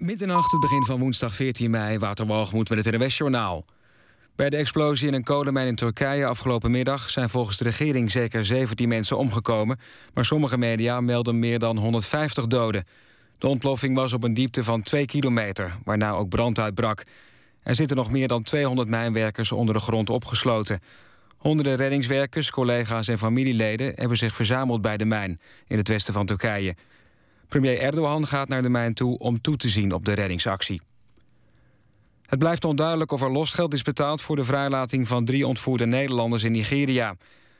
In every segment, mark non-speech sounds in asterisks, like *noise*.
Middernacht, het begin van woensdag 14 mei, Waterwalgemoed met het NWS-journaal. Bij de explosie in een kolenmijn in Turkije afgelopen middag... zijn volgens de regering zeker 17 mensen omgekomen... maar sommige media melden meer dan 150 doden. De ontploffing was op een diepte van 2 kilometer, waarna ook brand uitbrak. Er zitten nog meer dan 200 mijnwerkers onder de grond opgesloten. Honderden reddingswerkers, collega's en familieleden... hebben zich verzameld bij de mijn in het westen van Turkije... Premier Erdogan gaat naar de mijn toe om toe te zien op de reddingsactie. Het blijft onduidelijk of er losgeld is betaald... voor de vrijlating van drie ontvoerde Nederlanders in Nigeria.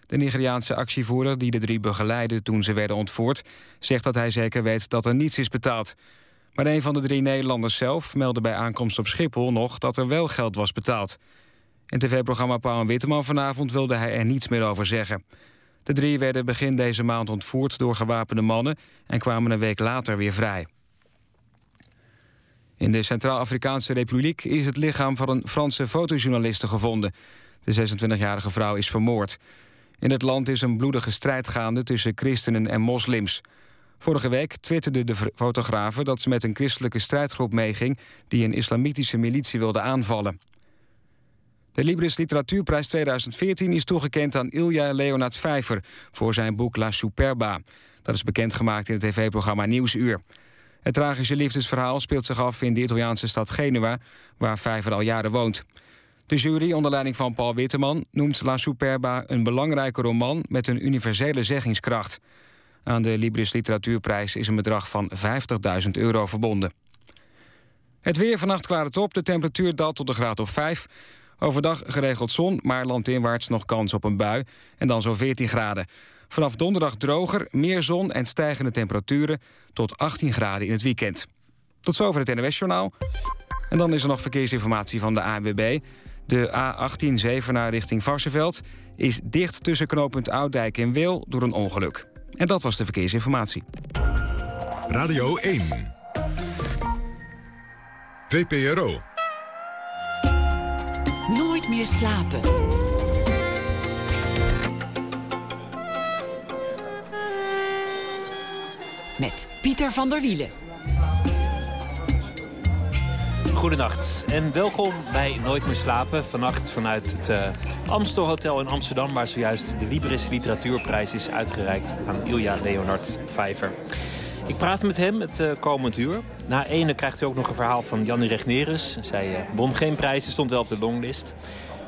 De Nigeriaanse actievoerder die de drie begeleidde toen ze werden ontvoerd... zegt dat hij zeker weet dat er niets is betaald. Maar een van de drie Nederlanders zelf meldde bij aankomst op Schiphol nog... dat er wel geld was betaald. In tv-programma Pauw en Witteman vanavond wilde hij er niets meer over zeggen. De drie werden begin deze maand ontvoerd door gewapende mannen... en kwamen een week later weer vrij. In de Centraal-Afrikaanse Republiek is het lichaam van een Franse fotojournaliste gevonden. De 26-jarige vrouw is vermoord. In het land is een bloedige strijd gaande tussen christenen en moslims. Vorige week twitterde de fotografe dat ze met een christelijke strijdgroep meeging... die een islamitische militie wilde aanvallen. De Libris Literatuurprijs 2014 is toegekend aan Ilja Leonard Vijver... voor zijn boek La Superba. Dat is bekendgemaakt in het tv-programma Nieuwsuur. Het tragische liefdesverhaal speelt zich af in de Italiaanse stad Genua... waar Vijver al jaren woont. De jury, onder leiding van Paul Witteman... noemt La Superba een belangrijke roman met een universele zeggingskracht. Aan de Libris Literatuurprijs is een bedrag van 50.000 euro verbonden. Het weer vannacht klaart het op. De temperatuur daalt tot de graad of 5. Overdag geregeld zon, maar landinwaarts nog kans op een bui. En dan zo'n 14 graden. Vanaf donderdag droger, meer zon en stijgende temperaturen... tot 18 graden in het weekend. Tot zover het NOS-journaal. En dan is er nog verkeersinformatie van de ANWB. De A18 Zevenaar richting Varsenveld is dicht tussen knooppunt Ouddijk en Wil door een ongeluk. En dat was de verkeersinformatie. Radio 1. VPRO. Nooit meer slapen. Met Pieter van der Wielen. Goedenacht en welkom bij Nooit meer slapen. Vannacht vanuit het uh, Amstel Hotel in Amsterdam... waar zojuist de Libris Literatuurprijs is uitgereikt aan Ilja Leonard Vijver. Ik praat met hem het uh, komend uur. Na ene krijgt u ook nog een verhaal van Jannie Regnerus. Zij uh, won geen prijzen, stond wel op de longlist.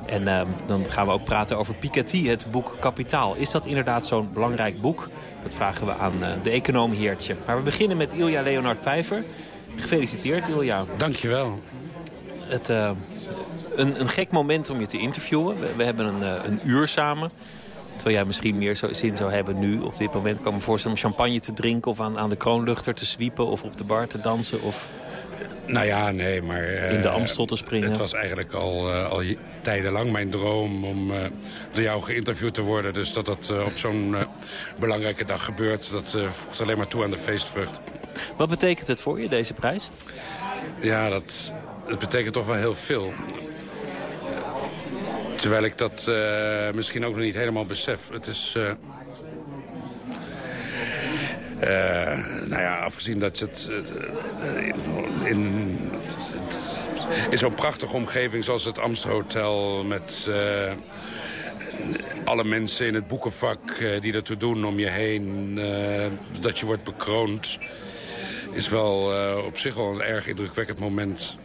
En uh, dan gaan we ook praten over Piketty, het boek Kapitaal. Is dat inderdaad zo'n belangrijk boek? Dat vragen we aan de econoom Heertje. Maar we beginnen met Ilja Leonard Pijver. Gefeliciteerd, Ilja. Dankjewel. Het, een, een gek moment om je te interviewen. We, we hebben een, een uur samen. Terwijl jij misschien meer zo, zin zou hebben nu op dit moment... kan me voorstellen om champagne te drinken of aan, aan de kroonluchter te zwiepen... of op de bar te dansen of... Nou ja, nee, maar... in de Amstel te springen. Het was eigenlijk al, uh, al tijdenlang mijn droom om uh, door jou geïnterviewd te worden. Dus dat dat op zo'n belangrijke dag gebeurt... dat voegt alleen maar toe aan de feestvrucht. Wat betekent het voor je, deze prijs? Ja, dat, dat betekent toch wel heel veel. Terwijl ik dat uh, misschien ook nog niet helemaal besef. Het is... Uh, uh, nou ja, afgezien dat het in, in, zo'n prachtige omgeving zoals het Amsthotel... met alle mensen in het boekenvak die ertoe doen om je heen... dat je wordt bekroond... is wel op zich wel een erg indrukwekkend moment...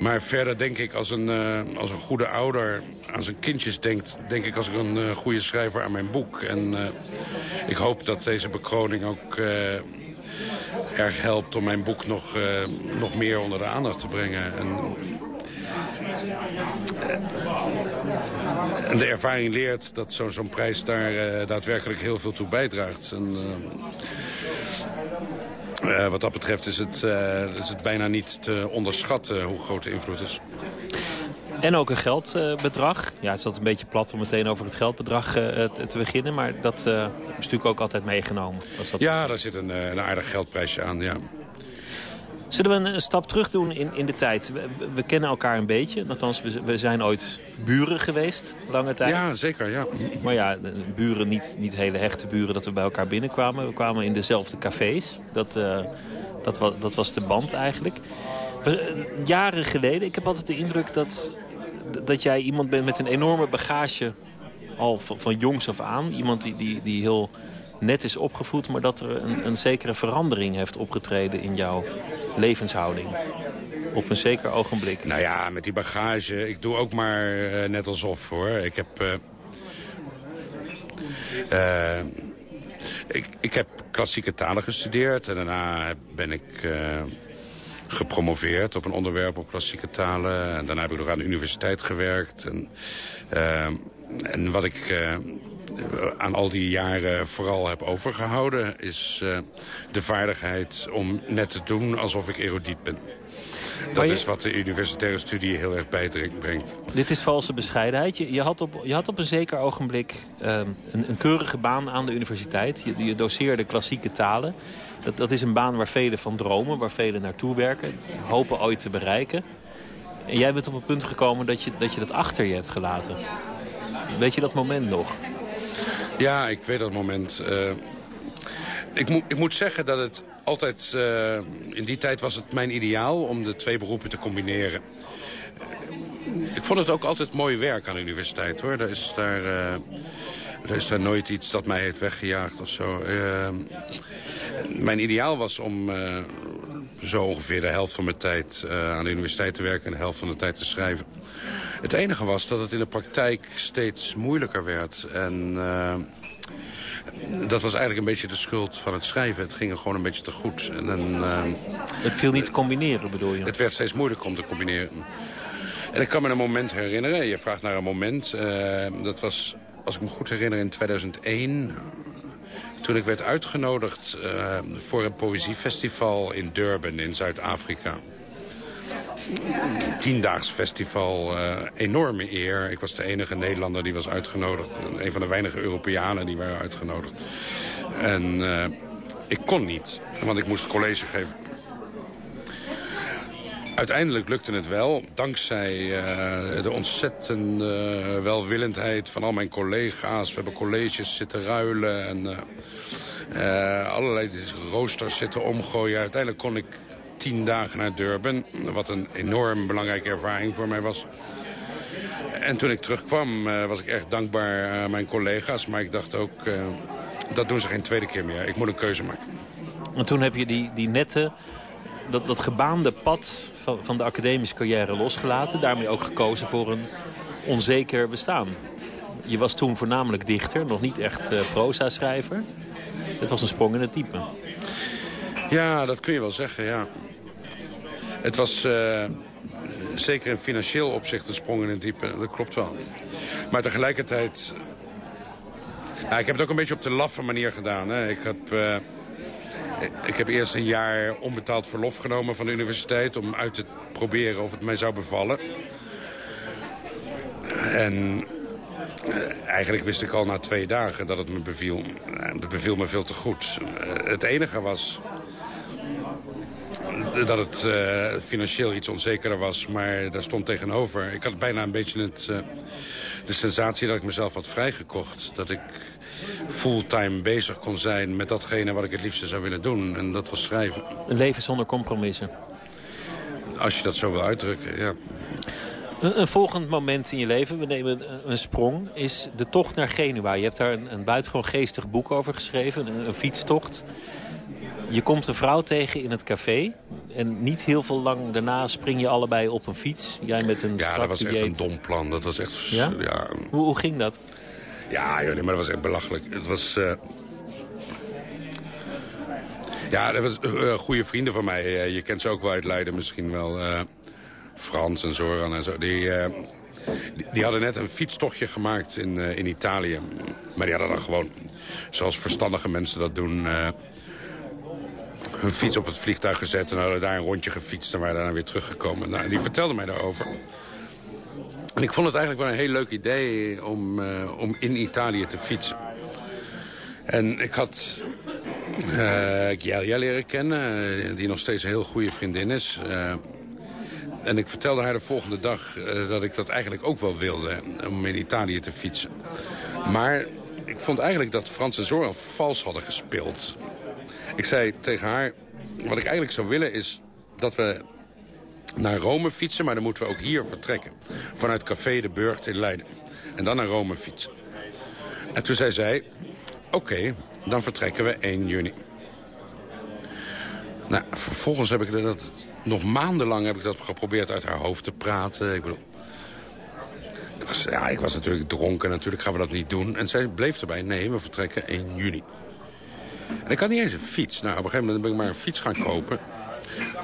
Maar verder denk ik als een, als een goede ouder aan zijn kindjes denkt... denk ik als ik een uh, goede schrijver aan mijn boek. En uh, ik hoop dat deze bekroning ook erg helpt... om mijn boek nog, nog meer onder de aandacht te brengen. En, en de ervaring leert dat zo'n zo prijs daar daadwerkelijk heel veel toe bijdraagt. En, wat dat betreft is het, is het bijna niet te onderschatten hoe groot de invloed is. En ook een geldbedrag. ja, het is altijd een beetje plat om meteen over het geldbedrag uh, te beginnen. Maar dat is natuurlijk ook altijd meegenomen. Dat... Ja, daar zit een, een aardig geldprijsje aan, ja. Zullen we een stap terug doen in, in de tijd? We, we kennen elkaar een beetje. Althans, we, we, zijn ooit buren geweest, lange tijd. Ja, zeker, ja. Maar ja, buren, niet, niet hele hechte buren dat we bij elkaar binnenkwamen. We kwamen in dezelfde cafés. Dat, uh, Dat was, dat was de band eigenlijk. Jaren geleden, ik heb altijd de indruk dat, dat jij iemand bent met een enorme bagage... al van, van jongs af aan. Iemand die, die, die heel net is opgevoed... maar dat er een, een zekere verandering heeft opgetreden in jouw levenshouding op een zeker ogenblik. Nou ja, met die bagage, ik doe ook maar uh, net alsof hoor. Ik heb... Uh, uh, ik, ik heb klassieke talen gestudeerd en daarna ben ik gepromoveerd op een onderwerp op klassieke talen. En daarna heb ik nog aan de universiteit gewerkt. En, en wat ik aan al die jaren vooral heb overgehouden... is de vaardigheid om net te doen alsof ik erudiet ben. Dat is wat de universitaire studie heel erg bijbrengt. Dit is valse bescheidenheid. Je, je, had, op, je had op een zeker ogenblik ehm, een, een, keurige baan aan de universiteit. Je, je doseerde klassieke talen. Dat, is een baan waar velen van dromen, waar velen naartoe werken. Hopen ooit te bereiken. En jij bent op een punt gekomen dat je dat, achter je hebt gelaten. Weet je dat moment nog? Ja, ik weet dat moment. Uh, ik, moet, ik moet zeggen dat het altijd... Uh, in die tijd was het mijn ideaal om de twee beroepen te combineren. Ik vond het ook altijd mooi werk aan de universiteit, hoor. Er is daar, uh, er is daar nooit iets dat mij heeft weggejaagd of zo. Mijn ideaal was om zo ongeveer de helft van mijn tijd aan de universiteit te werken... en de helft van de tijd te schrijven. Het enige was dat het in de praktijk steeds moeilijker werd. En dat was eigenlijk een beetje de schuld van het schrijven. Het ging er gewoon een beetje te goed. En, uh, het viel niet te combineren, bedoel je? Het werd steeds moeilijker om te combineren. En ik kan me een moment herinneren. Je vraagt naar een moment. Dat was, als ik me goed herinner, in 2001 toen ik werd uitgenodigd uh, voor een poëziefestival in Durban in Zuid-Afrika tiendaags festival. Uh, enorme eer. Ik was de enige Nederlander die was uitgenodigd. Een van de weinige Europeanen die waren uitgenodigd. En uh, ik kon niet, want ik moest college geven. Uiteindelijk lukte het wel, dankzij uh, de ontzettende welwillendheid van al mijn collega's. We hebben colleges zitten ruilen en allerlei roosters zitten omgooien. Uiteindelijk kon ik tien dagen naar Durban. Wat een enorm belangrijke ervaring voor mij was. En toen ik terugkwam was ik echt dankbaar aan mijn collega's. Maar ik dacht ook, dat doen ze geen tweede keer meer. Ik moet een keuze maken. En toen heb je die, die nette, dat, dat gebaande pad van, van de academische carrière losgelaten. Daarmee ook gekozen voor een onzeker bestaan. Je was toen voornamelijk dichter, nog niet echt uh, proza-schrijver. Het was een sprong in het type. Ja, dat kun je wel zeggen, ja. Het was uh, zeker in financieel opzicht een sprong in het diepe. Dat klopt wel. Maar tegelijkertijd... Nou, ik heb het ook een beetje op de laffe manier gedaan. Hè. Ik, heb, uh, ik heb eerst een jaar onbetaald verlof genomen van de universiteit... om uit te proberen of het mij zou bevallen. En uh, eigenlijk wist ik al na twee dagen dat het me beviel. Het beviel me veel te goed. het enige was dat het financieel iets onzekerder was. Maar daar stond tegenover. Ik had bijna een beetje het, de sensatie dat ik mezelf had vrijgekocht. Dat ik fulltime bezig kon zijn met datgene wat ik het liefste zou willen doen. En dat was schrijven. Een leven zonder compromissen. Als je dat zo wil uitdrukken, ja. Een, een, volgend moment in je leven, we nemen een, een, sprong, is de tocht naar Genua. Je hebt daar een, een buitengewoon geestig boek over geschreven, een, een fietstocht. Je komt een vrouw tegen in het café. En niet heel veel lang daarna spring je allebei op een fiets. Jij met een Ja, dat was echt een dom plan. Dat was echt... Ja? ja. Hoe, hoe, ging dat? Ja, joh, maar dat was echt belachelijk. Het was... Uh... Ja, dat was uh, goede vrienden van mij. Uh, je kent ze ook wel uit Leiden misschien wel. Frans en Zoran en zo. Die, die, die, hadden net een fietstochtje gemaakt in, in Italië. Maar die hadden dan gewoon, zoals verstandige mensen dat doen hun fiets op het vliegtuig gezet... en hadden daar een rondje gefietst en waren daarna weer teruggekomen. Nou, die vertelde mij daarover. En ik vond het eigenlijk wel een heel leuk idee om, uh, om in Italië te fietsen. En ik had uh, leren kennen, uh, die nog steeds een heel goede vriendin is. en ik vertelde haar de volgende dag dat ik dat eigenlijk ook wel wilde, om in Italië te fietsen. Maar ik vond eigenlijk dat Frans en Zoran vals hadden gespeeld. Ik zei tegen haar, wat ik eigenlijk zou willen is dat we naar Rome fietsen... maar dan moeten we ook hier vertrekken. Vanuit Café de Burgt in Leiden. En dan naar Rome fietsen. En toen zei zij, oké, dan vertrekken we 1 juni. Nou, vervolgens heb ik dat... Nog maandenlang heb ik dat geprobeerd uit haar hoofd te praten. Ik bedoel... Ja, ik was natuurlijk dronken. Natuurlijk gaan we dat niet doen. En zij bleef erbij. Nee, we vertrekken 1 juni. En ik had niet eens een fiets. Nou, op een gegeven moment ben ik maar een fiets gaan kopen.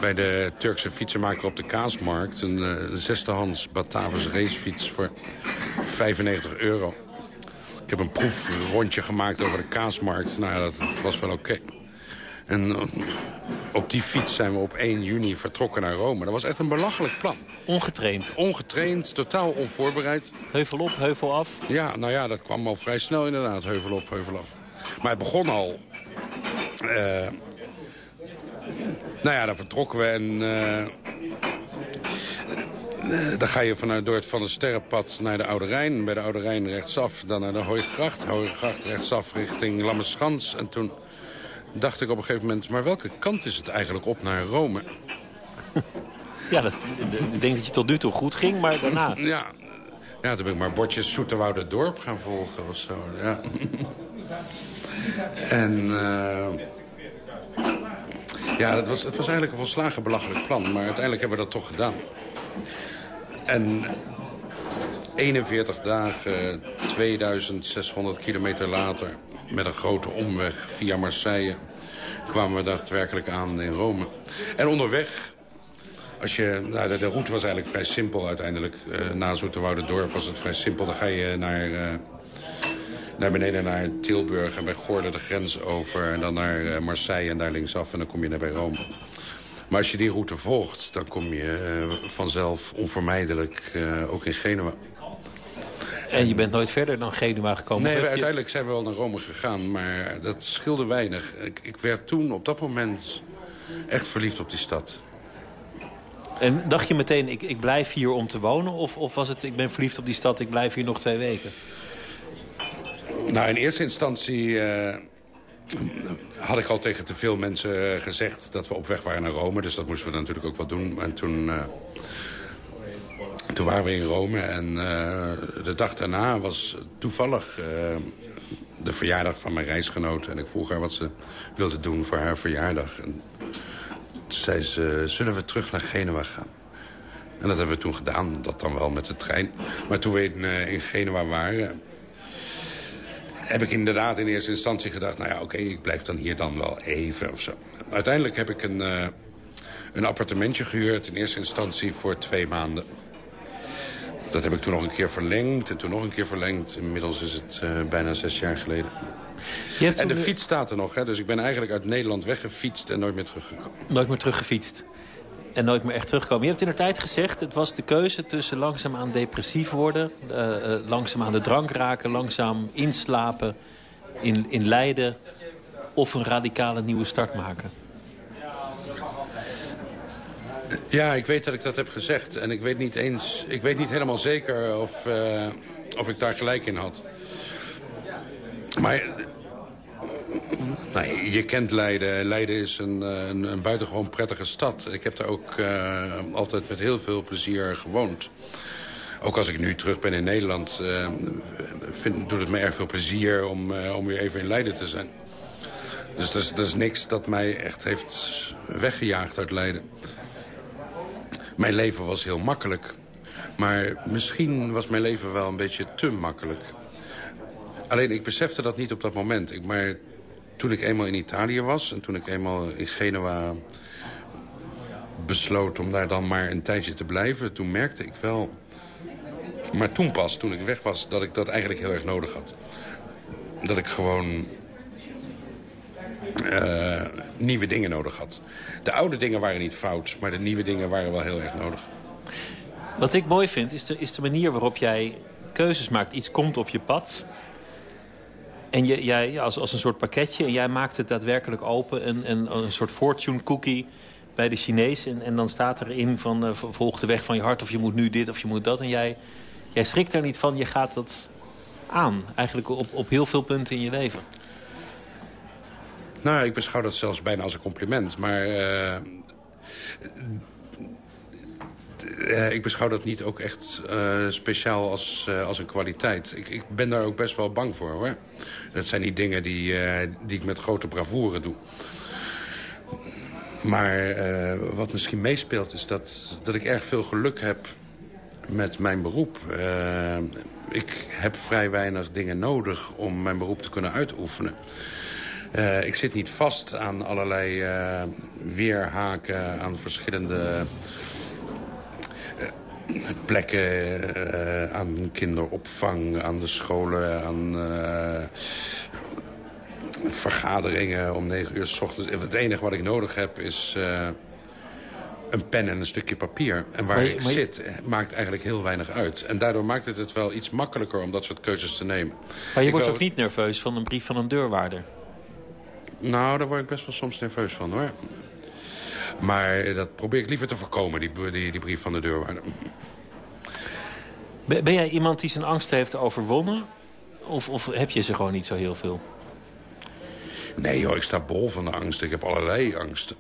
Bij de Turkse fietsenmaker op de Kaasmarkt. Een uh, zesdehands Batavus racefiets voor 95 euro. Ik heb een proefrondje gemaakt over de Kaasmarkt. Nou ja, dat was wel oké. En eh, op die fiets zijn we op 1 juni vertrokken naar Rome. Dat was echt een belachelijk plan. Ongetraind? Ongetraind, totaal onvoorbereid. Heuvel op, heuvel af? Ja, nou ja, dat kwam al vrij snel inderdaad. Heuvel op, heuvel af. Maar het begon al... Uh, nou ja, dan vertrokken we en... Uh, dan ga je vanuit, door het Van de Sterrenpad naar de Oude Rijn. Bij de Oude Rijn rechtsaf, dan naar de Hooigracht. Hooigracht rechtsaf richting Lammeschans. En toen dacht ik op een gegeven moment... maar welke kant is het eigenlijk op naar Rome? *laughs* Ja, dat, ik denk dat je tot nu toe goed ging, maar daarna... *laughs* Ja, ja toen ben ik maar bordjes Dorp gaan volgen of zo. Ja. *laughs* en... Uh, ja, dat was, het was eigenlijk een volslagen belachelijk plan. Maar uiteindelijk hebben we dat toch gedaan. En 41 dagen, 2600 kilometer later met een grote omweg via Marseille kwamen we daadwerkelijk aan in Rome. En onderweg, als je, nou, de, route was eigenlijk vrij simpel uiteindelijk. Uh, na Dorp was het vrij simpel. Dan ga je naar, uh, naar beneden naar Tilburg en bij Gordel de grens over. En dan naar uh, Marseille en daar linksaf en dan kom je naar bij Rome. Maar als je die route volgt, dan kom je vanzelf onvermijdelijk ook in Genua. En je bent nooit verder dan Genua gekomen? Nee, uiteindelijk zijn we wel naar Rome gegaan, maar dat scheelde weinig. Ik, ik werd toen op dat moment echt verliefd op die stad. En dacht je meteen, ik, ik blijf hier om te wonen? Of, of was het, ik ben verliefd op die stad, ik blijf hier nog twee weken? Nou, in eerste instantie uh, had ik al tegen te veel mensen gezegd... dat we op weg waren naar Rome, dus dat moesten we natuurlijk ook wel doen. En toen... Uh, toen waren we in Rome en de dag daarna was toevallig de verjaardag van mijn reisgenoot. En ik vroeg haar wat ze wilde doen voor haar verjaardag. En toen zei ze, zullen we terug naar Genua gaan? En dat hebben we toen gedaan, dat dan wel met de trein. Maar toen we in, in Genua waren... heb ik inderdaad in eerste instantie gedacht... nou ja, oké, okay, ik blijf dan hier dan wel even of zo. Uiteindelijk heb ik een, een appartementje gehuurd... in eerste instantie voor twee maanden. Dat heb ik toen nog een keer verlengd en toen nog een keer verlengd. Inmiddels is het uh, bijna zes jaar geleden. Je hebt en de fiets staat er nog, hè? dus ik ben eigenlijk uit Nederland weggefietst en nooit meer teruggekomen. Nooit meer teruggefietst en nooit meer echt terugkomen. Je hebt in de tijd gezegd, het was de keuze tussen langzaam aan depressief worden... Uh, langzaam aan de drank raken, langzaam inslapen, in, in lijden... of een radicale nieuwe start maken. Ja, ik weet dat ik dat heb gezegd. En ik weet niet eens, ik weet niet helemaal zeker of, uh, of ik daar gelijk in had. Maar nou, je kent Leiden. Leiden is een, een, een buitengewoon prettige stad. Ik heb daar ook uh, altijd met heel veel plezier gewoond. Ook als ik nu terug ben in Nederland, uh, vind, doet het me erg veel plezier om, om weer even in Leiden te zijn. Dus dat is, is niks dat mij echt heeft weggejaagd uit Leiden. Mijn leven was heel makkelijk. Maar misschien was mijn leven wel een beetje te makkelijk. Alleen ik besefte dat niet op dat moment. Ik, maar toen ik eenmaal in Italië was en toen ik eenmaal in Genua besloot om daar dan maar een tijdje te blijven... toen merkte ik wel, maar toen pas, toen ik weg was, dat ik dat eigenlijk heel erg nodig had. Dat ik gewoon uh, nieuwe dingen nodig had. De oude dingen waren niet fout, maar de nieuwe dingen waren wel heel erg nodig. Wat ik mooi vind, is de, is de manier waarop jij keuzes maakt. Iets komt op je pad. En jij, als, als een soort pakketje. En jij maakt het daadwerkelijk open. En, en een soort fortune cookie bij de Chinees. En, dan staat erin van uh, volg de weg van je hart. Of je moet nu dit of je moet dat. En jij, jij schrikt er niet van. Je gaat dat aan. Eigenlijk op, op heel veel punten in je leven. Nou, ik beschouw dat zelfs bijna als een compliment. Maar uh, ik beschouw dat niet ook echt uh, speciaal als, als een kwaliteit. Ik, ik, ben daar ook best wel bang voor, hoor. Dat zijn niet dingen die, die ik met grote bravoure doe. Maar wat misschien meespeelt is dat, dat ik erg veel geluk heb met mijn beroep. ik heb vrij weinig dingen nodig om mijn beroep te kunnen uitoefenen. Ik zit niet vast aan allerlei weerhaken, aan verschillende uh, plekken, aan kinderopvang, aan de scholen, aan vergaderingen om negen uur s ochtends. Het enige wat ik nodig heb is een pen en een stukje papier. En waar ik zit maakt eigenlijk heel weinig uit. En daardoor maakt het het wel iets makkelijker om dat soort keuzes te nemen. Maar je wordt ook niet nerveus van een brief van een deurwaarder? Nou, daar word ik best wel soms nerveus van, hoor. Maar dat probeer ik liever te voorkomen, die, die, die brief van de deurwaarder. Ben, jij iemand die zijn angst heeft overwonnen? Of, of heb je ze gewoon niet zo heel veel? Nee, joh, ik sta bol van de angst. Ik heb allerlei angsten.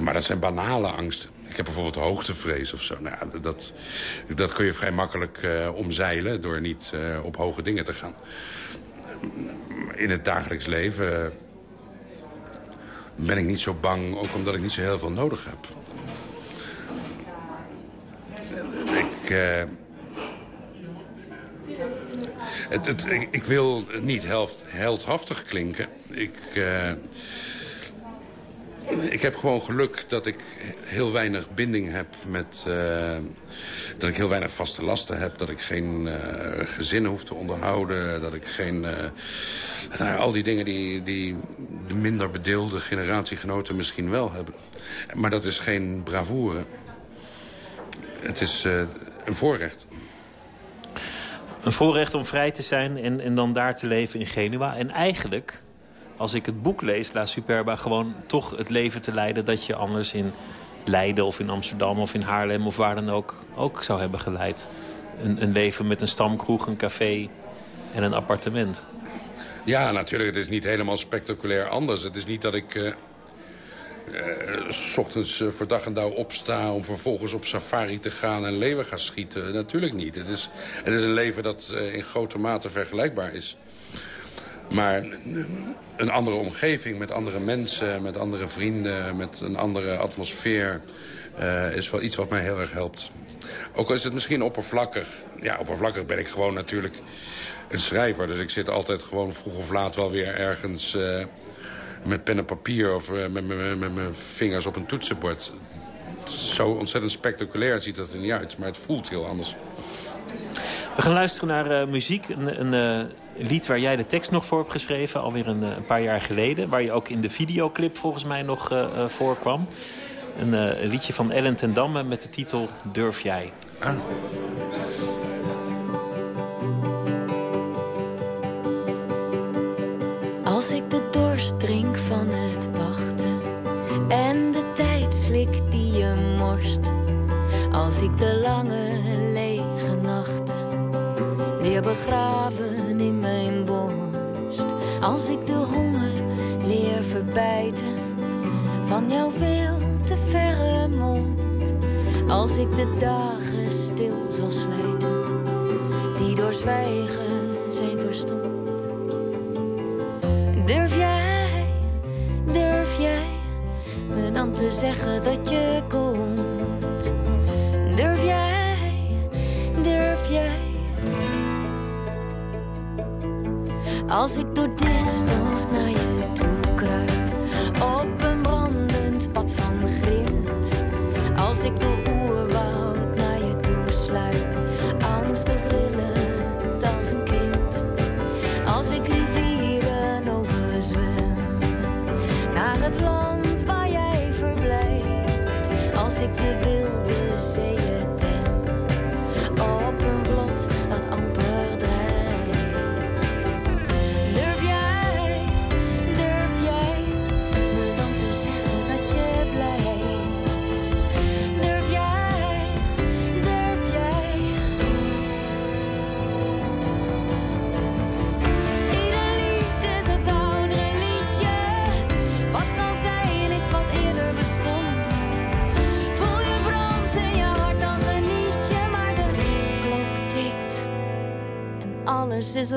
Maar dat zijn banale angsten. Ik heb bijvoorbeeld hoogtevrees of zo. Nou, dat, dat kun je vrij makkelijk uh, omzeilen door niet uh, op hoge dingen te gaan. In het dagelijks leven ben ik niet zo bang, ook omdat ik niet zo heel veel nodig heb. Ik... Uh, het, het, ik, wil niet held, heldhaftig klinken. Ik... Uh, ik heb gewoon geluk dat ik heel weinig binding heb met... Uh, dat ik heel weinig vaste lasten heb. Dat ik geen uh, gezin hoef te onderhouden. Dat ik geen... Uh, nou, al die dingen die, die de minder bedeelde generatiegenoten misschien wel hebben. Maar dat is geen bravoure. Het is een voorrecht. Een voorrecht om vrij te zijn en, en dan daar te leven in Genua. En eigenlijk als ik het boek lees, La Superba, gewoon toch het leven te leiden dat je anders in Leiden of in Amsterdam of in Haarlem of waar dan ook ook zou hebben geleid. Een, een leven met een stamkroeg, een café en een appartement. Ja, natuurlijk. Het is niet helemaal spectaculair anders. Het is niet dat ik... Uh, uh, s ochtends uh, voor dag en dauw opsta om vervolgens op safari te gaan en leeuwen gaan schieten. Natuurlijk niet. Het is, het is een leven dat in grote mate vergelijkbaar is. Maar een andere omgeving met andere mensen, met andere vrienden... met een andere atmosfeer uh, is wel iets wat mij heel erg helpt. Ook al is het misschien oppervlakkig. Ja, oppervlakkig ben ik gewoon natuurlijk een schrijver. Dus ik zit altijd gewoon vroeg of laat wel weer ergens... Uh, met pen en papier of uh, met, mijn vingers op een toetsenbord. Zo ontzettend spectaculair ziet dat er niet uit, maar het voelt heel anders. We gaan luisteren naar muziek. Een, een, lied waar jij de tekst nog voor hebt geschreven, alweer een, een paar jaar geleden. Waar je ook in de videoclip volgens mij nog uh, voorkwam. Een, uh, een, liedje van Ellen ten Damme met de titel Durf jij. Ah. Als ik de dorst drink van het wachten en de tijd slik die je morst. Als ik de lange nachten leer begraven in mijn borst. Als ik de honger leer verbijten van jouw veel te verre mond. Als ik de dagen stil zal slijten, die door zwijgen zijn verstond. Durf jij, durf jij me dan te zeggen dat je komt? Als ik door distance naar je toe kruip, op een brandend pad van grind. Alles is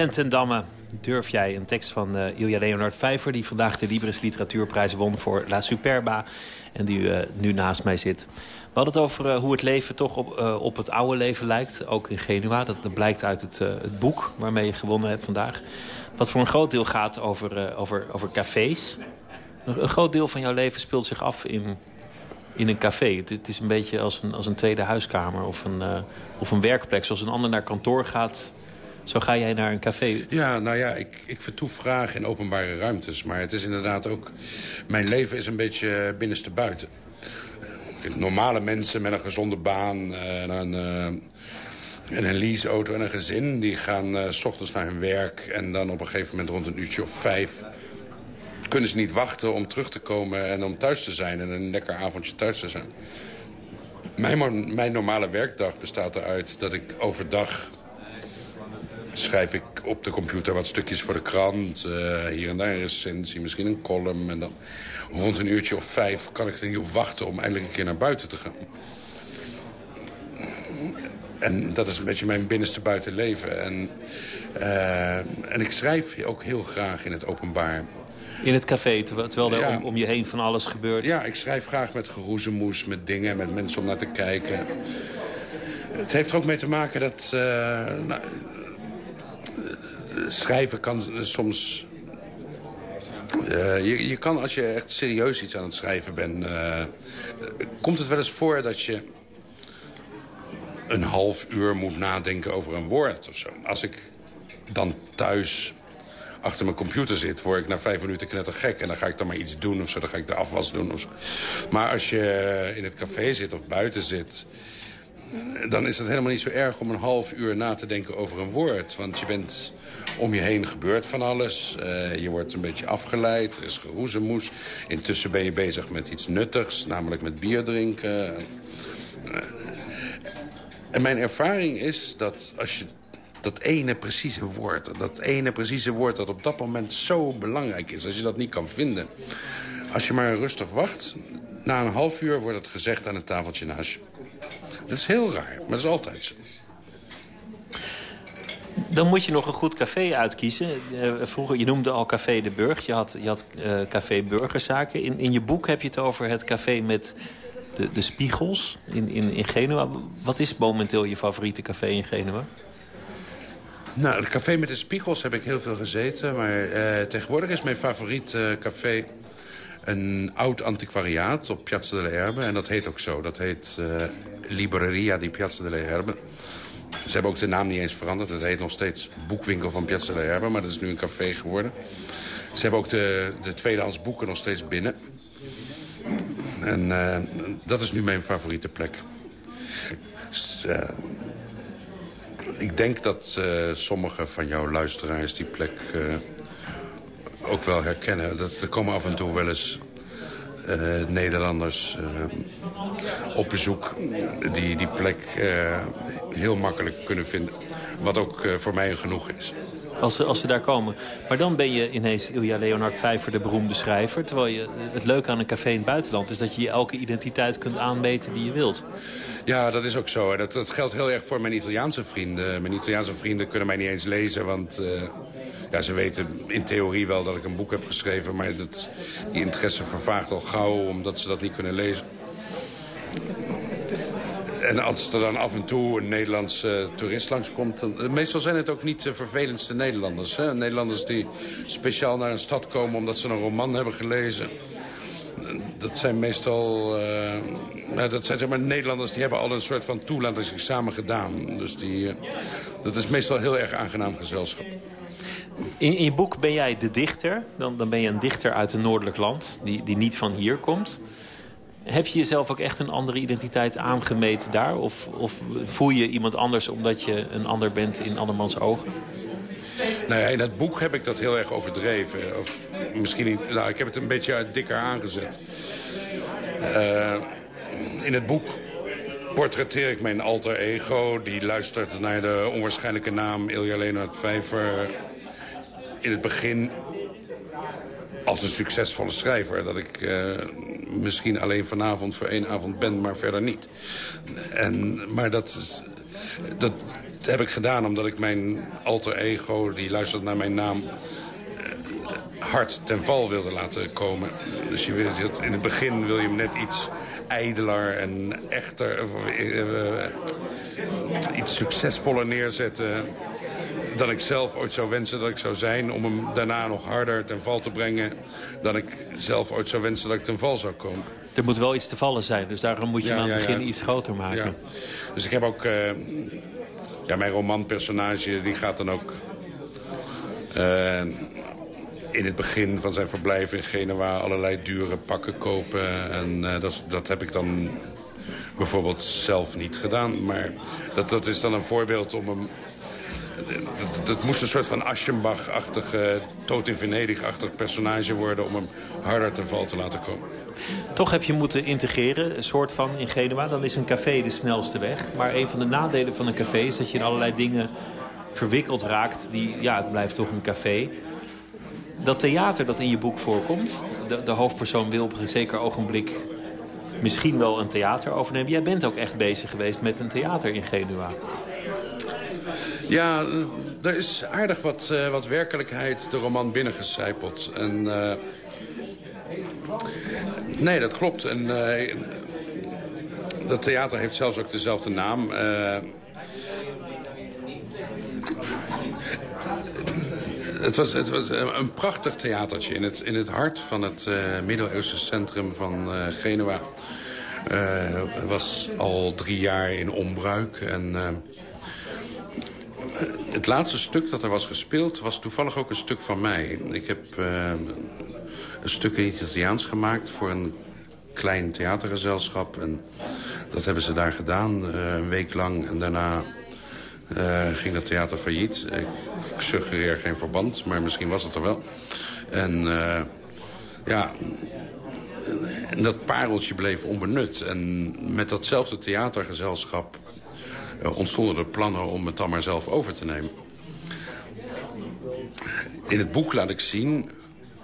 Ellen ten Damme, durf jij? Een tekst van uh, Ilja Leonard Vijver... die vandaag de Libris Literatuurprijs won voor La Superba... en die uh, nu naast mij zit. We hadden het over uh, hoe het leven toch op, op het oude leven lijkt. Ook in Genua. Dat, blijkt uit het, het, boek waarmee je gewonnen hebt vandaag. Wat voor een groot deel gaat over, over, over cafés. Een, groot deel van jouw leven speelt zich af in, in een café. Het, het, is een beetje als een, als een tweede huiskamer of een, of een werkplek. Zoals een ander naar kantoor gaat zo ga jij naar een café? Ja, nou ja, ik, ik vertoef in openbare ruimtes. Maar het is inderdaad ook... Mijn leven is een beetje binnenste buiten. Normale mensen met een gezonde baan eh, en een, uh, en een leaseauto en een gezin... die gaan uh, s ochtends naar hun werk en dan op een gegeven moment rond een uurtje of vijf... kunnen ze niet wachten om terug te komen en om thuis te zijn... en een lekker avondje thuis te zijn. Mijn, mijn normale werkdag bestaat eruit dat ik overdag schrijf ik op de computer wat stukjes voor de krant. Uh, hier en daar een recensie, misschien een column. En dan rond een uurtje of vijf kan ik er niet op wachten om eindelijk een keer naar buiten te gaan. En dat is een beetje mijn binnenste buitenleven. En, uh, en ik schrijf ook heel graag in het openbaar. In het café, terwijl er om, om, je heen van alles gebeurt? Ja, ik schrijf graag met geroezemoes, met dingen, met mensen om naar te kijken. Het heeft er ook mee te maken dat... Uh, nou, schrijven kan soms... Uh, je, je kan, als je echt serieus iets aan het schrijven bent... Uh, komt het wel eens voor dat je een half uur moet nadenken over een woord of zo. Als ik dan thuis achter mijn computer zit... word ik na vijf minuten knettergek. En dan ga ik dan maar iets doen of zo. Dan ga ik de afwas doen of zo. Maar als je in het café zit of buiten zit dan is het helemaal niet zo erg om een half uur na te denken over een woord. Want je bent om je heen gebeurt van alles. Uh, je wordt een beetje afgeleid, er is geroezemoes. Intussen ben je bezig met iets nuttigs, namelijk met bier drinken. Uh, en mijn ervaring is dat als je dat ene precieze woord... dat ene precieze woord dat op dat moment zo belangrijk is... als je dat niet kan vinden... als je maar rustig wacht... na een half uur wordt het gezegd aan het tafeltje naast je. Dat is heel raar, maar dat is altijd zo. Dan moet je nog een goed café uitkiezen. Uh, vroeger, je noemde al Café de Burg. Je had, je had uh, Café Burgerzaken. In, in je boek heb je het over het café met de, de spiegels in, in, in Genua. Wat is momenteel je favoriete café in Genua? Nou, het café met de spiegels heb ik heel veel gezeten. Maar uh, tegenwoordig is mijn favoriet café een oud antiquariaat op Piazza delle Erbe. En dat heet ook zo. Dat heet Libreria di Piazza delle Erbe. Ze hebben ook de naam niet eens veranderd. Het heet nog steeds Boekwinkel van Piazza delle Erbe, maar dat is nu een café geworden. Ze hebben ook de, de tweedehands boeken nog steeds binnen. En uh, dat is nu mijn favoriete plek. Uh, ik denk dat uh, sommige van jouw luisteraars die plek ook wel herkennen. Dat, er komen af en toe wel eens Nederlanders op bezoek die die plek heel makkelijk kunnen vinden. Wat ook voor mij genoeg is. Als ze, als ze daar komen. Maar dan ben je ineens Ilja Leonard Vijver, de beroemde schrijver. Terwijl je, het leuke aan een café in het buitenland is dat je elke identiteit kunt aanmeten die je wilt. Ja, dat is ook zo. Dat, dat geldt heel erg voor mijn Italiaanse vrienden. Mijn Italiaanse vrienden kunnen mij niet eens lezen, want... Uh, ja, ze weten in theorie wel dat ik een boek heb geschreven... maar die interesse vervaagt al gauw omdat ze dat niet kunnen lezen. En als er dan af en toe een Nederlandse toerist langskomt... Dan, eh, meestal zijn het ook niet de vervelendste Nederlanders. Hè? Nederlanders die speciaal naar een stad komen omdat ze een roman hebben gelezen. Dat zijn meestal... Nou, dat zijn zeg maar Nederlanders die hebben al een soort van toelatingsexamen gedaan. Dus die, dat is meestal heel erg aangenaam gezelschap. In, in, je boek ben jij de dichter. Dan, dan ben je een dichter uit een noordelijk land die, die niet van hier komt. Heb je jezelf ook echt een andere identiteit aangemeten daar? Of, of voel je iemand anders omdat je een ander bent in andermans ogen? Nou ja, in het boek heb ik dat heel erg overdreven. Of misschien niet. Nou, ik heb het een beetje dikker aangezet. Uh, in het boek portretteer ik mijn alter ego. Die luistert naar de onwaarschijnlijke naam Ilja Leonard Vijver. In het begin als een succesvolle schrijver. Dat ik uh, misschien alleen vanavond voor één avond ben, maar verder niet. En, maar dat, dat heb ik gedaan omdat ik mijn alter ego, die luistert naar mijn naam hard ten val wilde laten komen. Dus je wil, in het begin wil je hem net iets ijdeler en echter... Uh, iets succesvoller neerzetten dan ik zelf ooit zou wensen dat ik zou zijn... om hem daarna nog harder ten val te brengen... dan ik zelf ooit zou wensen dat ik ten val zou komen. Er moet wel iets te vallen zijn, dus daarom moet je ja, hem aan het begin iets groter maken. Dus ik heb ook... Uh, ja, mijn romanpersonage die gaat dan ook... Uh, in het begin van zijn verblijf in Genua allerlei dure pakken kopen. En uh, dat, dat heb ik dan bijvoorbeeld zelf niet gedaan. Maar dat, dat is dan een voorbeeld om hem... Dat, dat moest een soort van Aschenbach-achtig, uh, Toot in Venedig-achtig personage worden... om hem harder ten val te laten komen. Toch heb je moeten integreren, een soort van in Genua. Dan is een café de snelste weg. Maar een van de nadelen van een café is dat je in allerlei dingen verwikkeld raakt. Die, ja, het blijft toch een café dat theater dat in je boek voorkomt... de, de hoofdpersoon wil op een zeker ogenblik misschien wel een theater overnemen. Jij bent ook echt bezig geweest met een theater in Genua. Ja, er is aardig wat, uh, wat werkelijkheid de roman binnengecijpeld. En, uh, nee, dat klopt. En uh, dat theater heeft zelfs ook dezelfde naam. het, was, het was een prachtig theatertje in het, in het hart van het middeleeuwse centrum van Genua. Was al drie jaar in onbruik. En, het laatste stuk dat er was gespeeld was toevallig ook een stuk van mij. Ik heb een stuk in Italiaans gemaakt voor een klein theatergezelschap. En dat hebben ze daar gedaan, een week lang. En daarna uh, ging dat theater failliet. Ik, suggereer geen verband, maar misschien was het er wel. En ja, en dat pareltje bleef onbenut. En met datzelfde theatergezelschap ontstonden er plannen om het dan maar zelf over te nemen. In het boek laat ik zien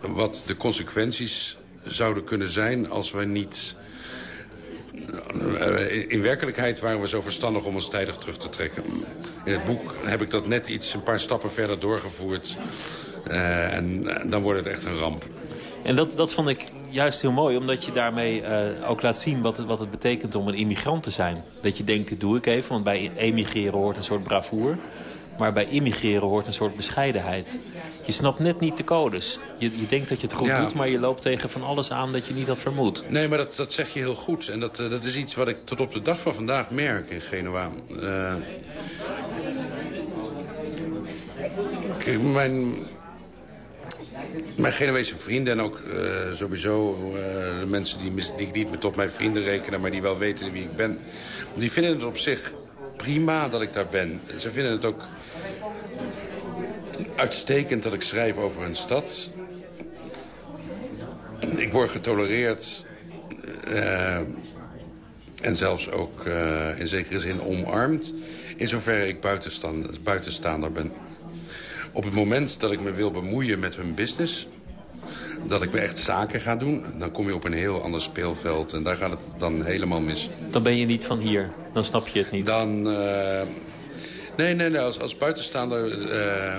wat de consequenties zouden kunnen zijn als we niet eh, in werkelijkheid waren we zo verstandig om ons tijdig terug te trekken. In het boek heb ik dat net iets een paar stappen verder doorgevoerd. Uh, en, dan wordt het echt een ramp. En dat, dat vond ik juist heel mooi, omdat je daarmee uh, ook laat zien wat het, wat het betekent om een immigrant te zijn. Dat je denkt, dit doe ik even, want bij emigreren hoort een soort bravoure. Maar bij immigreren hoort een soort bescheidenheid. Je snapt net niet de codes. Je, je denkt dat je het goed doet, maar je loopt tegen van alles aan dat je niet had vermoed. Nee, maar dat, dat zeg je heel goed. En dat, uh, dat is iets wat ik tot op de dag van vandaag merk in Genua. Uh, mijn, mijn Genuese vrienden en ook uh, sowieso de mensen die, niet meer tot mijn vrienden rekenen... maar die wel weten wie ik ben... die vinden het op zich prima dat ik daar ben. Ze vinden het ook uitstekend dat ik schrijf over hun stad. Ik word getolereerd uh, en zelfs ook in zekere zin omarmd... in zoverre ik buitenstaander ben. Op het moment dat ik me wil bemoeien met hun business... dat ik me echt zaken ga doen... dan kom je op een heel ander speelveld. En daar gaat het dan helemaal mis. Dan ben je niet van hier. Dan snap je het niet. Dan... Uh, nee, nee, nee. Als, als buitenstaander... Uh,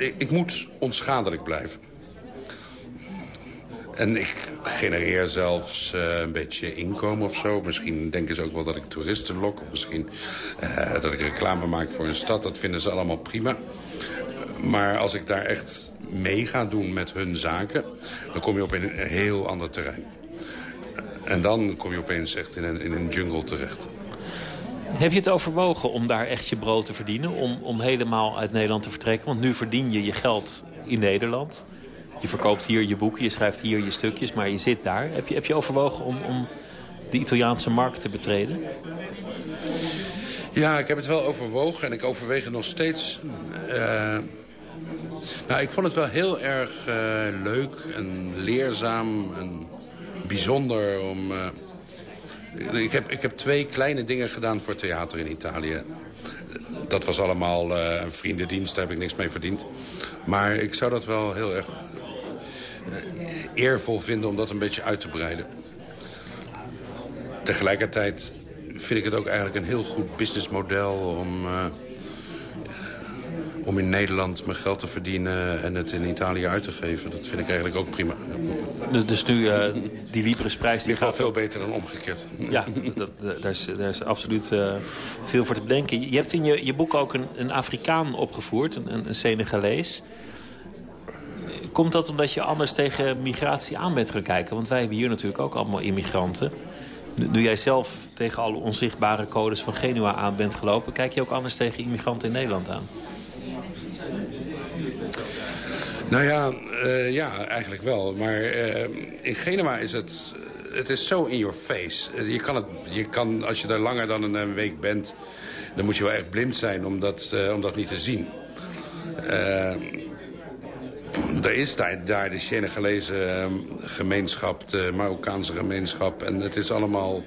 ik, ik moet onschadelijk blijven. En ik genereer zelfs uh, een beetje inkomen of zo. Misschien denken ze ook wel dat ik toeristen lok. Of misschien uh, dat ik reclame maak voor een stad. Dat vinden ze allemaal prima. Maar als ik daar echt mee ga doen met hun zaken... dan kom je op een heel ander terrein. En dan kom je opeens echt in een, in een jungle terecht. Heb je het overwogen om daar echt je brood te verdienen? Om, om helemaal uit Nederland te vertrekken? Want nu verdien je je geld in Nederland. Je verkoopt hier je boeken, je schrijft hier je stukjes, maar je zit daar. Heb je, heb je overwogen om, om de Italiaanse markt te betreden? Ja, ik heb het wel overwogen en ik overweeg het nog steeds. Uh, nou, ik vond het wel heel erg uh, leuk en leerzaam en bijzonder om... Uh, ik, heb, ik heb twee kleine dingen gedaan voor theater in Italië. Dat was allemaal een vriendendienst, daar heb ik niks mee verdiend. Maar ik zou dat wel heel erg eervol vinden om dat een beetje uit te breiden. Tegelijkertijd vind ik het ook eigenlijk een heel goed businessmodel om, uh, om in Nederland mijn geld te verdienen en het in Italië uit te geven. Dat vind ik eigenlijk ook prima. Dus, dus nu uh, die Libresprijs... Die gaat veel beter dan omgekeerd. Ja, dat, daar, is, daar is absoluut uh, veel voor te bedenken. Je hebt in je, je boek ook een, een Afrikaan opgevoerd, een, een Senegalees. Komt dat omdat je anders tegen migratie aan bent gaan kijken? Want wij hebben hier natuurlijk ook allemaal immigranten. Nu jij zelf tegen alle onzichtbare codes van Genua aan bent gelopen... kijk je ook anders tegen immigranten in Nederland aan? Nou ja, uh, ja eigenlijk wel. Maar uh, in Genua is het... Het is zo in your face. Je kan het, je kan, als je daar langer dan een week bent... dan moet je wel echt blind zijn om dat, om dat niet te zien. Er is daar, de Senegalese ehm, gemeenschap, de Marokkaanse gemeenschap. En het is allemaal...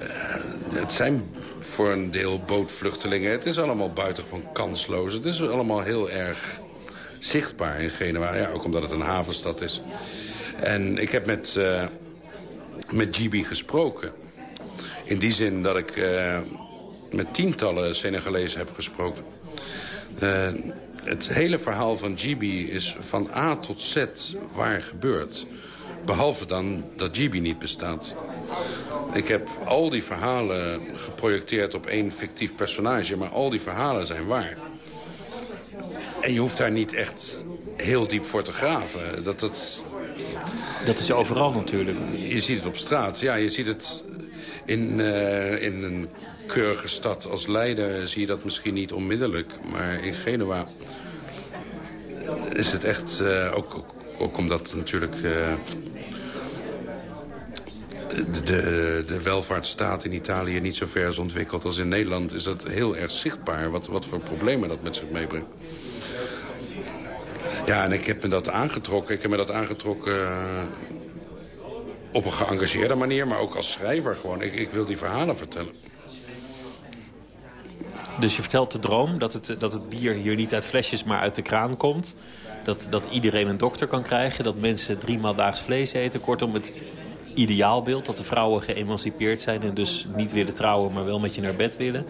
Uh, het zijn voor een deel bootvluchtelingen. Het is allemaal buitengewoon kansloos. Het is allemaal heel erg zichtbaar in Genua. Ja, ook omdat het een havenstad is. En ik heb met, uh, met GB gesproken. In die zin dat ik uh, met tientallen Senegalezen heb gesproken het hele verhaal van Gibi is van A tot Z waar gebeurd. Behalve dan dat Gibi niet bestaat. Ik heb al die verhalen geprojecteerd op één fictief personage... maar al die verhalen zijn waar. En je hoeft daar niet echt heel diep voor te graven. Dat, dat, dat is overal natuurlijk. Je ziet het op straat. Ja, je ziet het in, uh, in een keurige stad als Leiden zie je dat misschien niet onmiddellijk. Maar in Genua is het echt, uh, ook, omdat natuurlijk... Uh, de, de welvaartsstaat in Italië niet zo ver is ontwikkeld als in Nederland... is dat heel erg zichtbaar wat, wat voor problemen dat met zich meebrengt. Ja, en ik heb me dat aangetrokken. Ik heb me dat aangetrokken uh, op een geëngageerde manier... maar ook als schrijver gewoon. Ik, ik wil die verhalen vertellen. Dus je vertelt de droom dat het, dat het bier hier niet uit flesjes, maar uit de kraan komt. Dat, dat iedereen een dokter kan krijgen. Dat mensen driemaal daags vlees eten. Kortom, het ideaalbeeld dat de vrouwen geëmancipeerd zijn... en dus niet willen trouwen, maar wel met je naar bed willen.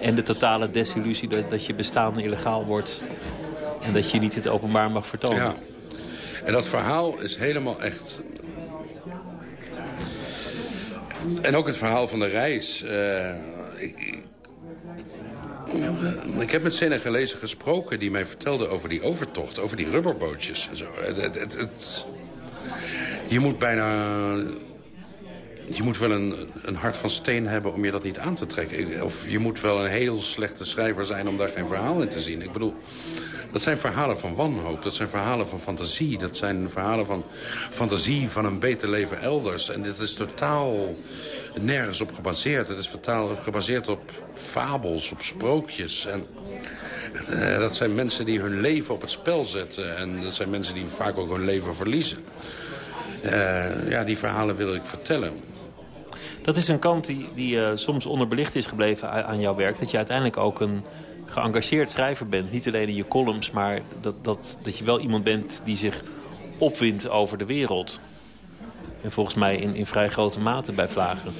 En de totale desillusie dat, dat je bestaan illegaal wordt... en dat je niet het openbaar mag vertonen. Ja. En dat verhaal is helemaal echt. En ook het verhaal van de reis. Uh, ik, ik heb met Senegalezen gesproken die mij vertelden over die overtocht, over die rubberbootjes en zo. Het, het, je moet bijna... je moet wel een, een hart van steen hebben om je dat niet aan te trekken. Of je moet wel een heel slechte schrijver zijn om daar geen verhaal in te zien. Ik bedoel, dat zijn verhalen van wanhoop. Dat zijn verhalen van fantasie. Dat zijn verhalen van fantasie van een beter leven elders. En dit is totaal nergens op gebaseerd. Het is totaal gebaseerd op fabels, op sprookjes. En uh, dat zijn mensen die hun leven op het spel zetten. En dat zijn mensen die vaak ook hun leven verliezen. Uh, ja, die verhalen wil ik vertellen. Dat is een kant die, die uh, soms onderbelicht is gebleven aan jouw werk. Dat je uiteindelijk ook een geëngageerd schrijver bent. Niet alleen in je columns, maar dat, dat, dat je wel iemand bent die zich opwindt over de wereld. En volgens mij in, in vrij grote mate bij Vlagen.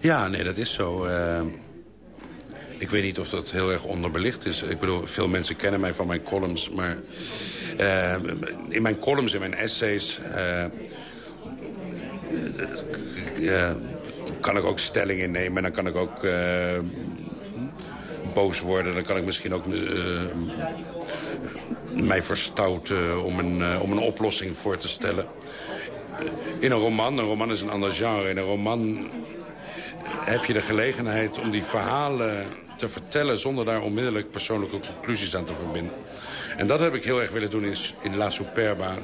Ja, nee, dat is zo. Uh, ik weet niet of dat heel erg onderbelicht is. Ik bedoel, veel mensen kennen mij van mijn columns. Maar uh, in mijn columns, in mijn essays... kan ik ook stelling innemen. En dan kan ik ook boos worden. Dan kan ik misschien ook mij verstouten om een, om een oplossing voor te stellen. In een roman, een roman is een ander genre. In een roman heb je de gelegenheid om die verhalen te vertellen... zonder daar onmiddellijk persoonlijke conclusies aan te verbinden. En dat heb ik heel erg willen doen in, in La Superba.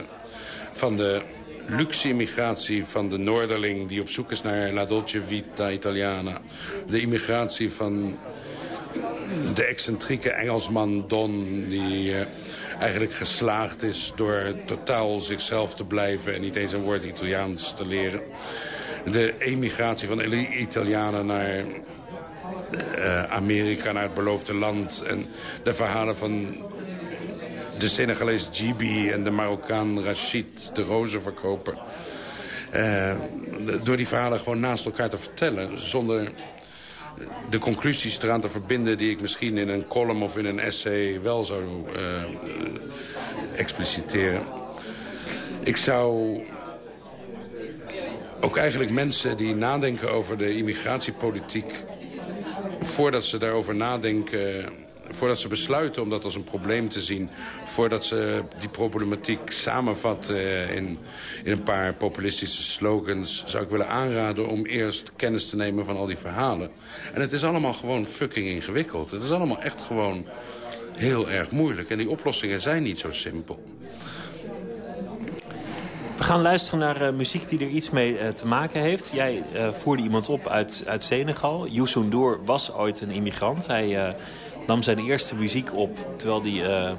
Van de luxe immigratie van de Noorderling... die op zoek is naar La Dolce Vita Italiana. De immigratie van de excentrieke Engelsman Don... die uh, eigenlijk geslaagd is door totaal zichzelf te blijven... en niet eens een woord Italiaans te leren. De emigratie van de Italianen naar uh, Amerika, naar het beloofde land. En de verhalen van de Senegalees Gibi en de Marokkaan Rashid, de rozenverkoper. Uh, door die verhalen gewoon naast elkaar te vertellen. Zonder de conclusies eraan te verbinden die ik misschien in een column of in een essay wel zou uh, expliciteren. Ik zou ook eigenlijk mensen die nadenken over de immigratiepolitiek... voordat ze daarover nadenken, voordat ze besluiten om dat als een probleem te zien... voordat ze die problematiek samenvatten in, in een paar populistische slogans... zou ik willen aanraden om eerst kennis te nemen van al die verhalen. En het is allemaal gewoon fucking ingewikkeld. Het is allemaal echt gewoon heel erg moeilijk. En die oplossingen zijn niet zo simpel. We gaan luisteren naar uh, muziek die er iets mee uh, te maken heeft. Jij voerde iemand op uit, uit Senegal. Youssou N'Dour was ooit een immigrant. Hij nam zijn eerste muziek op terwijl hij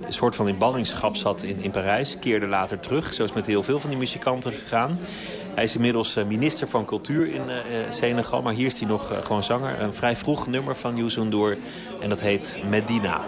een soort van in ballingschap zat in, in Parijs. Keerde later terug. Zo is met heel veel van die muzikanten gegaan. Hij is inmiddels minister van cultuur in Senegal. Maar hier is hij nog gewoon zanger. Een vrij vroeg nummer van Youssou N'Dour. En dat heet Medina.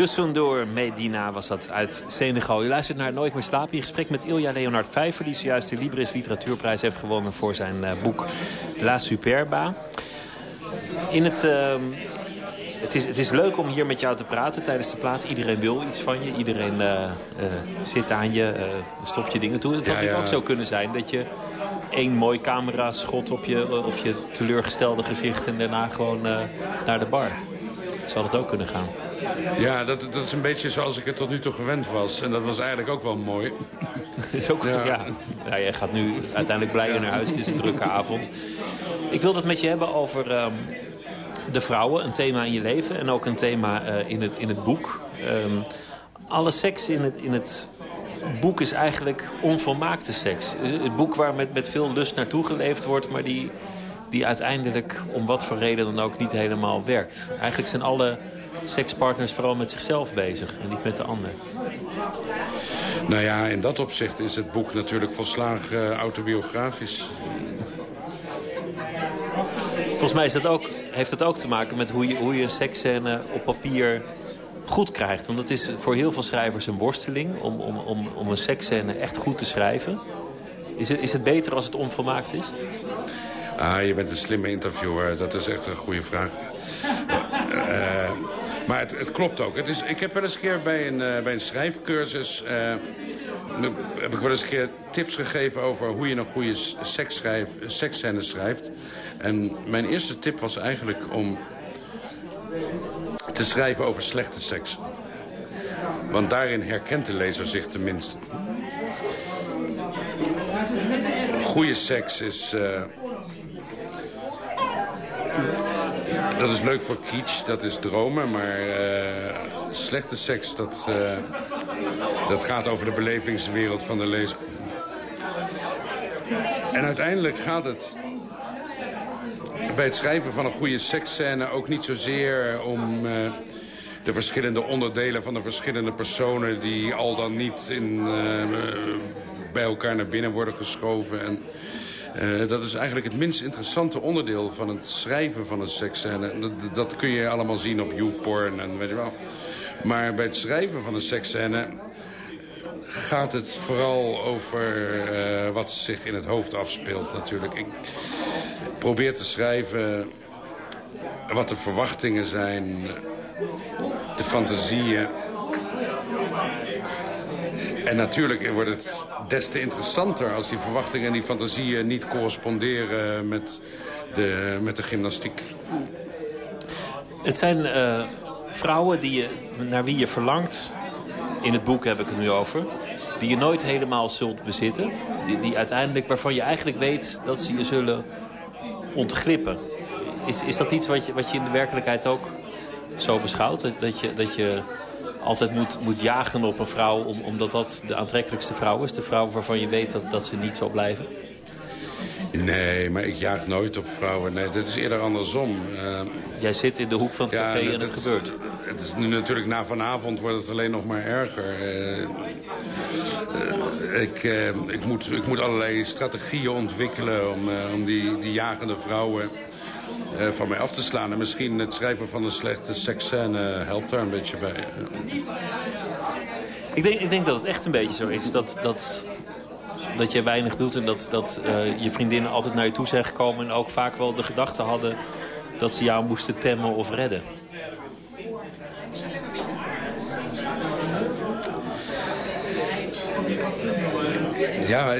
Yusundur Medina was dat uit Senegal. U luistert naar Nooit meer slapen. In gesprek met Ilja Leonard Vijver... die zojuist de Libris Literatuurprijs heeft gewonnen... voor zijn eh, boek La Superba. In het, ehm, het, is, het is leuk om hier met jou te praten tijdens de plaat. Iedereen wil iets van je. Iedereen eh, eh, zit aan je, stopt je dingen toe. Het had Ja, ook zo kunnen zijn dat je... één mooi camera-schot op je, op je teleurgestelde gezicht... en daarna gewoon naar de bar. Zou dat ook kunnen gaan? Ja, dat, dat is een beetje zoals ik het tot nu toe gewend was. En dat was eigenlijk ook wel mooi. *laughs* is ook, ja. Ja. Ja. jij gaat nu uiteindelijk blijer naar huis. Het is een drukke avond. Ik wil het met je hebben over ehm, de vrouwen. Een thema in je leven en ook een thema eh, in, het, in het boek. Ehm, alle seks in het, in het boek is eigenlijk onvolmaakte seks. Eh, Het boek waar met, met veel lust naartoe geleefd wordt... maar die, die uiteindelijk om wat voor reden dan ook niet helemaal werkt. Eigenlijk zijn alle sekspartners vooral met zichzelf bezig en niet met de ander. Nou ja, in dat opzicht is het boek natuurlijk volslagen eh, autobiografisch. Volgens mij is dat ook, heeft dat ook te maken met hoe je, hoe je een seksscène op papier goed krijgt. Want het is voor heel veel schrijvers een worsteling om, om, om, om een seksscène echt goed te schrijven. Is het, is het beter als het onvolmaakt is? Ah, je bent een slimme interviewer. Dat is echt een goede vraag. Eh, maar het, het klopt ook. Het is, ik heb wel eens een keer bij een, eh, bij een schrijfcursus... eh, heb ik wel eens een keer tips gegeven over hoe je een goede seksscène schrijft. En mijn eerste tip was eigenlijk om te schrijven over slechte seks. Want daarin herkent de lezer zich tenminste. Goede seks is... eh, dat is leuk voor kitsch, dat is dromen, maar eh, slechte seks, dat, eh, dat gaat over de belevingswereld van de lezer. En uiteindelijk gaat het bij het schrijven van een goede seksscène ook niet zozeer om eh, de verschillende onderdelen van de verschillende personen die al dan niet in, bij elkaar naar binnen worden geschoven. En, eh, dat is eigenlijk het minst interessante onderdeel van het schrijven van een seksscène. Dat, dat kun je allemaal zien op YouPorn en weet je wel. Maar bij het schrijven van een seksscène gaat het vooral over eh, wat zich in het hoofd afspeelt natuurlijk. Ik probeer te schrijven wat de verwachtingen zijn, de fantasieën. En natuurlijk wordt het des te interessanter als die verwachtingen en die fantasieën niet corresponderen met de, met de gymnastiek. Het zijn eh, vrouwen die je, naar wie je verlangt. In het boek heb ik het nu over. Die je nooit helemaal zult bezitten. Die, die uiteindelijk, waarvan je eigenlijk weet dat ze je zullen ontglippen. Is, is dat iets wat je, wat je in de werkelijkheid ook zo beschouwt? Dat, dat, je, dat je altijd moet, moet jagen op een vrouw om, omdat dat de aantrekkelijkste vrouw is? De vrouw waarvan je weet dat, dat ze niet zal blijven? Nee, maar ik jaag nooit op vrouwen. Nee, dit is eerder andersom. Uh, Jij zit in de hoek van het café ja, en het gebeurt. Het is nu natuurlijk na vanavond wordt het alleen nog maar erger. Uh, uh, ik, ik, moet, ik moet allerlei strategieën ontwikkelen om, om die, die jagende vrouwen van mij af te slaan. En misschien het schrijven van een slechte seksscène helpt daar een beetje bij. Ik denk, ik denk dat het echt een beetje zo is. Dat, dat, dat je weinig doet en dat, dat uh, je vriendinnen altijd naar je toe zijn gekomen... en ook vaak wel de gedachte hadden dat ze jou moesten temmen of redden. Ja,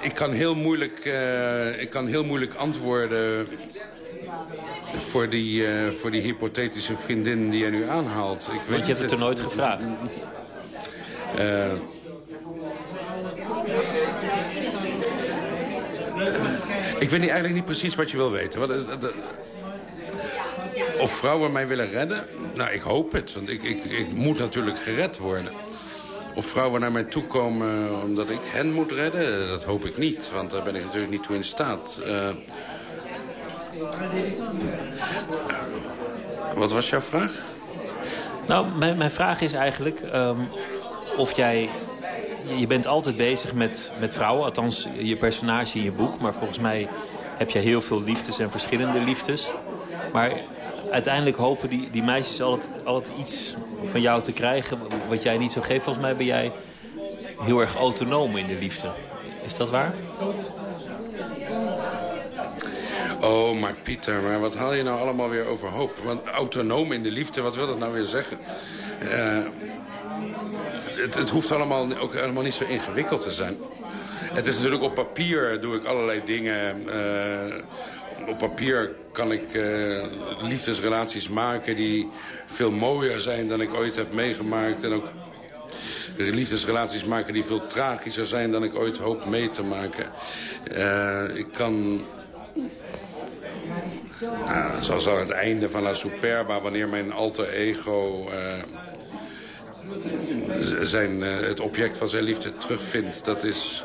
ik kan heel moeilijk, uh, ik kan heel moeilijk antwoorden voor die, uh, voor die hypothetische vriendin die je nu aanhaalt. Ik Want je hebt het er nooit gevraagd. Uh, ik weet eigenlijk niet precies wat je wil weten. Wat, of vrouwen mij willen redden? Nou, ik hoop het, want ik, ik, ik moet natuurlijk gered worden. Of vrouwen naar mij toe komen omdat ik hen moet redden, dat hoop ik niet. Want daar ben ik natuurlijk niet toe in staat. Uh, wat was jouw vraag? Nou, mijn, mijn vraag is eigenlijk um, of jij... Je bent altijd bezig met, met vrouwen, althans je personage in je boek. Maar volgens mij heb je heel veel liefdes en verschillende liefdes. Maar uiteindelijk hopen die, die meisjes altijd, altijd iets van jou te krijgen... wat jij niet zo geeft. Volgens mij ben jij heel erg autonoom in de liefde. Is dat waar? Oh, maar Pieter, maar wat haal je nou allemaal weer overhoop? Want autonoom in de liefde, wat wil dat nou weer zeggen? Uh, het, het, hoeft allemaal ook helemaal niet zo ingewikkeld te zijn. Het is natuurlijk op papier doe ik allerlei dingen. Uh, op papier kan ik uh, liefdesrelaties maken die veel mooier zijn dan ik ooit heb meegemaakt. En ook liefdesrelaties maken die veel tragischer zijn dan ik ooit hoop mee te maken. Ik kan... Uh, zoals aan het einde van La Superba, wanneer mijn alter ego... Uh, zijn, het object van zijn liefde terugvindt. Dat is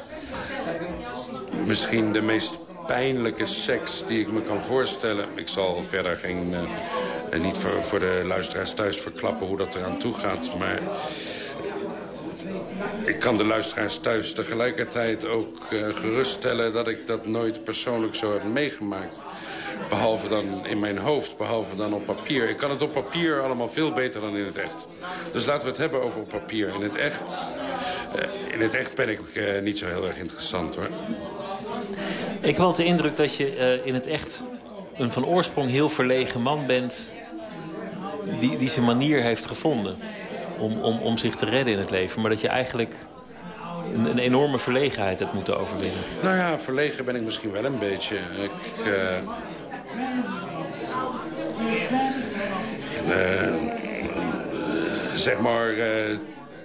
misschien de meest pijnlijke seks die ik me kan voorstellen. Ik zal verder geen, uh, niet voor, voor de luisteraars thuis verklappen hoe dat eraan toe gaat. Maar ik kan de luisteraars thuis tegelijkertijd ook uh, geruststellen... dat ik dat nooit persoonlijk zo heb meegemaakt. Behalve dan in mijn hoofd, behalve dan op papier. Ik kan het op papier allemaal veel beter dan in het echt. Dus laten we het hebben over op papier. In het echt, uh, in het echt ben ik uh, niet zo heel erg interessant hoor. Ik wel de indruk dat je in het echt een van oorsprong heel verlegen man bent... die, die zijn manier heeft gevonden om, om, om zich te redden in het leven. Maar dat je eigenlijk een, een, enorme verlegenheid hebt moeten overwinnen. Nou ja, verlegen ben ik misschien wel een beetje. Ik, uh, uh, zeg maar, uh,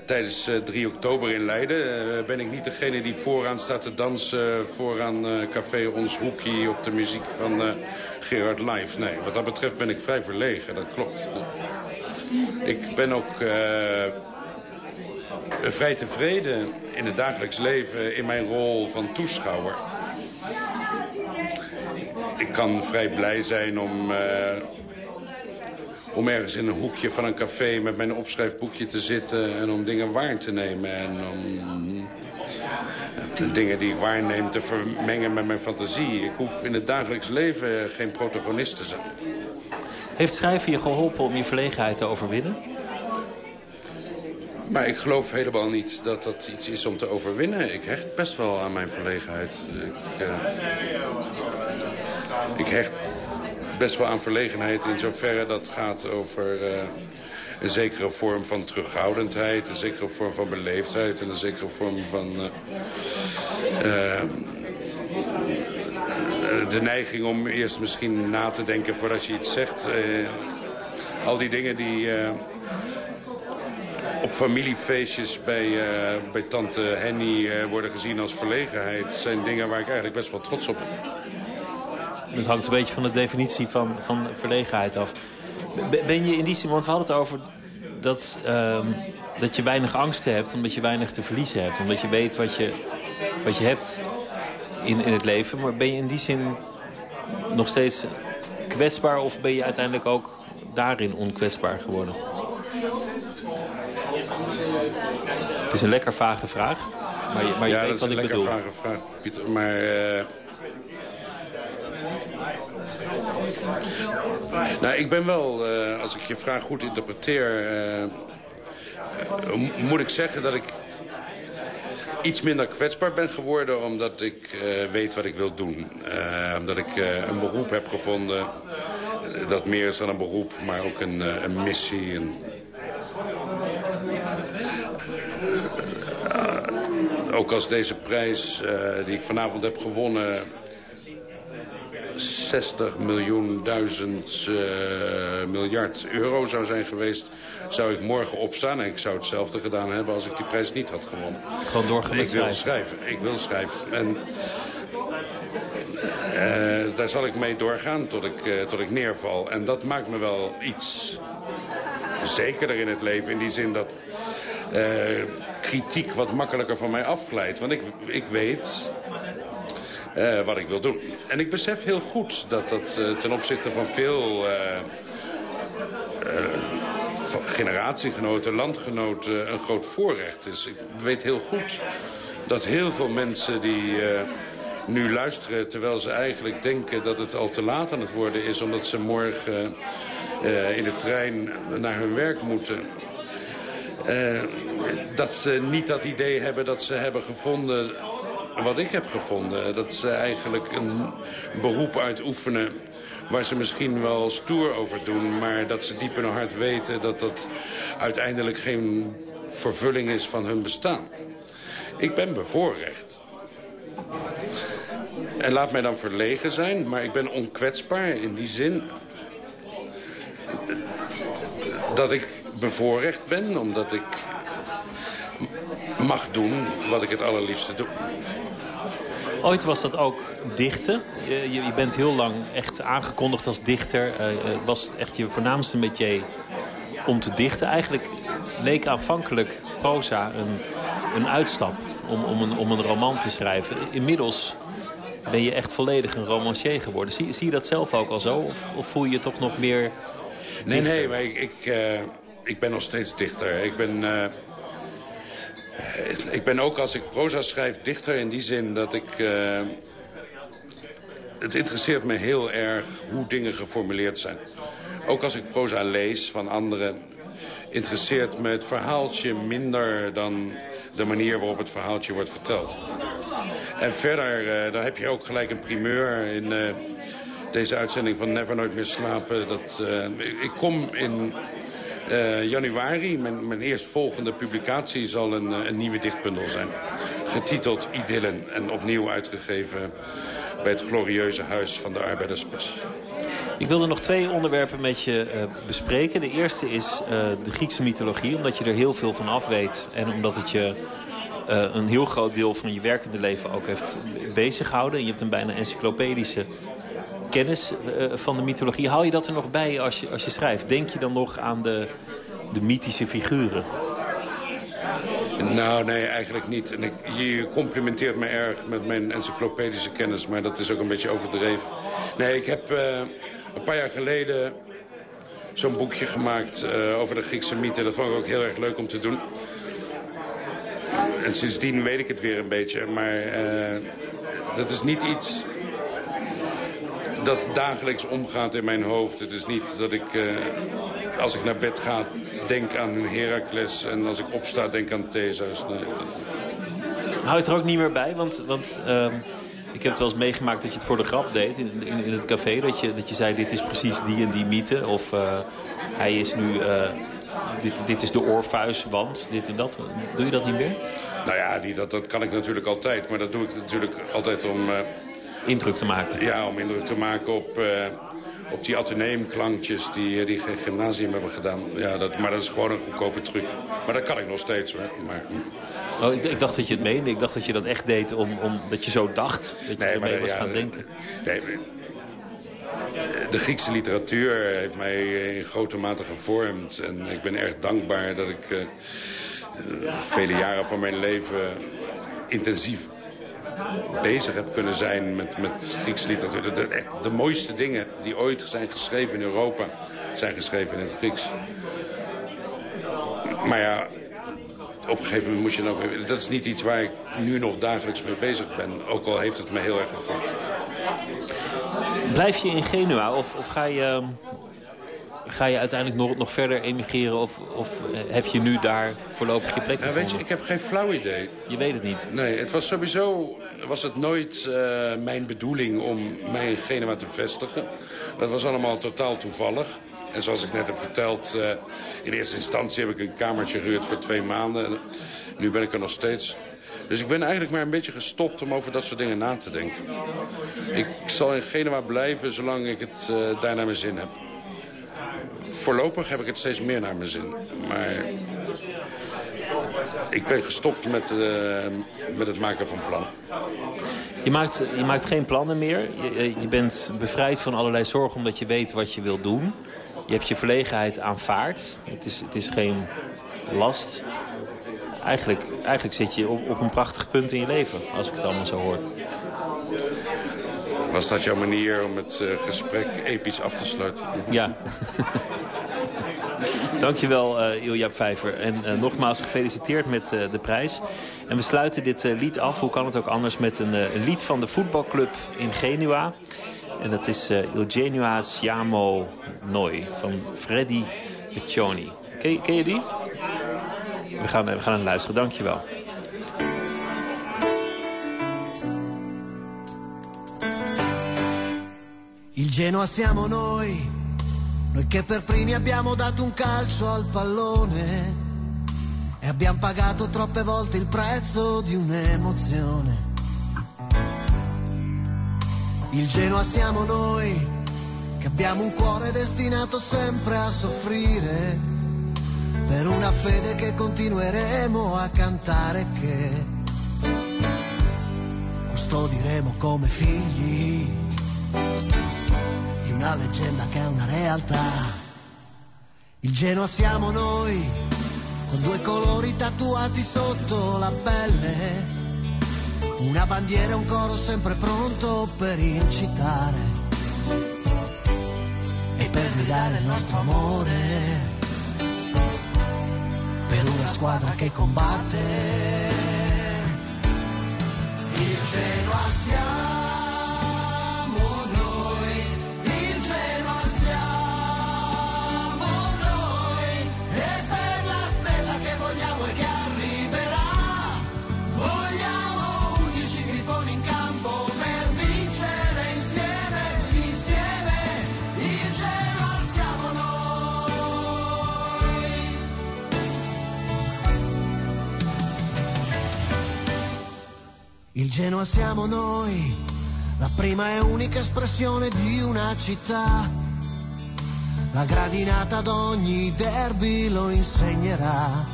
tijdens 3 oktober in Leiden ben ik niet degene die vooraan staat te dansen... vooraan Café Ons Hoekie op de muziek van Gerard Live. Nee, wat dat betreft ben ik vrij verlegen, dat klopt. Ik ben ook vrij tevreden in het dagelijks leven in mijn rol van toeschouwer. Ik kan vrij blij zijn om, uh, om ergens in een hoekje van een café met mijn opschrijfboekje te zitten en om dingen waar te nemen en om de dingen die ik waarneem te vermengen met mijn fantasie. Ik hoef in het dagelijks leven geen protagonist te zijn. Heeft schrijven je geholpen om je verlegenheid te overwinnen? Maar ik geloof helemaal niet dat dat iets is om te overwinnen. Ik hecht best wel aan mijn verlegenheid. Ik, uh, ik hecht best wel aan verlegenheid in zoverre dat gaat over uh, een zekere vorm van terughoudendheid... een zekere vorm van beleefdheid en een zekere vorm van... Uh, de neiging om eerst misschien na te denken voordat je iets zegt. al die dingen die op familiefeestjes bij, bij tante Henny worden gezien als verlegenheid... zijn dingen waar ik eigenlijk best wel trots op ben. Het hangt een beetje van de definitie van, van verlegenheid af. Ben je in die zin, want we hadden het over dat, uh, dat je weinig angsten hebt... omdat je weinig te verliezen hebt. Omdat je weet wat je, wat je hebt in, in het leven. Maar ben je in die zin nog steeds kwetsbaar... of ben je uiteindelijk ook daarin onkwetsbaar geworden? Het is een lekker vage vraag. Maar je, maar je ja, weet dat is wat een ik lekker vage vraag, Pieter. Maar... eh, nou, ik ben wel, eh, als ik je vraag goed interpreteer... eh, mo- moet ik zeggen dat ik iets minder kwetsbaar ben geworden... omdat ik eh, weet wat ik wil doen. Eh, omdat ik eh, een beroep heb gevonden... dat meer is dan een beroep, maar ook een, een missie. Een, ook als deze prijs die ik vanavond heb gewonnen... 60 miljoen duizend eh, miljard euro zou zijn geweest... zou ik morgen opstaan en ik zou hetzelfde gedaan hebben... als ik die prijs niet had gewonnen. Gewoon doorgaan Ik wil schrijven. ik wil schrijven. En eh, daar zal ik mee doorgaan tot ik, eh, tot ik neerval. En dat maakt me wel iets zekerder in het leven. In die zin dat kritiek wat makkelijker van mij afglijdt. Want ik, ik weet eh, wat ik wil doen. En ik besef heel goed dat dat eh, ten opzichte van veel eh, generatiegenoten, landgenoten een groot voorrecht is. Ik weet heel goed dat heel veel mensen die nu luisteren... terwijl ze eigenlijk denken dat het al te laat aan het worden is... omdat ze morgen in de trein naar hun werk moeten... Dat ze niet dat idee hebben dat ze hebben gevonden wat ik heb gevonden. Dat ze eigenlijk een beroep uitoefenen waar ze misschien wel stoer over doen... maar dat ze diep in hun hart weten dat dat uiteindelijk geen vervulling is van hun bestaan. Ik ben bevoorrecht. En laat mij dan verlegen zijn, maar ik ben onkwetsbaar in die zin... dat ik bevoorrecht ben, omdat ik mag doen wat ik het allerliefste doe. Ooit was dat ook dichten. Je, je, bent heel lang echt aangekondigd als dichter. Eh, eh, Het was echt je voornaamste métier om te dichten. Eigenlijk leek aanvankelijk proza een, een uitstap om, om, een, om een roman te schrijven. Inmiddels ben je echt volledig een romancier geworden. Zie, zie je dat zelf ook al zo? Of, of voel je je toch nog meer Nee, dichter? nee, maar ik, ik, eh, ik ben nog steeds dichter. Ik ben, eh, ik ben ook als ik proza schrijf dichter in die zin dat ik... eh, het interesseert me heel erg hoe dingen geformuleerd zijn. Ook als ik proza lees van anderen... interesseert me het verhaaltje minder dan de manier waarop het verhaaltje wordt verteld. En verder, eh, daar heb je ook gelijk een primeur in eh, deze uitzending van Never Nooit Meer Slapen. Dat, eh, ik kom in eh, januari, mijn, mijn eerstvolgende publicatie zal een, eh, een nieuwe dichtbundel zijn. Getiteld Idyllen en opnieuw uitgegeven bij het glorieuze Huis van de Arbeiderspers. Ik wilde nog twee onderwerpen met je eh, bespreken. De eerste is de Griekse mythologie, omdat je er heel veel van af weet. En omdat het je een heel groot deel van je werkende leven ook heeft bezighouden. En je hebt een bijna encyclopedische kennis eh, van de mythologie. Haal je dat er nog bij als je, als je schrijft? Denk je dan nog aan de, de mythische figuren? Nou, nee, eigenlijk niet. En ik, je complimenteert me erg met mijn encyclopedische kennis, maar dat is ook een beetje overdreven. Nee, ik heb eh, een paar jaar geleden zo'n boekje gemaakt eh, over de Griekse mythe. Dat vond ik ook heel erg leuk om te doen. En sindsdien weet ik het weer een beetje, maar dat is niet iets dat dagelijks omgaat in mijn hoofd. Het is niet dat ik, eh, als ik naar bed ga, denk aan Heracles... en als ik opsta, denk aan Theseus. Nee, Hou je het er ook niet meer bij? Want, want ehm, ik heb het wel eens meegemaakt dat je het voor de grap deed in, in, in het café. Dat je, dat je zei, dit is precies die en die mythe. Of eh, hij is nu, eh, dit, dit is de Orpheus, want dit en dat. Doe je dat niet meer? Nou ja, die, dat, dat kan ik natuurlijk altijd. Maar dat doe ik natuurlijk altijd om, Indruk te maken. ja, om indruk te maken op, eh, op die ateneumklankjes die, eh, die gymnasium hebben gedaan. Ja, dat, maar dat is gewoon een goedkope truc. Maar dat kan ik nog steeds hoor. Maar, Oh, ik, ik dacht dat je het meende. Ik dacht dat je dat echt deed om, om, dat je zo dacht. Dat je ermee was ja, gaan denken. Nee, de Griekse literatuur heeft mij in grote mate gevormd. En ik ben erg dankbaar dat ik eh, eh, vele jaren van mijn leven intensief bezig heb kunnen zijn met, met Griekse literatuur. De, echt, de mooiste dingen die ooit zijn geschreven in Europa zijn geschreven in het Grieks. Maar ja, op een gegeven moment moet je dan ook... Dat is niet iets waar ik nu nog dagelijks mee bezig ben. Ook al heeft het me heel erg gevangen. Blijf je in Genua of, of ga je... Ehm, ga je uiteindelijk nog, nog verder emigreren of, of eh, heb je nu daar voorlopig je plek ja, Weet je, ik heb geen flauw idee. Je weet het niet? Nee, het was sowieso was het nooit uh, mijn bedoeling om mij in Genua te vestigen. Dat was allemaal totaal toevallig. En zoals ik net heb verteld, uh, in eerste instantie heb ik een kamertje gehuurd voor twee maanden. En nu ben ik er nog steeds. Dus ik ben eigenlijk maar een beetje gestopt om over dat soort dingen na te denken. Ik zal in Genua blijven zolang ik het uh, daar naar mijn zin heb. Voorlopig heb ik het steeds meer naar mijn zin. Maar ik ben gestopt met, uh, met het maken van plannen. Je maakt, je maakt geen plannen meer. Je, je bent bevrijd van allerlei zorgen omdat je weet wat je wil doen. Je hebt je verlegenheid aanvaard. Het is, het is geen last. Eigenlijk, eigenlijk zit je op, op een prachtig punt in je leven, als ik het allemaal zo hoor. Was dat jouw manier om het uh, gesprek episch af te sluiten? Ja. *laughs* Dankjewel, uh, Ilja Vijver. En uh, nogmaals gefeliciteerd met uh, de prijs. En we sluiten dit lied af, hoe kan het ook anders, met een, een, lied van de voetbalclub in Genua. En dat is Il Genua Siamo Noi van Freddy Piccioni. Ken, je die? We gaan, we gaan aan luisteren, dankjewel. Il Genoa siamo noi Noi che per primi abbiamo dato un calcio al pallone e abbiamo pagato troppe volte il prezzo di un'emozione. Il Genoa siamo noi che abbiamo un cuore destinato sempre a soffrire per una fede che continueremo a cantare che custodiremo come figli una leggenda che è una realtà. Il Genoa siamo noi, con due colori tatuati sotto la pelle. Una bandiera e un coro sempre pronto per incitare. E per guidare il nostro amore. Per una squadra che combatte. Il Genoa siamo. Genoa siamo noi, la prima e unica espressione di una città. La gradinata ad ogni derby lo insegnerà.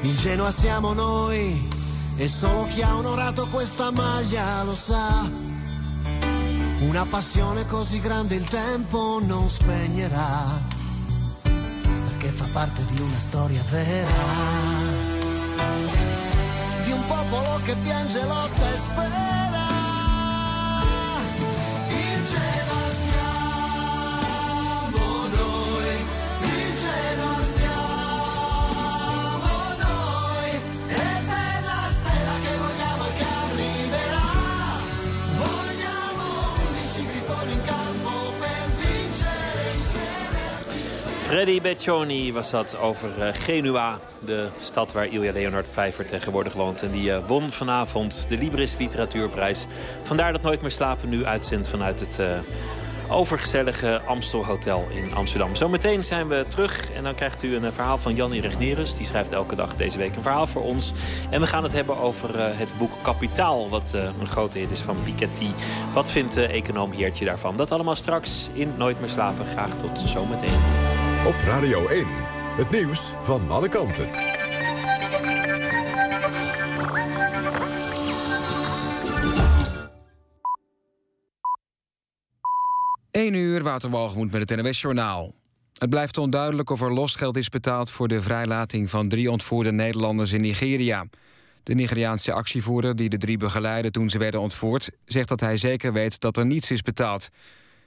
Il Genoa siamo noi e solo chi ha onorato questa maglia lo sa. Una passione così grande il tempo non spegnerà, perché fa parte di una storia vera popolo che piange, lotta e spera. Freddy Beccioni was dat over uh, Genua, de stad waar Ilja Leonard Vijver tegenwoordig woont. En die uh, won vanavond de Libris Literatuurprijs. Vandaar dat Nooit meer slapen nu uitzendt vanuit het uh, overgezellige Amstel Hotel in Amsterdam. Zometeen zijn we terug en dan krijgt u een verhaal van Jan Regnerus. Die schrijft elke dag deze week een verhaal voor ons. En we gaan het hebben over het boek Kapitaal, wat een grote hit is van Piketty. Wat vindt de econoom Heertje daarvan? Dat allemaal straks in Nooit meer slapen. Graag tot zometeen. Op Radio 1, het nieuws van alle kanten. 1 uur, Waterwalgemoed met het NWS-journaal. Het blijft onduidelijk of er losgeld is betaald... voor de vrijlating van drie ontvoerde Nederlanders in Nigeria. De Nigeriaanse actievoerder die de drie begeleidde toen ze werden ontvoerd... zegt dat hij zeker weet dat er niets is betaald.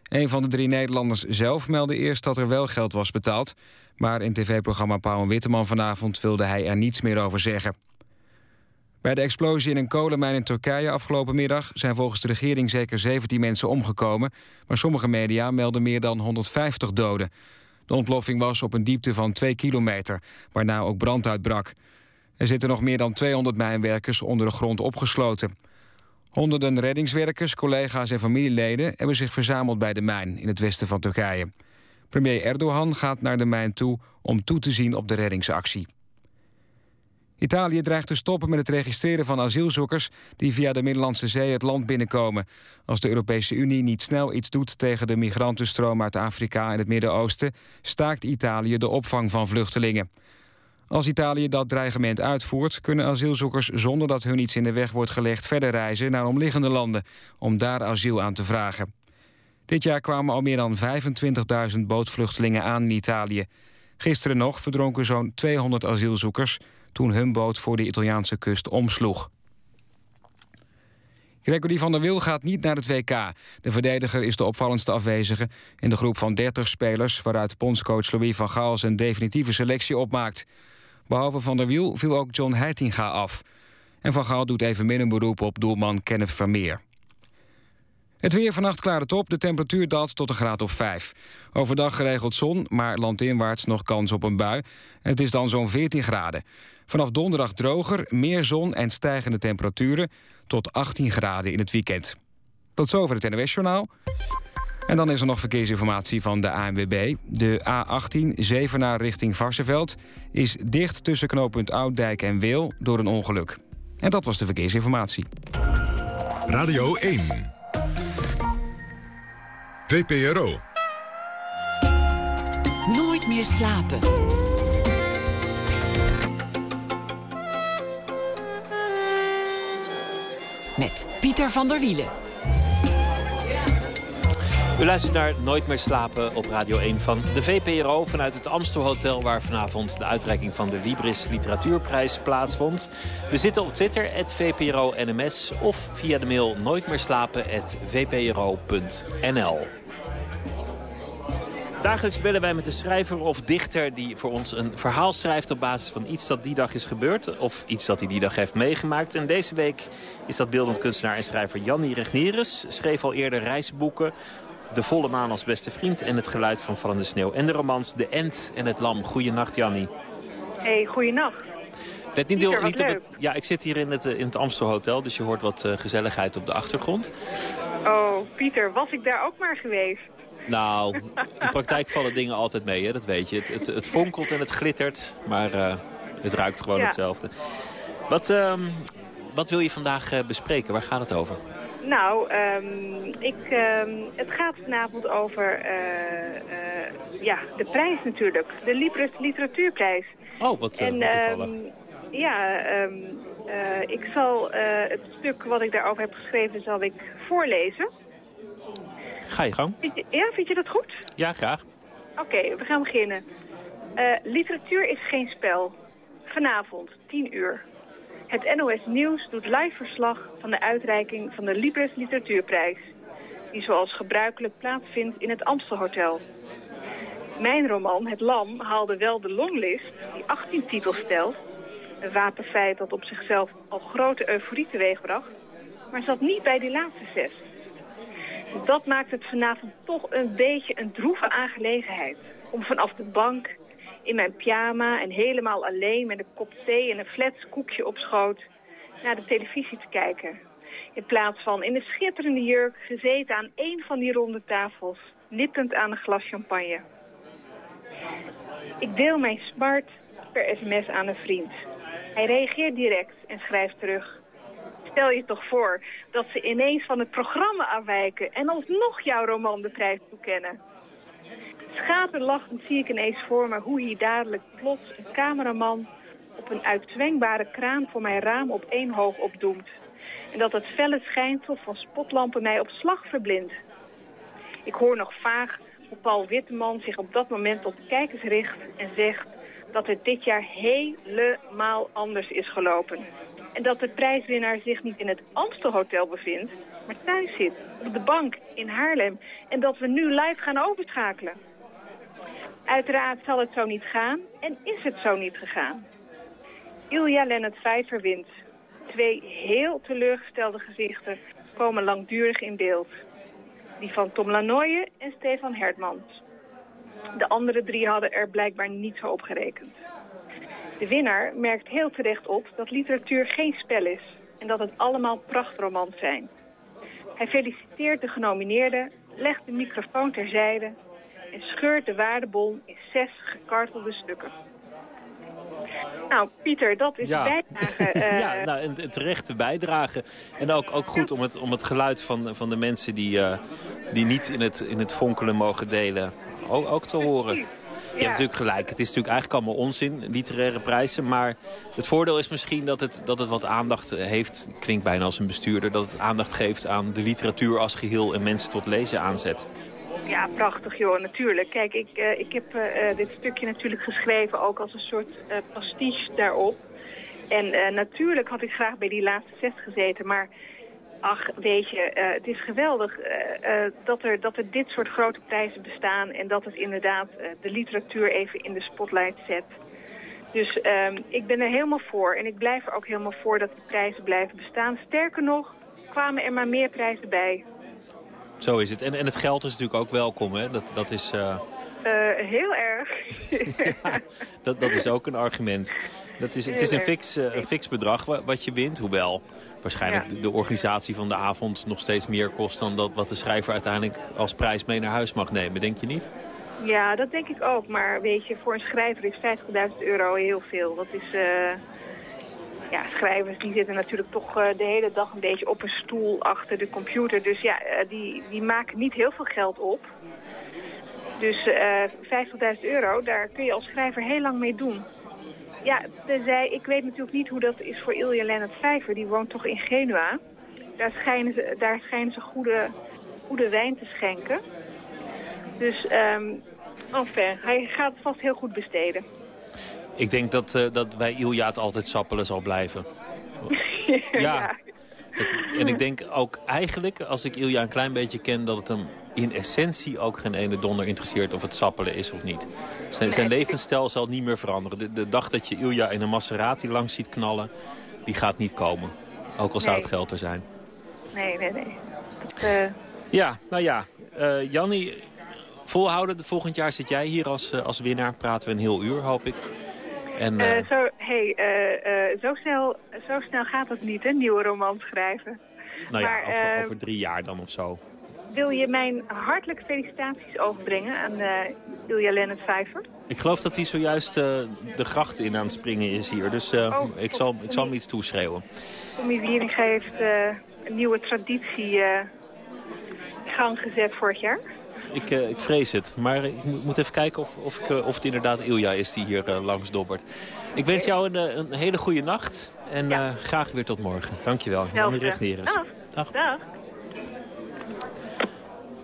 Een van de drie Nederlanders zelf meldde eerst dat er wel geld was betaald... maar in tv-programma Pauw en Witteman vanavond wilde hij er niets meer over zeggen. Bij de explosie in een kolenmijn in Turkije afgelopen middag... zijn volgens de regering zeker 17 mensen omgekomen... maar sommige media melden meer dan 150 doden. De ontploffing was op een diepte van 2 kilometer, waarna ook brand uitbrak. Er zitten nog meer dan 200 mijnwerkers onder de grond opgesloten. Honderden reddingswerkers, collega's en familieleden... hebben zich verzameld bij de mijn in het westen van Turkije. Premier Erdogan gaat naar de mijn toe om toe te zien op de reddingsactie. Italië dreigt te stoppen met het registreren van asielzoekers... die via de Middellandse Zee het land binnenkomen. Als de Europese Unie niet snel iets doet tegen de migrantenstroom uit Afrika en het Midden-Oosten... staakt Italië de opvang van vluchtelingen. Als Italië dat dreigement uitvoert... kunnen asielzoekers zonder dat hun iets in de weg wordt gelegd... verder reizen naar omliggende landen om daar asiel aan te vragen. Dit jaar kwamen al meer dan 25.000 bootvluchtelingen aan in Italië. Gisteren nog verdronken zo'n 200 asielzoekers... toen hun boot voor de Italiaanse kust omsloeg. Gregory van der Wil gaat niet naar het WK. De verdediger is de opvallendste afwezige in de groep van 30 spelers... waaruit bondscoach Louis van Gaal zijn definitieve selectie opmaakt. Behalve Van der Wiel viel ook John Heitinga af. En Van Gaal doet evenmin een beroep op doelman Kenneth Vermeer. Het weer vannacht klaart het op. De temperatuur daalt tot een graad of 5. Overdag geregeld zon, maar landinwaarts nog kans op een bui. Het is dan zo'n 14 graden. Vanaf donderdag droger, meer zon en stijgende temperaturen... tot 18 graden in het weekend. Tot zover het NOS-journaal. En dan is er nog verkeersinformatie van de ANWB. De A18 Zevenaar richting Varsenveld is dicht tussen knooppunt Ouddijk en Weel door een ongeluk. En dat was de verkeersinformatie. Radio 1. VPRO. Nooit meer slapen. Met Pieter van der Wielen. U luistert naar Nooit meer slapen op Radio 1 van de VPRO... vanuit het Amstelhotel waar vanavond de uitreiking van de Libris Literatuurprijs plaatsvond. We zitten op Twitter, VPRO-NMS... of via de mail nooitmeerslapen.vpro.nl. Dagelijks bellen wij met een schrijver of dichter die voor ons een verhaal schrijft op basis van iets dat die dag is gebeurd of iets dat hij die dag heeft meegemaakt. En deze week is dat beeldend kunstenaar en schrijver Jannie Regnerus. Schreef al eerder reisboeken, De Volle Maan als beste vriend en Het Geluid van Vallende Sneeuw. En de romans De Ent en Het Lam. Goeienacht Jannie. Hey, goeienacht. Let niet, Pieter, het, ja, ik zit hier in het, eh, in het Amstelhotel, dus je hoort wat eh, gezelligheid op de achtergrond. Oh, Pieter, was ik daar ook maar geweest? Nou, *laughs* in praktijk vallen dingen altijd mee, hè? dat weet je. Het, het, het fonkelt en het glittert, maar eh, het ruikt gewoon Ja. hetzelfde. Wat, ehm, wat wil je vandaag bespreken? Waar gaat het over? Nou, ehm, ik, ehm, het gaat vanavond over eh, eh, ja, de prijs natuurlijk. De Libris Literatuurprijs. Oh, wat, eh, en wat ehm, ja, ik zal het stuk wat ik daarover heb geschreven, zal ik voorlezen. Ga je gang. Vind je, ja, vind je dat goed? Ja, graag. Oké, we gaan beginnen. Literatuur is geen spel. Vanavond, 10 uur. Het NOS Nieuws doet live verslag van de uitreiking van de Libris Literatuurprijs. Die zoals gebruikelijk plaatsvindt in het Amstelhotel. Mijn roman Het Lam haalde wel de longlist, die 18 titels stelt. Een wapenfeit dat op zichzelf al grote euforie teweegbracht. Maar zat niet bij die laatste zes. Dat maakt het vanavond toch een beetje een droeve aangelegenheid. Om vanaf de bank, in mijn pyjama en helemaal alleen met een kop thee en een flats koekje op schoot, naar de televisie te kijken. In plaats van in een schitterende jurk gezeten aan één van die ronde tafels, nippend aan een glas champagne. Ik deel mijn smart per sms aan een vriend. Hij reageert direct en schrijft terug. Stel je toch voor dat ze ineens van het programma afwijken en alsnog jouw roman de prijs toekennen. Schaterlachend zie ik ineens voor me hoe hier dadelijk plots een cameraman op een uitzwengbare kraan voor mijn raam op één hoog opdoemt. En dat het felle schijnsel van spotlampen mij op slag verblindt. Ik hoor nog vaag hoe Paul Witteman zich op dat moment tot kijkers richt en zegt dat het dit jaar helemaal anders is gelopen. En dat de prijswinnaar zich niet in het Amstelhotel bevindt, maar thuis zit, op de bank in Haarlem. En dat we nu live gaan overschakelen. Uiteraard zal het zo niet gaan en is het zo niet gegaan. Ilja Lennart Vijver wint. Twee heel teleurgestelde gezichten komen langdurig in beeld. Die van Tom Lanoye en Stefan Hertmans. De andere drie hadden er blijkbaar niet zo op gerekend. De winnaar merkt heel terecht op dat literatuur geen spel is... en dat het allemaal prachtromans zijn. Hij feliciteert de genomineerden, legt de microfoon terzijde... en scheurt de waardebon in zes gekartelde stukken. Nou, Pieter, dat is ja. bijdrage. Uh... *laughs* ja, nou, een, een terechte bijdrage. En ook, ook goed om het, om het geluid van, van de mensen die, uh, die niet in het, in het fonkelen mogen delen ook, ook te horen. Je hebt natuurlijk gelijk. Het is natuurlijk eigenlijk allemaal onzin, literaire prijzen. Maar het voordeel is misschien dat het, dat het wat aandacht heeft. Klinkt bijna als een bestuurder. Dat het aandacht geeft aan de literatuur als geheel en mensen tot lezen aanzet. Ja, prachtig joh, natuurlijk. Kijk, ik, uh, ik heb uh, dit stukje natuurlijk geschreven ook als een soort uh, pastiche daarop. En natuurlijk had ik graag bij die laatste zes gezeten, maar ach, weet je, het is geweldig dat, er, dat er dit soort grote prijzen bestaan... en dat het inderdaad de literatuur even in de spotlight zet. Dus um, ik ben er helemaal voor en ik blijf er ook helemaal voor dat de prijzen blijven bestaan. Sterker nog, kwamen er maar meer prijzen bij. Zo is het. En, en het geld is natuurlijk ook welkom, hè? Dat, dat is... heel erg. *laughs* ja, dat, dat is ook een argument. Dat is, het is een fix, een fix bedrag wat je wint, hoewel waarschijnlijk ja. de organisatie van de avond nog steeds meer kost... dan dat wat de schrijver uiteindelijk als prijs mee naar huis mag nemen. Denk je niet? Ja, dat denk ik ook. Maar weet je, voor een schrijver is 50.000 euro heel veel. Dat is... Uh... Ja, schrijvers die zitten natuurlijk toch uh, de hele dag een beetje op een stoel achter de computer. Dus ja, uh, die, die maken niet heel veel geld op. Dus 50.000 euro, daar kun je als schrijver heel lang mee doen. Ja, tenzij, ik weet natuurlijk niet hoe dat is voor Ilja Lennart Vijver. Die woont toch in Genua. Daar schijnen ze, daar schijnen ze goede, goede wijn te schenken. Dus, um, enfin, hij gaat het vast heel goed besteden. Ik denk dat, uh, dat bij Ilja het altijd sappelen zal blijven. *laughs* ja. ja. En ik denk ook eigenlijk, als ik Ilja een klein beetje ken... dat het hem in essentie ook geen ene donder interesseert of het sappelen is of niet. Zijn, zijn levensstijl zal niet meer veranderen. De, de, dag dat je Ilja in een Maserati langs ziet knallen, die gaat niet komen. Ook al zou het geld er zijn. Nee, nee, nee. Dat, uh... Ja, nou ja. Uh, Jannie, volhouden. Volgend jaar zit jij hier als, als winnaar. Praten we een heel uur, hoop ik. En, uh... zo, hey, zo, snel, zo snel gaat het niet, hè, nieuwe roman schrijven. Nou ja, maar, over, over, drie jaar dan of zo. Wil je mijn hartelijke felicitaties overbrengen aan uh, Ilja Lennart Vijver? Ik geloof dat hij zojuist uh, de gracht in aan het springen is hier. Dus uh, oh, ik, zal, ik zal hem iets toeschreeuwen. Tommy Wieringa heeft een nieuwe traditie gang gezet vorig jaar. Ik, ik vrees het. Maar ik moet even kijken of, of, ik, of het inderdaad Ilja is die hier langs dobbert. Ik wens jou een, een hele goede nacht. En ja. graag weer tot morgen. Dankjewel. Jannie Rechtneres. Dag. Dag. Dag.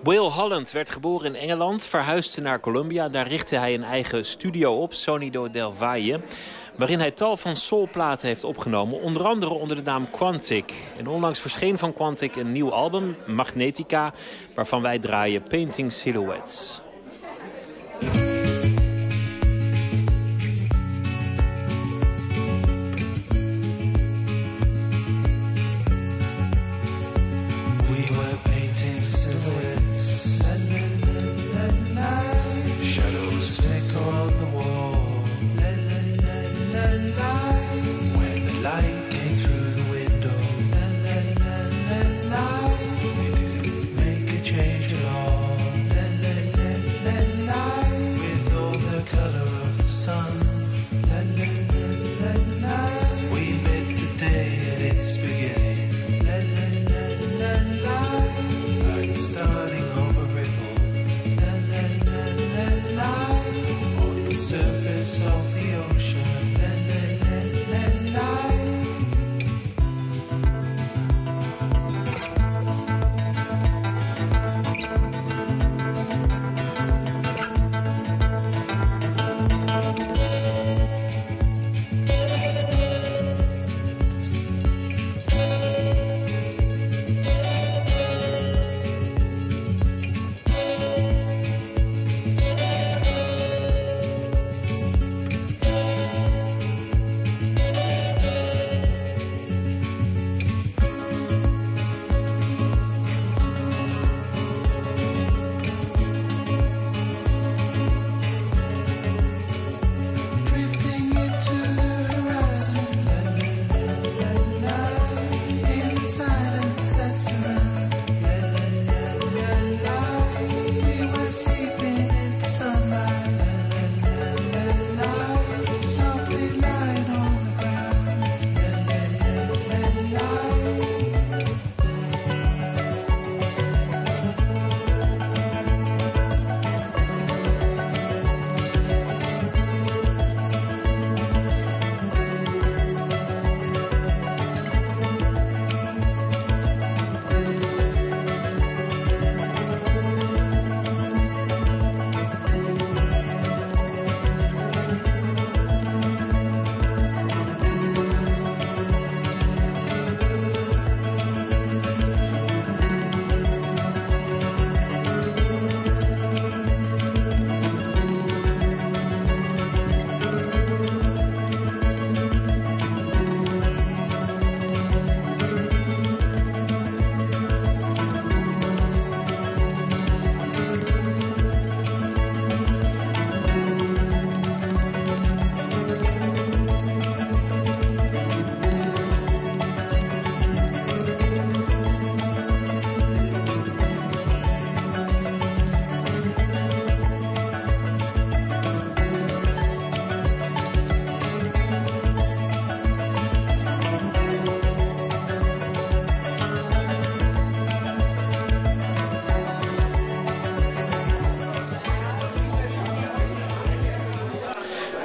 Will Holland werd geboren in Engeland, verhuisde naar Colombia. Daar richtte hij een eigen studio op, Sonido del Valle... waarin hij tal van soulplaten heeft opgenomen. Onder andere onder de naam Quantic. En onlangs verscheen van Quantic een nieuw album, Magnetica... waarvan wij draaien Painting Silhouettes.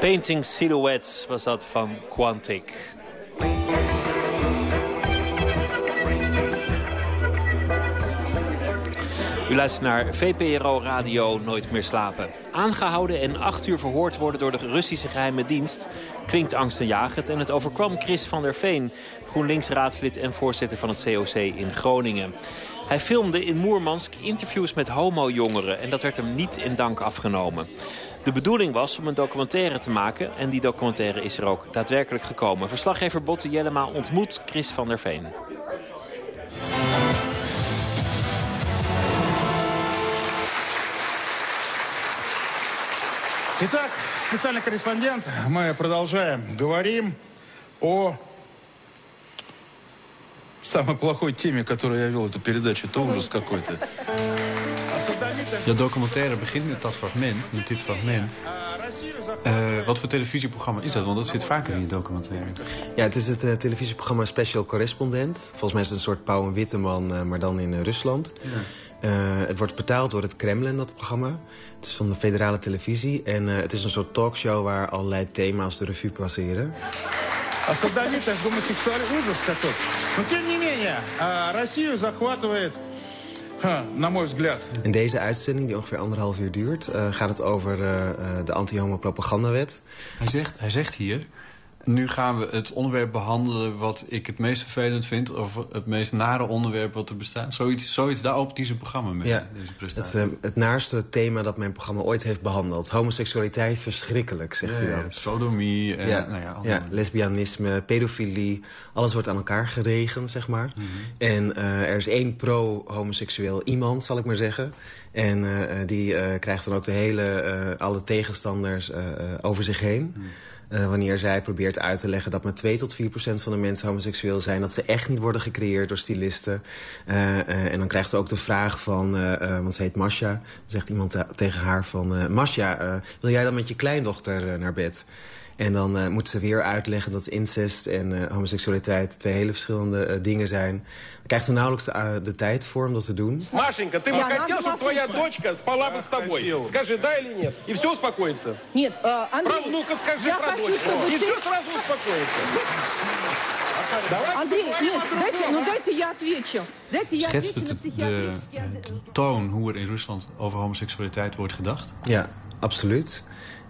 Painting Silhouettes was dat van Quantic. U luistert naar VPRO Radio Nooit meer slapen. Aangehouden en acht uur verhoord worden door de Russische geheime dienst... klinkt angstenjagend en het overkwam Chris van der Veen... GroenLinks-raadslid en voorzitter van het COC in Groningen. Hij filmde in Moermansk interviews met homo-jongeren... en dat werd hem niet in dank afgenomen. De bedoeling was om een documentaire te maken... en die documentaire is er ook daadwerkelijk gekomen. Verslaggever Botte Jellema ontmoet Chris van der Veen. Итак, специальный корреспондент, мы продолжаем. Говорим о самой плохой теме, которую я вел эту передачу. Это ужас какой-то. De documentaire begint met dat fragment, met dit fragment. Uh, wat voor televisieprogramma is dat? Want dat zit vaker in je documentaire. Ja, het is het uh, televisieprogramma Special Correspondent. Volgens mij is het een soort Pauw en Witteman, uh, maar dan in Rusland. Ja. Uh, het wordt betaald door het Kremlin, dat programma. Het is van de federale televisie. En uh, het is een soort talkshow waar allerlei thema's de revue passeren. А садомит это гомосексуальный ужас какой. Но тем не менее, Россию захватывает, на мой взгляд... In deze uitzending, die ongeveer anderhalf uur duurt... Uh, gaat het over uh, de anti-homo-propagandawet. Hij zegt, hij zegt hier... Nu gaan we het onderwerp behandelen wat ik het meest vervelend vind... of het meest nare onderwerp wat er bestaat. Zoiets, zoiets daar opent hij zijn programma mee, ja, deze. Het, uh, het naarste thema dat mijn programma ooit heeft behandeld. Homoseksualiteit, verschrikkelijk, zegt ja, hij dan. Ja, sodomie, en, ja, nou ja, ja, lesbianisme, pedofilie. Alles wordt aan elkaar geregen, zeg maar. Mm -hmm. En uh, er is één pro-homoseksueel iemand, zal ik maar zeggen... En uh, die krijgt dan ook de hele, alle tegenstanders over zich heen... Mm. Uh, wanneer zij probeert uit te leggen dat maar 2 tot 4 procent van de mensen homoseksueel zijn. Dat ze echt niet worden gecreëerd door stylisten. Uh, uh, en dan krijgt ze ook de vraag van, want ze heet Masha. Dan zegt iemand tegen haar van, Masha, wil jij dan met je kleindochter naar bed? En dan moet ze weer uitleggen dat incest en homoseksualiteit twee hele verschillende dingen zijn Dan krijgt ze nauwelijks de, de tijd voor om dat te doen. Машенька, ты бы хотел, чтобы твоя дочка спала бы с тобой? Скажи, да или нет? И все успокоится? Нет, Андрей... Прав, ну-ка скажи я про хочу, дочку. чтобы И ты... все сразу успокоится. Андрей, нет, дайте, ну дайте я отвечу. Дайте я Schetst отвечу het на de, психиатрический... de toon hoe er in Rusland over homoseksualiteit wordt gedacht? Ja, absoluut.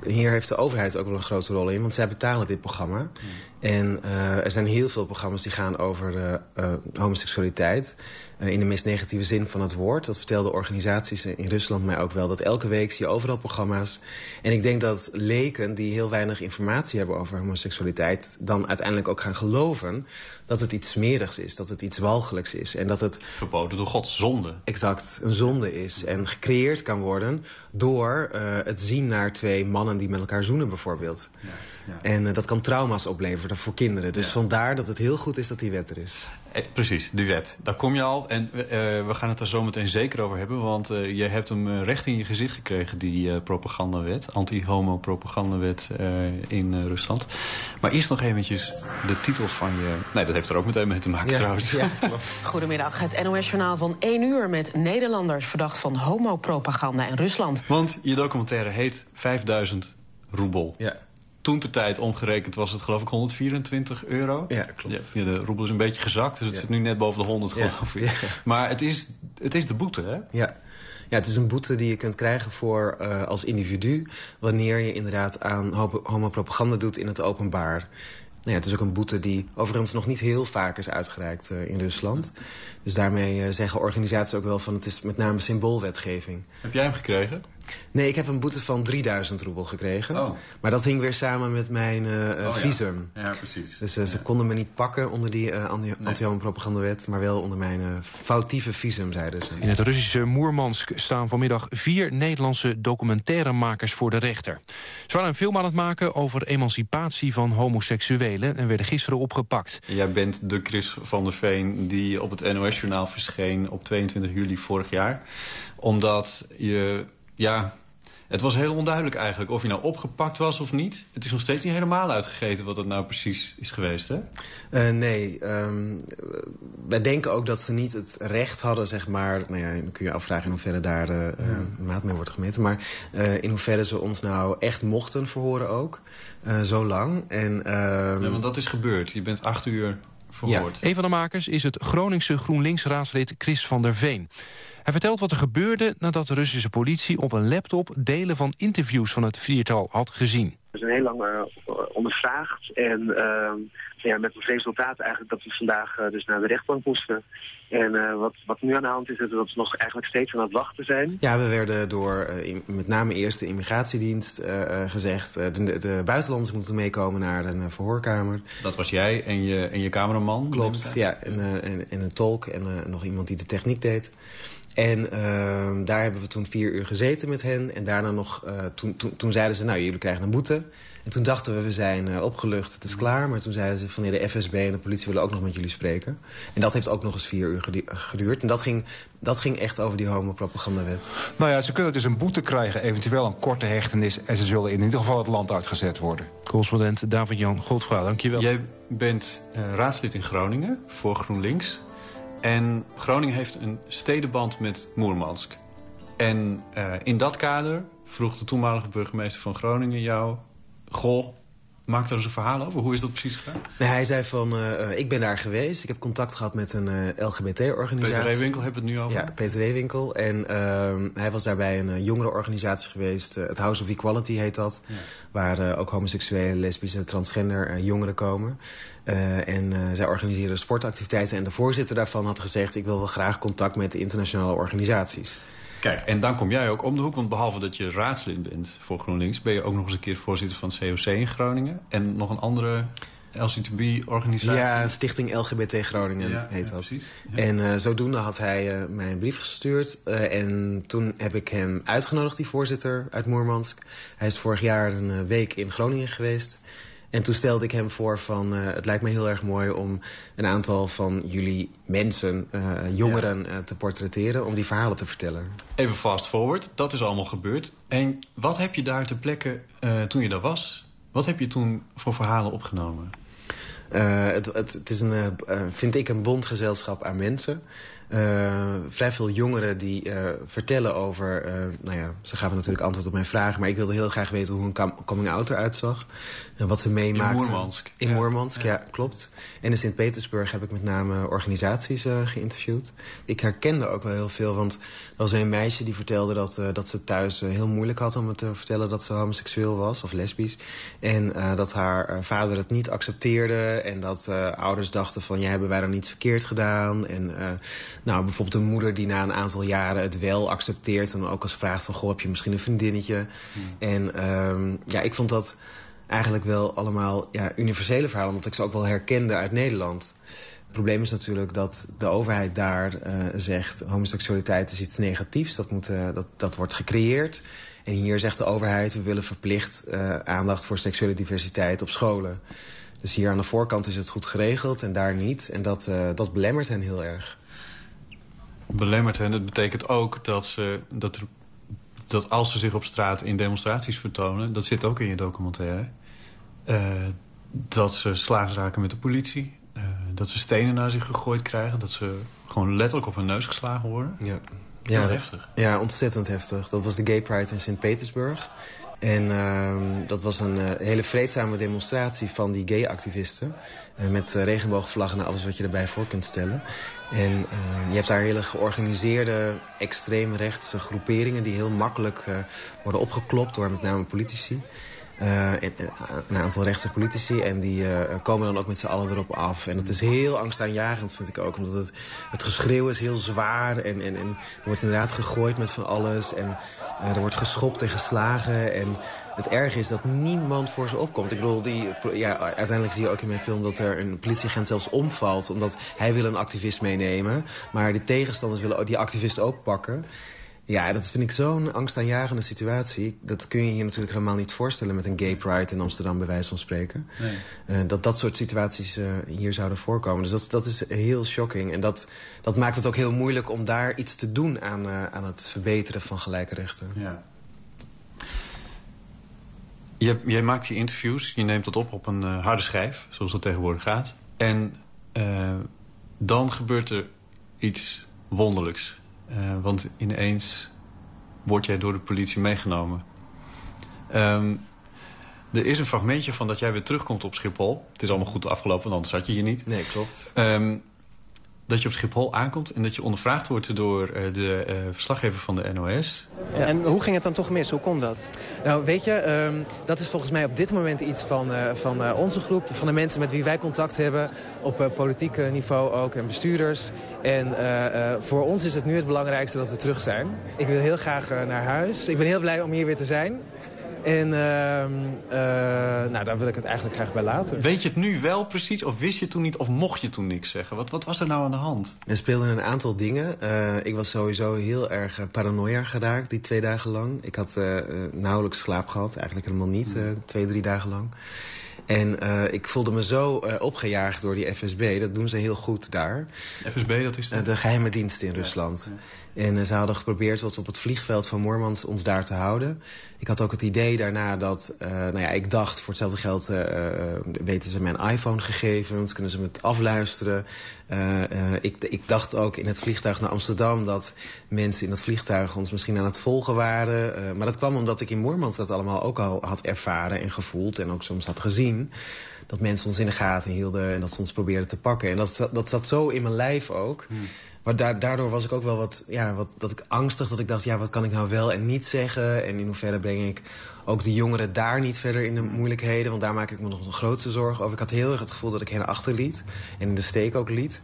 Hier heeft de overheid ook wel een grote rol in, want zij betalen dit programma. En uh, er zijn heel veel programma's die gaan over uh, uh, homoseksualiteit. In de meest negatieve zin van het woord. Dat vertelden organisaties in Rusland mij ook wel. Dat elke week zie je overal programma's. En ik denk dat leken die heel weinig informatie hebben over homoseksualiteit... dan uiteindelijk ook gaan geloven dat het iets smerigs is. Dat het iets walgelijks is. En dat het... Verboden door God, zonde. Exact, een zonde is. En gecreëerd kan worden door het zien naar twee mannen die met elkaar zoenen bijvoorbeeld. Ja, ja. En dat kan trauma's opleveren voor kinderen. Dus ja. vandaar dat het heel goed is dat die wet er is. Eh, precies, die wet. Daar kom je al. En uh, we gaan het er zo meteen zeker over hebben. Want uh, je hebt hem recht in je gezicht gekregen, die uh, propagandawet. Anti-homo-propagandawet in Rusland. Maar eerst nog eventjes de titel van je... Nee, dat heeft er ook meteen mee te maken ja, trouwens. Ja, *laughs* Goedemiddag, het NOS-journaal van 1 uur... met Nederlanders verdacht van homopropaganda in Rusland. Want je documentaire heet 5000 roebel. Ja toen de tijd omgerekend was het geloof ik 124 euro. Ja, klopt. Ja, de roebel is een beetje gezakt, dus het ja. zit nu net boven de 100 geloof ik. Maar het is, het is de boete, hè? Ja. Ja, het is een boete die je kunt krijgen voor uh, als individu... wanneer je inderdaad aan homopropaganda doet in het openbaar. Nou ja, het is ook een boete die overigens nog niet heel vaak is uitgereikt uh, in Rusland. Dus daarmee uh, zeggen organisaties ook wel van het is met name symboolwetgeving. Heb jij hem gekregen? Nee, ik heb een boete van 3000 roebel gekregen. Oh. Maar dat hing weer samen met mijn uh, uh, oh, visum. Ja, ja precies. Dus uh, ja. ze konden me niet pakken onder die uh, anti-homopropagandawet... maar wel onder mijn uh, foutieve visum, zeiden ze. In het Russische Moermansk staan vanmiddag vier Nederlandse documentairemakers voor de rechter. Ze waren een film aan het maken over emancipatie van homoseksuelen... en werden gisteren opgepakt. Jij bent de Chris van der Veen die op het NOS-journaal verscheen... op 22 juli vorig jaar. Omdat je ja, Het was heel onduidelijk eigenlijk of hij nou opgepakt was of niet. Het is nog steeds niet helemaal uitgegeten wat het nou precies is geweest, hè? Uh, nee, um, wij denken ook dat ze niet het recht hadden, zeg maar... Nou ja, dan kun je afvragen in hoeverre daar uh, ja. maat mee wordt gemeten. Maar uh, in hoeverre ze ons nou echt mochten verhoren ook. zo lang. En, uh, ja, want dat is gebeurd. Je bent acht uur verhoord. Ja. Een van de makers is het Groningse GroenLinks-raadslid Chris van der Veen. Hij vertelt wat er gebeurde nadat de Russische politie op een laptop... delen van interviews van het viertal had gezien. We zijn heel lang uh, ondervraagd en uh, ja, met het resultaat eigenlijk dat we vandaag uh, dus naar de rechtbank moesten. En uh, wat, wat nu aan de hand is, is dat we nog eigenlijk steeds aan het wachten zijn. Ja, we werden door uh, met name eerst de immigratiedienst uh, gezegd... de, de buitenlanders moeten meekomen naar een verhoorkamer. Dat was jij en je, en je cameraman? Klopt, ja. En, en, en, een tolk en nog iemand die de techniek deed. En uh, daar hebben we toen vier uur gezeten met hen. En daarna nog, uh, toen, toen, toen zeiden ze, nou, jullie krijgen een boete. En toen dachten we, we zijn uh, opgelucht, het is klaar. Maar toen zeiden ze van, nee, de FSB en de politie willen ook nog met jullie spreken. En dat heeft ook nog eens vier uur geduurd. En dat ging, dat ging echt over die homopropagandawet. Nou ja, ze kunnen dus een boete krijgen, eventueel een korte hechtenis... en ze zullen in ieder geval het land uitgezet worden. Correspondent David-Jan Godfrouw, dankjewel. Jij bent uh, raadslid in Groningen voor GroenLinks... En Groningen heeft een stedenband met Moermansk. En uh, in dat kader vroeg de toenmalige burgemeester van Groningen jou... Goh, maak er eens een verhaal over. Hoe is dat precies gegaan? Nee, hij zei van, uh, ik ben daar geweest. Ik heb contact gehad met een uh, LGBT-organisatie. Peter Reewinkel hebben we het nu over? Ja, Peter Reewinkel. En uh, hij was daarbij een jongerenorganisatie geweest. het House of Equality heet dat. Ja. Waar ook homoseksuele, lesbische, transgender jongeren komen. En zij organiseren sportactiviteiten. En de voorzitter daarvan had gezegd... ik wil wel graag contact met internationale organisaties. Kijk, en dan kom jij ook om de hoek. Want behalve dat je raadslid bent voor GroenLinks... ben je ook nog eens een keer voorzitter van het COC in Groningen. En nog een andere LGTB-organisatie. Ja, Stichting LGBT Groningen ja, heet ja, dat. Precies. Ja. En uh, zodoende had hij uh, mij een brief gestuurd. Uh, en toen heb ik hem uitgenodigd, die voorzitter uit Moermansk. Hij is vorig jaar een week in Groningen geweest... En toen stelde ik hem voor van... Uh, het lijkt me heel erg mooi om een aantal van jullie mensen, uh, jongeren, ja. uh, te portretteren... om die verhalen te vertellen. Even fast forward, dat is allemaal gebeurd. En wat heb je daar ter plekke, toen je daar was... wat heb je toen voor verhalen opgenomen? Het, het, het, is een, vind ik een bondgezelschap aan mensen... Uh, vrij veel jongeren die uh, vertellen over... Uh, nou ja, ze gaven natuurlijk antwoord op mijn vraag... maar ik wilde heel graag weten hoe hun coming-out eruit zag. En wat ze meemaakten. In Moermansk. In ja. Moermansk, ja. klopt. En in Sint-Petersburg heb ik met name organisaties geïnterviewd. Ik herkende ook wel heel veel, want was een meisje die vertelde... dat, dat ze thuis heel moeilijk had om te vertellen dat ze homoseksueel was of lesbisch. En dat haar vader het niet accepteerde... en dat ouders dachten van, ja, hebben wij dan niets verkeerd gedaan... En, nou, bijvoorbeeld een moeder die na een aantal jaren het wel accepteert... en dan ook als vraagt van, goh, heb je misschien een vriendinnetje? Hmm. En um, ja, ik vond dat eigenlijk wel allemaal ja, universele verhalen... omdat ik ze ook wel herkende uit Nederland. Probleem is natuurlijk dat de overheid daar uh, zegt... homoseksualiteit is iets negatiefs, dat, moet, uh, dat, dat wordt gecreëerd... En hier zegt de overheid, we willen verplicht uh, aandacht voor seksuele diversiteit op scholen. Dus hier aan de voorkant is het goed geregeld en daar niet. En dat, dat belemmert hen heel erg belemmert hen. Dat betekent ook dat, ze, dat, dat als ze zich op straat in demonstraties vertonen... dat zit ook in je documentaire... Dat ze slaags met de politie. Dat ze stenen naar zich gegooid krijgen. Dat ze gewoon letterlijk op hun neus geslagen worden. Ja. Heel ja, heftig. Ja, ontzettend heftig. Dat was de Gay Pride in Sint-Petersburg. En uh, dat was een uh, hele vreedzame demonstratie van die gay-activisten. Uh, met regenboogvlaggen en alles wat je erbij voor kunt stellen. En je hebt daar hele georganiseerde extreemrechtse groeperingen... die heel makkelijk worden opgeklopt door met name politici. Uh, een aantal rechtse politici. En die uh, komen dan ook met z'n allen erop af. En het is heel angstaanjagend, vind ik ook. Omdat het, het geschreeuw is heel zwaar. En, en, en er wordt inderdaad gegooid met van alles. En er wordt geschopt en geslagen. En het erge is dat niemand voor ze opkomt. Ik bedoel, die, ja, uiteindelijk zie je ook in mijn film dat er een politieagent zelfs omvalt. Omdat hij wil een activist meenemen. Maar de tegenstanders willen die activist ook pakken. Ja, dat vind ik zo'n angstaanjagende situatie. Dat kun je hier natuurlijk helemaal niet voorstellen... met een gay pride in Amsterdam, bij wijze van spreken. Nee. Uh, dat dat soort situaties uh, hier zouden voorkomen. Dus dat, dat is heel shocking. En dat, dat maakt het ook heel moeilijk om daar iets te doen... aan, uh, aan het verbeteren van gelijke rechten. Ja. Je, jij maakt die interviews, je neemt dat op op een harde schijf, zoals dat tegenwoordig gaat. En dan gebeurt er iets wonderlijks. Uh, want ineens word jij door de politie meegenomen. Um, er is een fragmentje van dat jij weer terugkomt op Schiphol. Het is allemaal goed afgelopen, anders zat je hier niet. Nee, klopt. Um, dat je op Schiphol aankomt en dat je ondervraagd wordt door uh, de uh, verslaggever van de NOS. Ja. En hoe ging het dan toch mis? Hoe komt dat? Nou, weet je, um, dat is volgens mij op dit moment iets van, uh, van onze groep. Van de mensen met wie wij contact hebben. Op politiek niveau ook en bestuurders. En voor ons is het nu het belangrijkste dat we terug zijn. Ik wil heel graag naar huis. Ik ben heel blij om hier weer te zijn. En uh, uh, nou, daar wil ik het eigenlijk graag bij laten. Weet je het nu wel precies? Of wist je toen niet? Of mocht je toen niks zeggen? Wat, wat was er nou aan de hand? Er speelden een aantal dingen. Uh, ik was sowieso heel erg paranoia geraakt die twee dagen lang. Ik had nauwelijks slaap gehad. Eigenlijk helemaal niet. twee, drie dagen lang. En uh, ik voelde me zo uh, opgejaagd door die FSB. Dat doen ze heel goed daar. FSB, dat is de... Uh, de geheime dienst in Rusland. Ja. En ze hadden geprobeerd tot op het vliegveld van Moormans ons daar te houden. Ik had ook het idee daarna dat... nou ja, ik dacht, voor hetzelfde geld weten ze mijn iPhone-gegevens. Kunnen ze me afluisteren. ik, ik dacht ook in het vliegtuig naar Amsterdam... dat mensen in het vliegtuig ons misschien aan het volgen waren. maar dat kwam omdat ik in Moormans dat allemaal ook al had ervaren en gevoeld. En ook soms had gezien dat mensen ons in de gaten hielden en dat ze ons probeerden te pakken. En dat, dat zat zo in mijn lijf ook. Hmm. Maar da daardoor was ik ook wel wat, ja, wat dat ik angstig. Dat ik dacht, ja, wat kan ik nou wel en niet zeggen? En in hoeverre breng ik ook de jongeren daar niet verder in de moeilijkheden? Want daar maak ik me nog de grootste zorgen over. Ik had heel erg het gevoel dat ik hen achterliet. En in de steek ook liet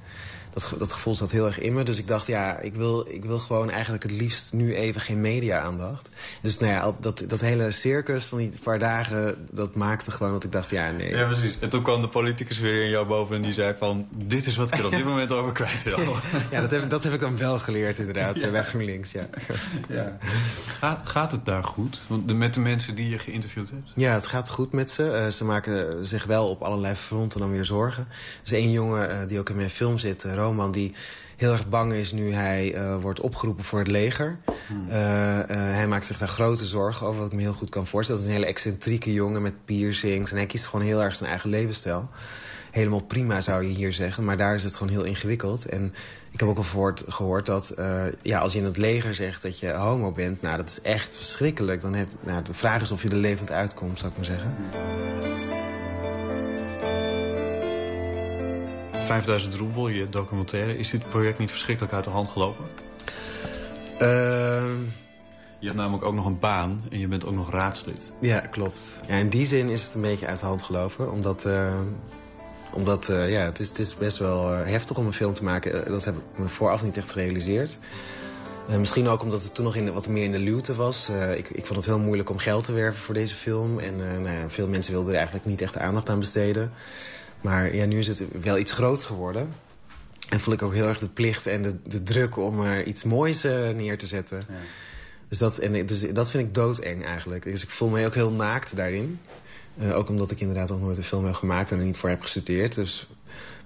dat, dat gevoel zat heel erg in me. Dus ik dacht, ja, ik wil, ik wil gewoon eigenlijk het liefst nu even geen media-aandacht. Dus nou ja, dat, dat hele circus van die paar dagen, dat maakte gewoon dat ik dacht, ja, nee. Ja, precies. En toen kwam de politicus weer in jou boven en die zei van... dit is wat ik er op dit *laughs* moment over kwijt wil. ja, dat heb, dat heb ik dan wel geleerd inderdaad, ja. bij GroenLinks, ja. ja. Gaat, gaat het daar goed? Want de, met de mensen die je geïnterviewd hebt? Ja, het gaat goed met ze. Uh, ze maken zich wel op allerlei fronten dan weer zorgen. Er is één jongen uh, die ook in mijn film zit, uh, Roman... die heel erg bang is nu hij uh, wordt opgeroepen voor het leger. Hmm. Uh, uh, hij maakt zich daar grote zorgen over, wat ik me heel goed kan voorstellen. Dat is een hele excentrieke jongen met piercings. En hij kiest gewoon heel erg zijn eigen levensstijl. Helemaal prima, zou je hier zeggen. Maar daar is het gewoon heel ingewikkeld. En ik heb ook al gehoord, gehoord dat ja, als je in het leger zegt dat je homo bent... nou, dat is echt verschrikkelijk. Dan heb, nou, de vraag is of je er levend uitkomt, zou ik maar zeggen. 5000 roebel, je documentaire. Is dit project niet verschrikkelijk uit de hand gelopen? Uh... Je hebt namelijk ook nog een baan en je bent ook nog raadslid. Ja, klopt. Ja, in die zin is het een beetje uit de hand gelopen. Omdat, uh, omdat uh, ja, het, is, het is best wel heftig om een film te maken. dat heb ik me vooraf niet echt gerealiseerd. misschien ook omdat het toen nog in, wat meer in de luwte was. ik, ik vond het heel moeilijk om geld te werven voor deze film. En nou ja, veel mensen wilden er eigenlijk niet echt aandacht aan besteden. Maar ja, nu is het wel iets groots geworden. En voel ik ook heel erg de plicht en de, de druk om er iets moois uh, neer te zetten. Ja. Dus, dat, en, dus dat vind ik doodeng eigenlijk. Dus ik voel me ook heel naakt daarin. Uh, ook omdat ik inderdaad nog nooit een film heb gemaakt en er niet voor heb gestudeerd. Dus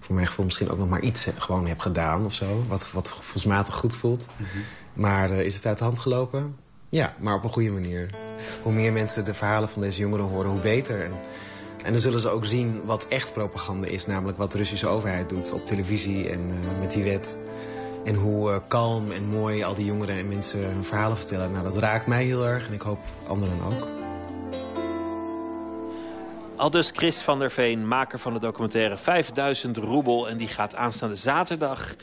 voor mijn gevoel misschien ook nog maar iets gewoon heb gedaan of zo. Wat, wat gevoelsmatig goed voelt. Mm -hmm. Maar uh, is het uit de hand gelopen? Ja, maar op een goede manier. Hoe meer mensen de verhalen van deze jongeren horen, hoe beter. En en dan zullen ze ook zien wat echt propaganda is. Namelijk wat de Russische overheid doet op televisie en uh, met die wet. En hoe uh, kalm en mooi al die jongeren en mensen hun verhalen vertellen. Nou, dat raakt mij heel erg en ik hoop anderen ook. Al dus Chris van der Veen, maker van de documentaire 5000 roebel. En die gaat aanstaande zaterdag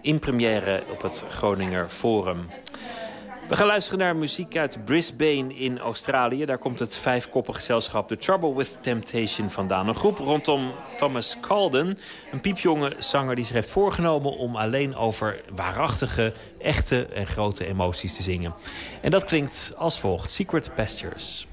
in première op het Groninger Forum. We gaan luisteren naar muziek uit Brisbane in Australië. Daar komt het vijfkoppige gezelschap The Trouble with Temptation vandaan. Een groep rondom Thomas Calden. Een piepjonge zanger die zich heeft voorgenomen om alleen over waarachtige, echte en grote emoties te zingen. En dat klinkt als volgt. Secret Pastures.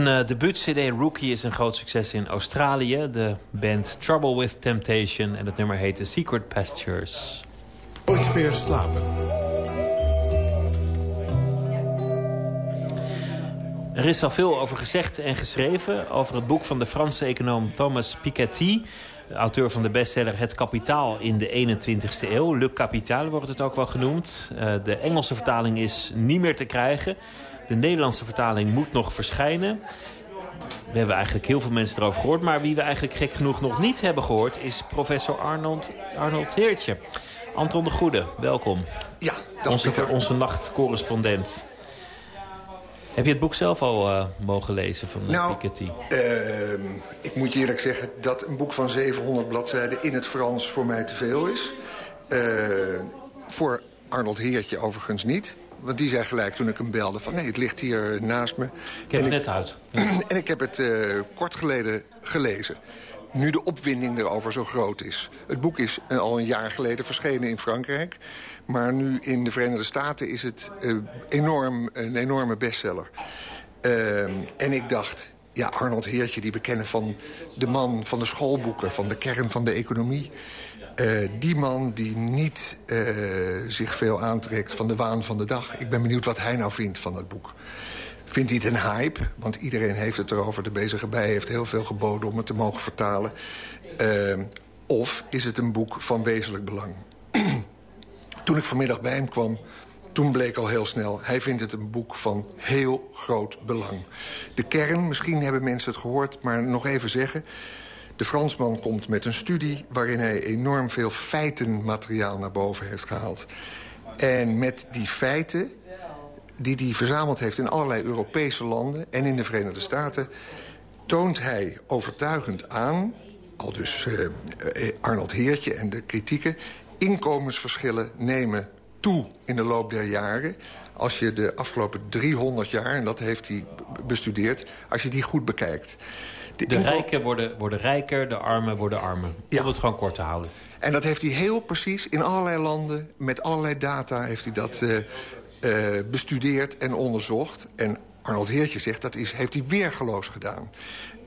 Hun uh, debuut-cd Rookie is een groot succes in Australië. De band Trouble with Temptation en het nummer heet The Secret Pastures. Nooit meer slapen. Er is al veel over gezegd en geschreven over het boek van de Franse econoom Thomas Piketty auteur van de bestseller Het Kapitaal in de 21ste eeuw. Le Capital wordt het ook wel genoemd. Uh, de Engelse vertaling is niet meer te krijgen. De Nederlandse vertaling moet nog verschijnen. We hebben eigenlijk heel veel mensen erover gehoord. Maar wie we eigenlijk gek genoeg nog niet hebben gehoord... is professor Arnold, Arnold Heertje. Anton de Goede, welkom. Ja, onze, onze nachtcorrespondent. Heb je het boek zelf al uh, mogen lezen van nou, Piketty? Uh, ik moet je eerlijk zeggen dat een boek van 700 bladzijden in het Frans voor mij te veel is. Uh, voor Arnold Heertje overigens niet. Want die zei gelijk toen ik hem belde van nee, het ligt hier naast me. Ik heb het net uit. *clears throat* Ja. En ik heb het uh, kort geleden gelezen nu de opwinding erover zo groot is. Het boek is al een jaar geleden verschenen in Frankrijk. Maar nu in de Verenigde Staten is het uh, enorm, een enorme bestseller. Uh, en ik dacht, ja, Arnold Heertje, die we kennen van de man van de schoolboeken... van de kern van de economie... Uh, die man die niet uh, zich veel aantrekt van de waan van de dag. Ik ben benieuwd wat hij nou vindt van dat boek. Vindt hij het een hype? Want iedereen heeft het erover. De bezige bij heeft heel veel geboden om het te mogen vertalen. Uh, of is het een boek van wezenlijk belang? *clears throat* Toen ik vanmiddag bij hem kwam, toen bleek al heel snel... hij vindt het een boek van heel groot belang. De kern, misschien hebben mensen het gehoord, maar nog even zeggen... De Fransman komt met een studie waarin hij enorm veel feitenmateriaal naar boven heeft gehaald. En met die feiten die hij verzameld heeft in allerlei Europese landen en in de Verenigde Staten... toont hij overtuigend aan, al dus uh, Arnold Heertje en de kritieken... inkomensverschillen nemen toe in de loop der jaren... als je de afgelopen 300 jaar, en dat heeft hij bestudeerd... als je die goed bekijkt. De, de rijken worden, worden rijker, de armen worden armer. Ja. Om het gewoon kort te houden. En dat heeft hij heel precies in allerlei landen... met allerlei data heeft hij dat uh, uh, bestudeerd en onderzocht. En Arnold Heertje zegt dat is, heeft hij weergeloos gedaan.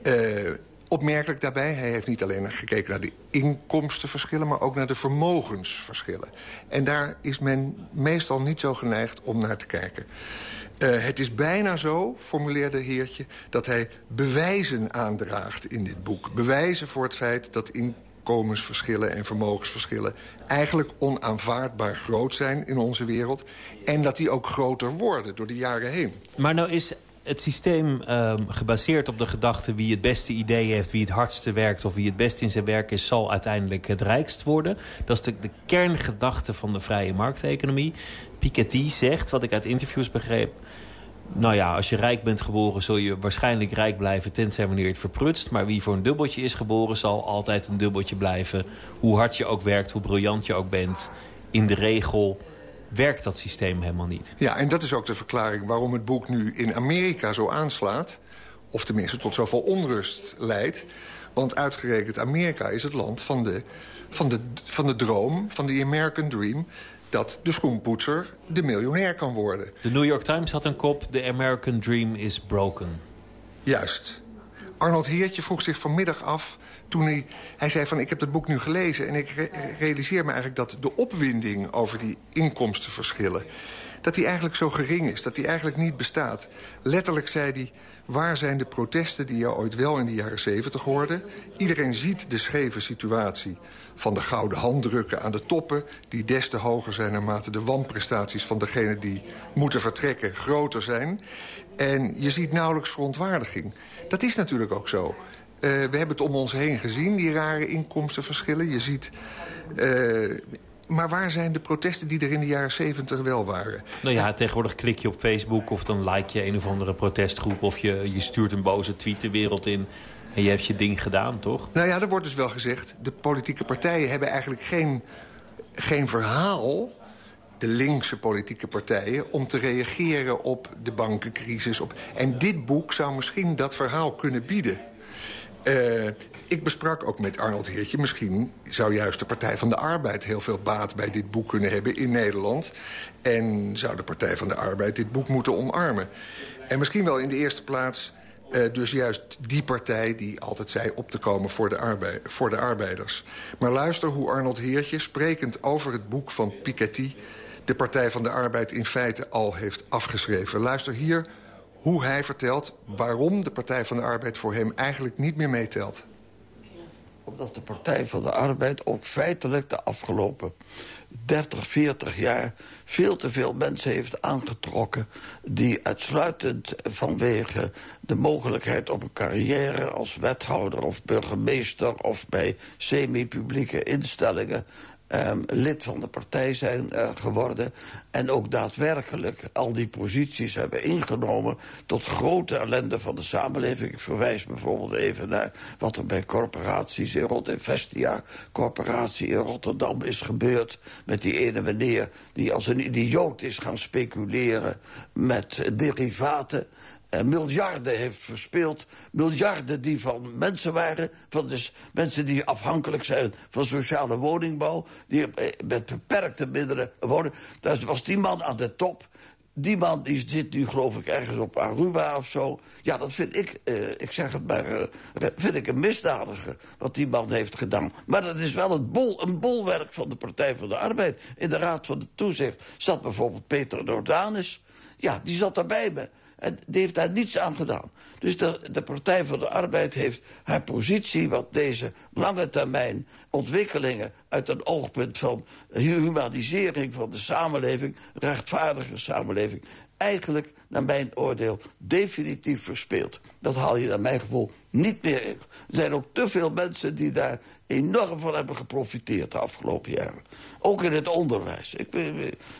Uh, opmerkelijk daarbij, hij heeft niet alleen gekeken naar de inkomstenverschillen... maar ook naar de vermogensverschillen. En daar is men meestal niet zo geneigd om naar te kijken. Uh, het is bijna zo, formuleerde Heertje, dat hij bewijzen aandraagt in dit boek. Bewijzen voor het feit dat inkomensverschillen en vermogensverschillen... eigenlijk onaanvaardbaar groot zijn in onze wereld. En dat die ook groter worden door de jaren heen. Maar nou is het systeem um, gebaseerd op de gedachte... wie het beste idee heeft, wie het hardste werkt... of wie het beste in zijn werk is, zal uiteindelijk het rijkst worden. Dat is de, de kerngedachte van de vrije markteconomie. Piketty zegt, wat ik uit interviews begreep... nou ja, als je rijk bent geboren zul je waarschijnlijk rijk blijven... tenzij wanneer je het verprutst. Maar wie voor een dubbeltje is geboren zal altijd een dubbeltje blijven. Hoe hard je ook werkt, hoe briljant je ook bent. In de regel werkt dat systeem helemaal niet. Ja, en dat is ook de verklaring waarom het boek nu in Amerika zo aanslaat. Of tenminste tot zoveel onrust leidt. Want uitgerekend Amerika is het land van de, van de, van de droom, van de American Dream dat de schoenpoetser de miljonair kan worden. De New York Times had een kop... The American Dream is broken. Juist. Arnold Heertje vroeg zich vanmiddag af toen hij, zei van ik heb het boek nu gelezen... en ik re realiseer me eigenlijk dat de opwinding over die inkomstenverschillen... dat die eigenlijk zo gering is, dat die eigenlijk niet bestaat. Letterlijk zei hij, waar zijn de protesten die je ooit wel in de jaren zeventig hoorde? Iedereen ziet de scheve situatie van de gouden handdrukken aan de toppen... die des te hoger zijn naarmate de wanprestaties van degenen die moeten vertrekken groter zijn. En je ziet nauwelijks verontwaardiging. Dat is natuurlijk ook zo. Uh, we hebben het om ons heen gezien, die rare inkomstenverschillen. Je ziet... Uh, maar waar zijn de protesten die er in de jaren 70 wel waren? Nou ja, tegenwoordig klik je op Facebook of dan like je een of andere protestgroep... of je, je stuurt een boze tweet de wereld in... En je hebt je ding gedaan, toch? Nou ja, er wordt dus wel gezegd... de politieke partijen hebben eigenlijk geen, geen verhaal de linkse politieke partijen... om te reageren op de bankencrisis. Op... En dit boek zou misschien dat verhaal kunnen bieden. Uh, ik besprak ook met Arnold Heertje... misschien zou juist de Partij van de Arbeid heel veel baat bij dit boek kunnen hebben in Nederland. En zou de Partij van de Arbeid dit boek moeten omarmen. En misschien wel in de eerste plaats Uh, dus juist die partij die altijd zei op te komen voor de, arbeid, voor de arbeiders. Maar luister hoe Arnold Heertje, sprekend over het boek van Piketty... de Partij van de Arbeid in feite al heeft afgeschreven. Luister hier hoe hij vertelt waarom de Partij van de Arbeid voor hem eigenlijk niet meer meetelt. Omdat de Partij van de Arbeid ook feitelijk de afgelopen 30, 40 jaar veel te veel mensen heeft aangetrokken... die uitsluitend vanwege de mogelijkheid op een carrière... als wethouder of burgemeester of bij semi-publieke instellingen um, lid van de partij zijn uh, geworden... en ook daadwerkelijk al die posities hebben ingenomen... tot grote ellende van de samenleving. Ik verwijs bijvoorbeeld even naar wat er bij corporaties in Rotterdam... Vestia corporatie in Rotterdam is gebeurd... met die ene meneer die als een idioot is gaan speculeren met derivaten miljarden heeft verspeeld. Miljarden die van mensen waren, van dus mensen die afhankelijk zijn van sociale woningbouw. Die eh, met beperkte middelen wonen. Daar was die man aan de top. Die man die zit nu geloof ik ergens op Aruba of zo. Ja, dat vind ik, eh, ik zeg het maar, uh, vind ik een misdadiger wat die man heeft gedaan. Maar dat is wel een, bol, een bolwerk van de Partij van de Arbeid. In de Raad van de Toezicht zat bijvoorbeeld Peter Nordanis. Ja, die zat daarbij me. En die heeft daar niets aan gedaan. Dus de, de Partij voor de Arbeid heeft haar positie... wat deze lange termijn ontwikkelingen uit een oogpunt van humanisering van de samenleving... rechtvaardige samenleving, eigenlijk, naar mijn oordeel, definitief verspeeld. Dat haal je naar mijn gevoel niet meer in. Er zijn ook te veel mensen die daar enorm van hebben geprofiteerd de afgelopen jaren. Ook in het onderwijs. Ik,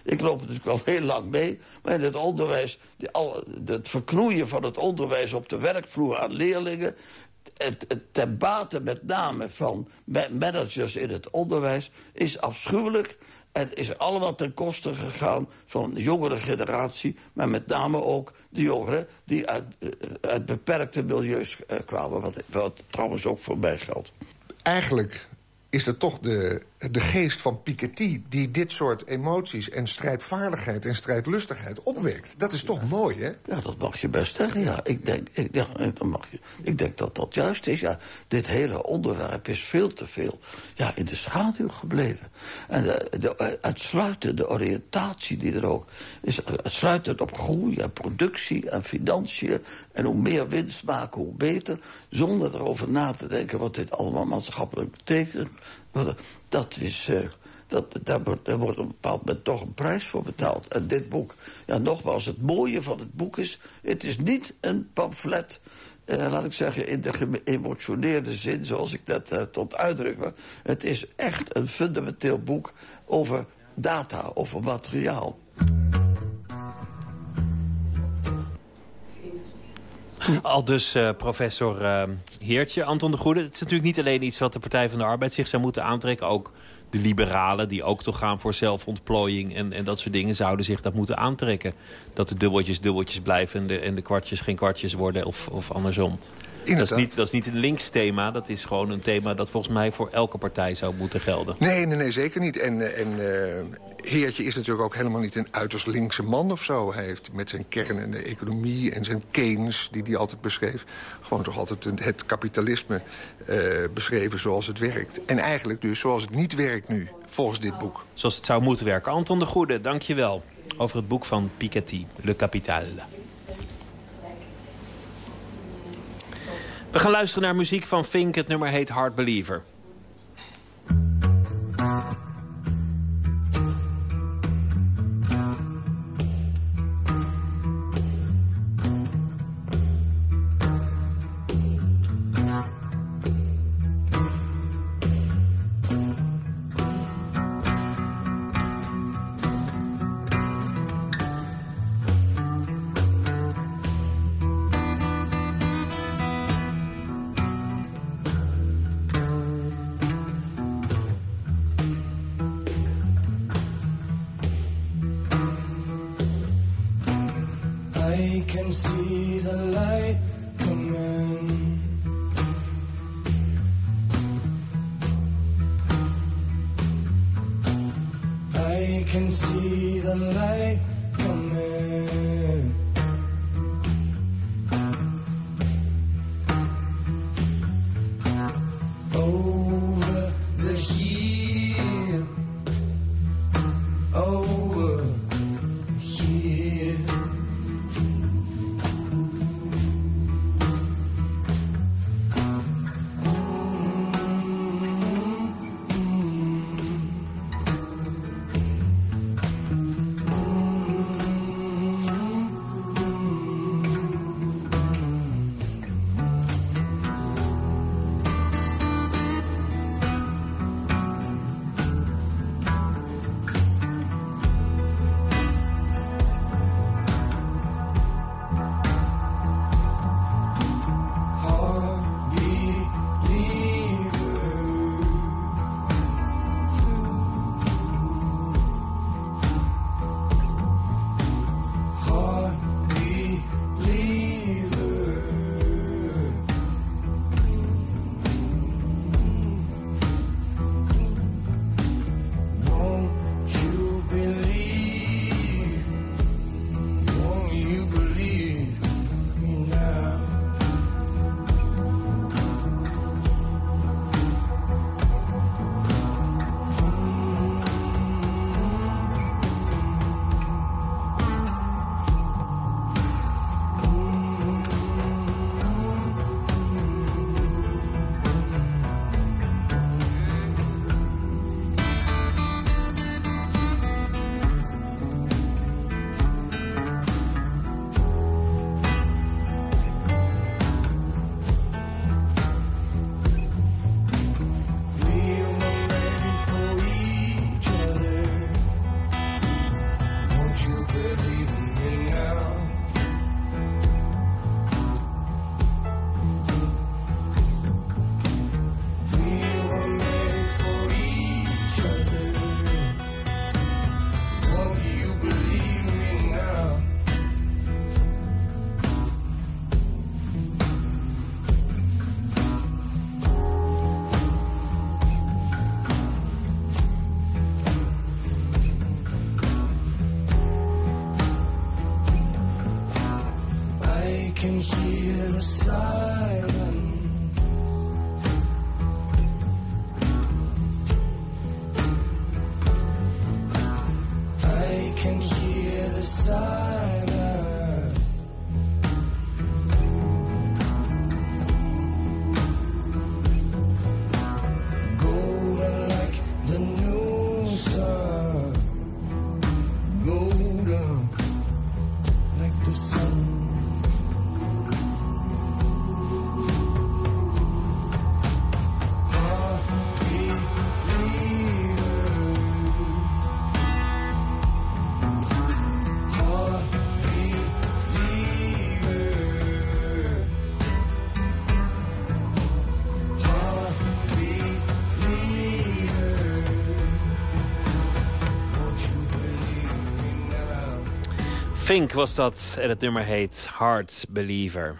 ik loop natuurlijk al heel lang mee. Maar in het onderwijs, die, al, het verknoeien van het onderwijs op de werkvloer aan leerlingen... Het, het ten bate met name van managers in het onderwijs is afschuwelijk. Het is allemaal ten koste gegaan van de jongere generatie... maar met name ook de jongeren die uit, eh, uit beperkte milieus eh, kwamen. Wat, wat trouwens ook voor mij geldt. Eigenlijk is het toch de, de geest van Piketty... die dit soort emoties en strijdvaardigheid en strijdlustigheid opwekt. Dat is toch mooi, hè? Ja, dat mag je best zeggen, ja. Ik denk, ik, ja, dat, mag je, ik denk dat dat juist is, ja. Dit hele onderwerp is veel te veel ja, in de schaduw gebleven. En de, de uitsluitende oriëntatie die er ook is... uitsluitend op groei en productie en financiën... en hoe meer winst maken, hoe beter... zonder erover na te denken wat dit allemaal maatschappelijk betekent dat is... Uh, dat, daar, wordt, wordt op een bepaald moment toch een prijs voor betaald. En dit boek, ja, nogmaals, het mooie van het boek is... het is niet een pamflet, eh, laat ik zeggen, in de geëmotioneerde zin... zoals ik dat uh, tot uitdruk. het is echt een fundamenteel boek over data, over materiaal. *laughs* Al dus uh, professor uh, Heertje, Anton de Goede. Het is natuurlijk niet alleen iets wat de Partij van de Arbeid zich zou moeten aantrekken. Ook de liberalen, die ook toch gaan voor zelfontplooiing en, en dat soort dingen... zouden zich dat moeten aantrekken. Dat de dubbeltjes dubbeltjes blijven en de, en de kwartjes geen kwartjes worden of, of andersom. Dat is, niet, dat is niet een links thema. Dat is gewoon een thema dat volgens mij voor elke partij zou moeten gelden. Nee, nee, nee zeker niet. En, eh, en uh, Heertje is natuurlijk ook helemaal niet een uiterst linkse man of zo. Hij heeft met zijn kern en de economie en zijn Keynes, die hij altijd beschreef... gewoon toch altijd het kapitalisme uh, beschreven zoals het werkt. En eigenlijk dus zoals het niet werkt nu, volgens dit boek. Zoals het zou moeten werken. Anton de Goede, dank je wel. Over het boek van Piketty, Le Capital. We gaan luisteren naar muziek van Fink. Het nummer heet Hard Believer. Fink was dat en het nummer heet Heart Believer.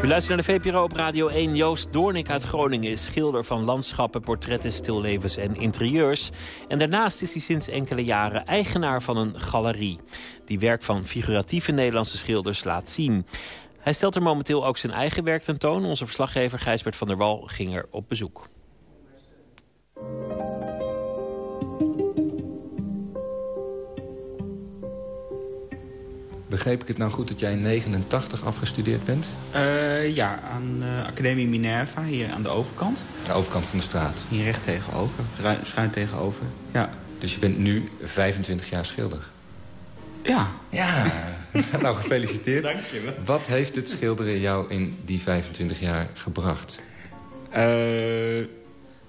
We luisteren naar de VPRO op Radio 1. Joost Doornik uit Groningen is schilder van landschappen, portretten, stillevens en interieurs. En daarnaast is hij sinds enkele jaren eigenaar van een galerie. Die werk van figuratieve Nederlandse schilders laat zien. Hij stelt er momenteel ook zijn eigen werk tentoon. Onze verslaggever Gijsbert van der Wal ging er op bezoek. Begreep ik het nou goed dat jij in 89 afgestudeerd bent? Uh, ja, aan uh, Academie Minerva, hier aan de overkant. De overkant van de straat? Hier recht tegenover, schuin tegenover, ja. Dus je bent nu 25 jaar schilder? Ja. Ja, *laughs* nou gefeliciteerd. Dank je wel. Wat heeft het schilderen jou in die 25 jaar gebracht? Uh,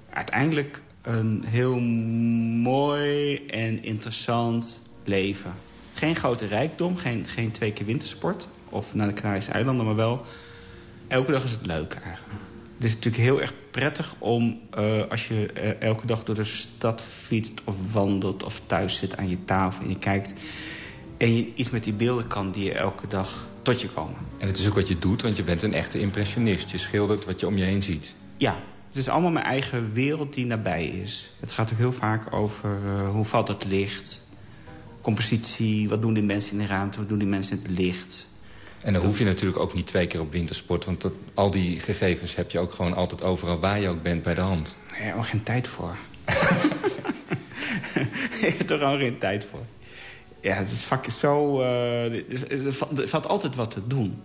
uiteindelijk een heel mooi en interessant leven. Geen grote rijkdom, geen, geen twee keer wintersport. Of naar de Canarische eilanden, maar wel... Elke dag is het leuk eigenlijk. Het is natuurlijk heel erg prettig om uh, als je uh, elke dag door de stad fietst... of wandelt of thuis zit aan je tafel en je kijkt... en je iets met die beelden kan die je elke dag tot je komen. En het is ook wat je doet, want je bent een echte impressionist. Je schildert wat je om je heen ziet. Ja, het is allemaal mijn eigen wereld die nabij is. Het gaat ook heel vaak over uh, hoe valt het licht compositie, wat doen die mensen in de ruimte, wat doen die mensen in het licht. En dan hoef je natuurlijk ook niet twee keer op wintersport... want dat, al die gegevens heb je ook gewoon altijd overal waar je ook bent bij de hand. Daar heb je geen tijd voor. *laughs* je hebt er gewoon geen tijd voor. Ja, het is vak is zo... Uh, er valt altijd wat te doen.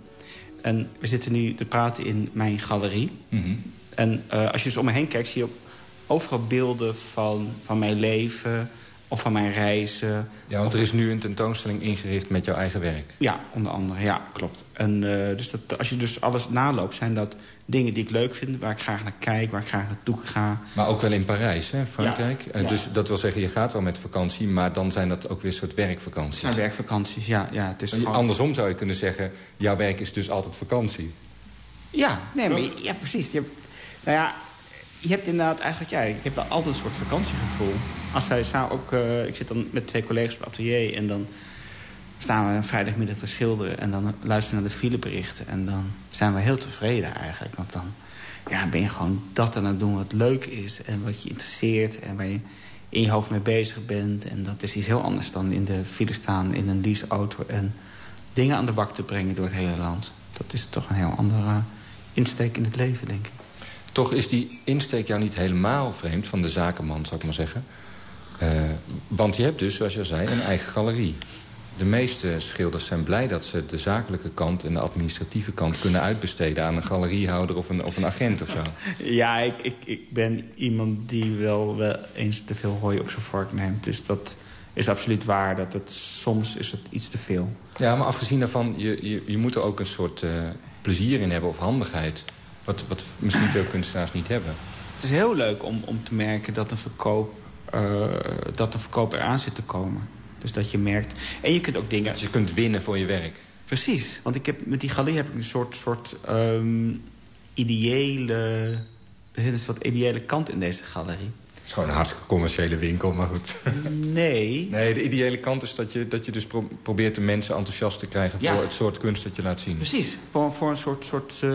En we zitten nu te praten in mijn galerie. Mm -hmm. En uh, als je dus om me heen kijkt, zie je overal beelden van, van mijn leven of van mijn reizen. Ja, want er is nu een tentoonstelling ingericht met jouw eigen werk. Ja, onder andere. Ja, klopt. En uh, dus dat, als je dus alles naloopt, zijn dat dingen die ik leuk vind... waar ik graag naar kijk, waar ik graag naartoe ga. Maar ook wel in Parijs, hè, Frankrijk. Ja, ja. Dus dat wil zeggen, je gaat wel met vakantie... maar dan zijn dat ook weer soort werkvakanties. Ja, werkvakanties, ja. ja het is gewoon... Andersom zou je kunnen zeggen... jouw werk is dus altijd vakantie. Ja, nee, maar, ja precies. Je hebt, nou ja, je hebt inderdaad eigenlijk... Ja, ik heb dan altijd een soort vakantiegevoel. Als wij samen ook... Uh, ik zit dan met twee collega's op atelier... en dan staan we een vrijdagmiddag te schilderen... en dan luisteren naar de fileberichten. En dan zijn we heel tevreden eigenlijk. Want dan ja, ben je gewoon dat aan het doen wat leuk is... en wat je interesseert en waar je in je hoofd mee bezig bent. En dat is iets heel anders dan in de file staan in een leaseauto... en dingen aan de bak te brengen door het hele land. Dat is toch een heel andere insteek in het leven, denk ik. Toch is die insteek jou niet helemaal vreemd van de zakenman, zou ik maar zeggen. Uh, want je hebt dus, zoals je zei, een eigen galerie. De meeste schilders zijn blij dat ze de zakelijke kant en de administratieve kant kunnen uitbesteden aan een galeriehouder of een, of een agent of zo. Ja, ik, ik, ik ben iemand die wel, wel eens te veel hooi op zijn vork neemt. Dus dat is absoluut waar. Dat het, soms is het iets te veel. Ja, maar afgezien daarvan, je, je, je moet er ook een soort uh, plezier in hebben of handigheid. Wat, wat misschien veel kunstenaars niet hebben. Het is heel leuk om, om te merken dat een verkoop, uh, dat een verkoop eraan zit te komen. Dus dat je merkt... En je kunt ook dingen... Dus je kunt winnen voor je werk. Precies. Want ik heb, met die galerie heb ik een soort, soort um, ideële... Er zit een soort ideële kant in deze galerie. Is gewoon een hartstikke commerciële winkel, maar goed. Nee. Nee, de ideële kant is dat je, dat je dus pro probeert de mensen enthousiast te krijgen... voor het soort kunst dat je laat zien. Precies. Voor, voor een soort, soort uh,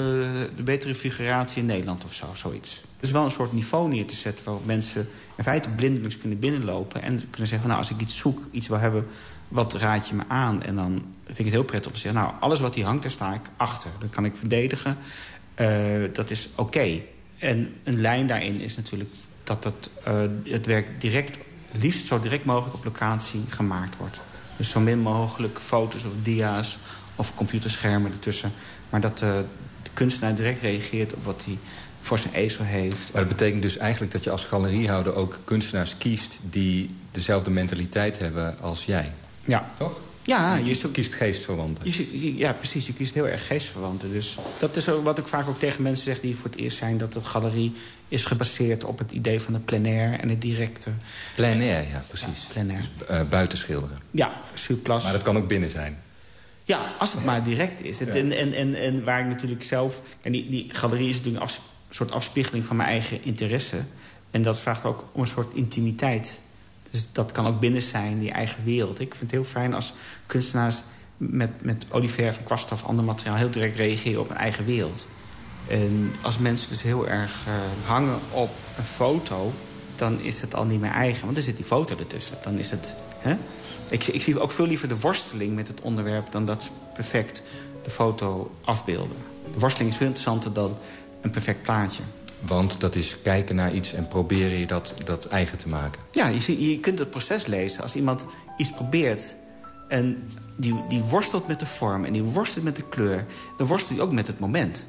de betere figuratie in Nederland of zo, zoiets. Dus wel een soort niveau neer te zetten... waarop mensen in feite blindelings kunnen binnenlopen... en kunnen zeggen, nou, als ik iets zoek, iets wil hebben... wat raad je me aan? En dan vind ik het heel prettig om te zeggen... nou, alles wat hier hangt, daar sta ik achter. Dat kan ik verdedigen. Uh, dat is oké. Okay. En een lijn daarin is natuurlijk dat het, uh, het werk direct, liefst zo direct mogelijk op locatie gemaakt wordt. Dus zo min mogelijk foto's of dia's of computerschermen ertussen. Maar dat uh, de kunstenaar direct reageert op wat hij voor zijn ezel heeft. Maar dat betekent dus eigenlijk dat je als galeriehouder ook kunstenaars kiest... die dezelfde mentaliteit hebben als jij. Ja. Toch? Ja, je, je kiest geestverwanten. Je, ja, precies. Je kiest heel erg geestverwanten. Dus dat is ook wat ik vaak ook tegen mensen zeg die voor het eerst zijn... dat het galerie is gebaseerd op het idee van het plein air en het directe. Plein air, ja, precies. Ja, plein air. Dus, uh, buiten schilderen. Ja, surplus. Maar dat kan ook binnen zijn. Ja, als het maar direct is. Het, ja. en, en, en, en waar ik natuurlijk zelf... En die, die galerie is natuurlijk een af, soort afspiegeling van mijn eigen interesse. En dat vraagt ook om een soort intimiteit. Dus dat kan ook binnen zijn, je eigen wereld. Ik vind het heel fijn als kunstenaars met, met olieverf en kwast of ander materiaal... heel direct reageren op hun eigen wereld. En als mensen dus heel erg uh, hangen op een foto... dan is het al niet meer eigen, want er zit die foto ertussen. Dan is het... Hè? Ik, ik zie ook veel liever de worsteling met het onderwerp... dan dat ze perfect de foto afbeelden. De worsteling is veel interessanter dan een perfect plaatje. Want dat is kijken naar iets en proberen je dat, dat eigen te maken. Ja, je, je kunt het proces lezen. Als iemand iets probeert en die, die worstelt met de vorm... en die worstelt met de kleur, dan worstelt hij ook met het moment.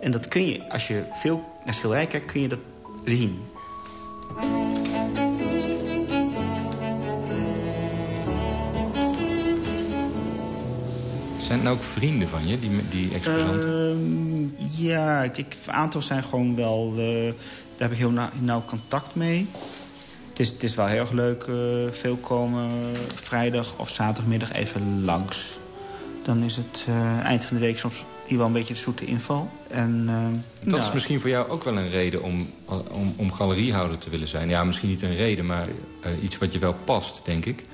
En dat kun je, als je veel naar schilderij kijkt, kun je dat zien. Zijn het nou ook vrienden van je, die, die exposanten? Uh, ja, ik, een aantal zijn gewoon wel... Uh, daar heb ik heel nauw, contact mee. Het is, het is wel heel erg leuk. Uh, veel komen vrijdag of zaterdagmiddag even langs. Dan is het uh, eind van de week soms hier wel een beetje de zoete inval. En, dat nou, is misschien voor jou ook wel een reden om, om, om galeriehouder te willen zijn. Ja, misschien niet een reden, maar iets wat je wel past, denk ik.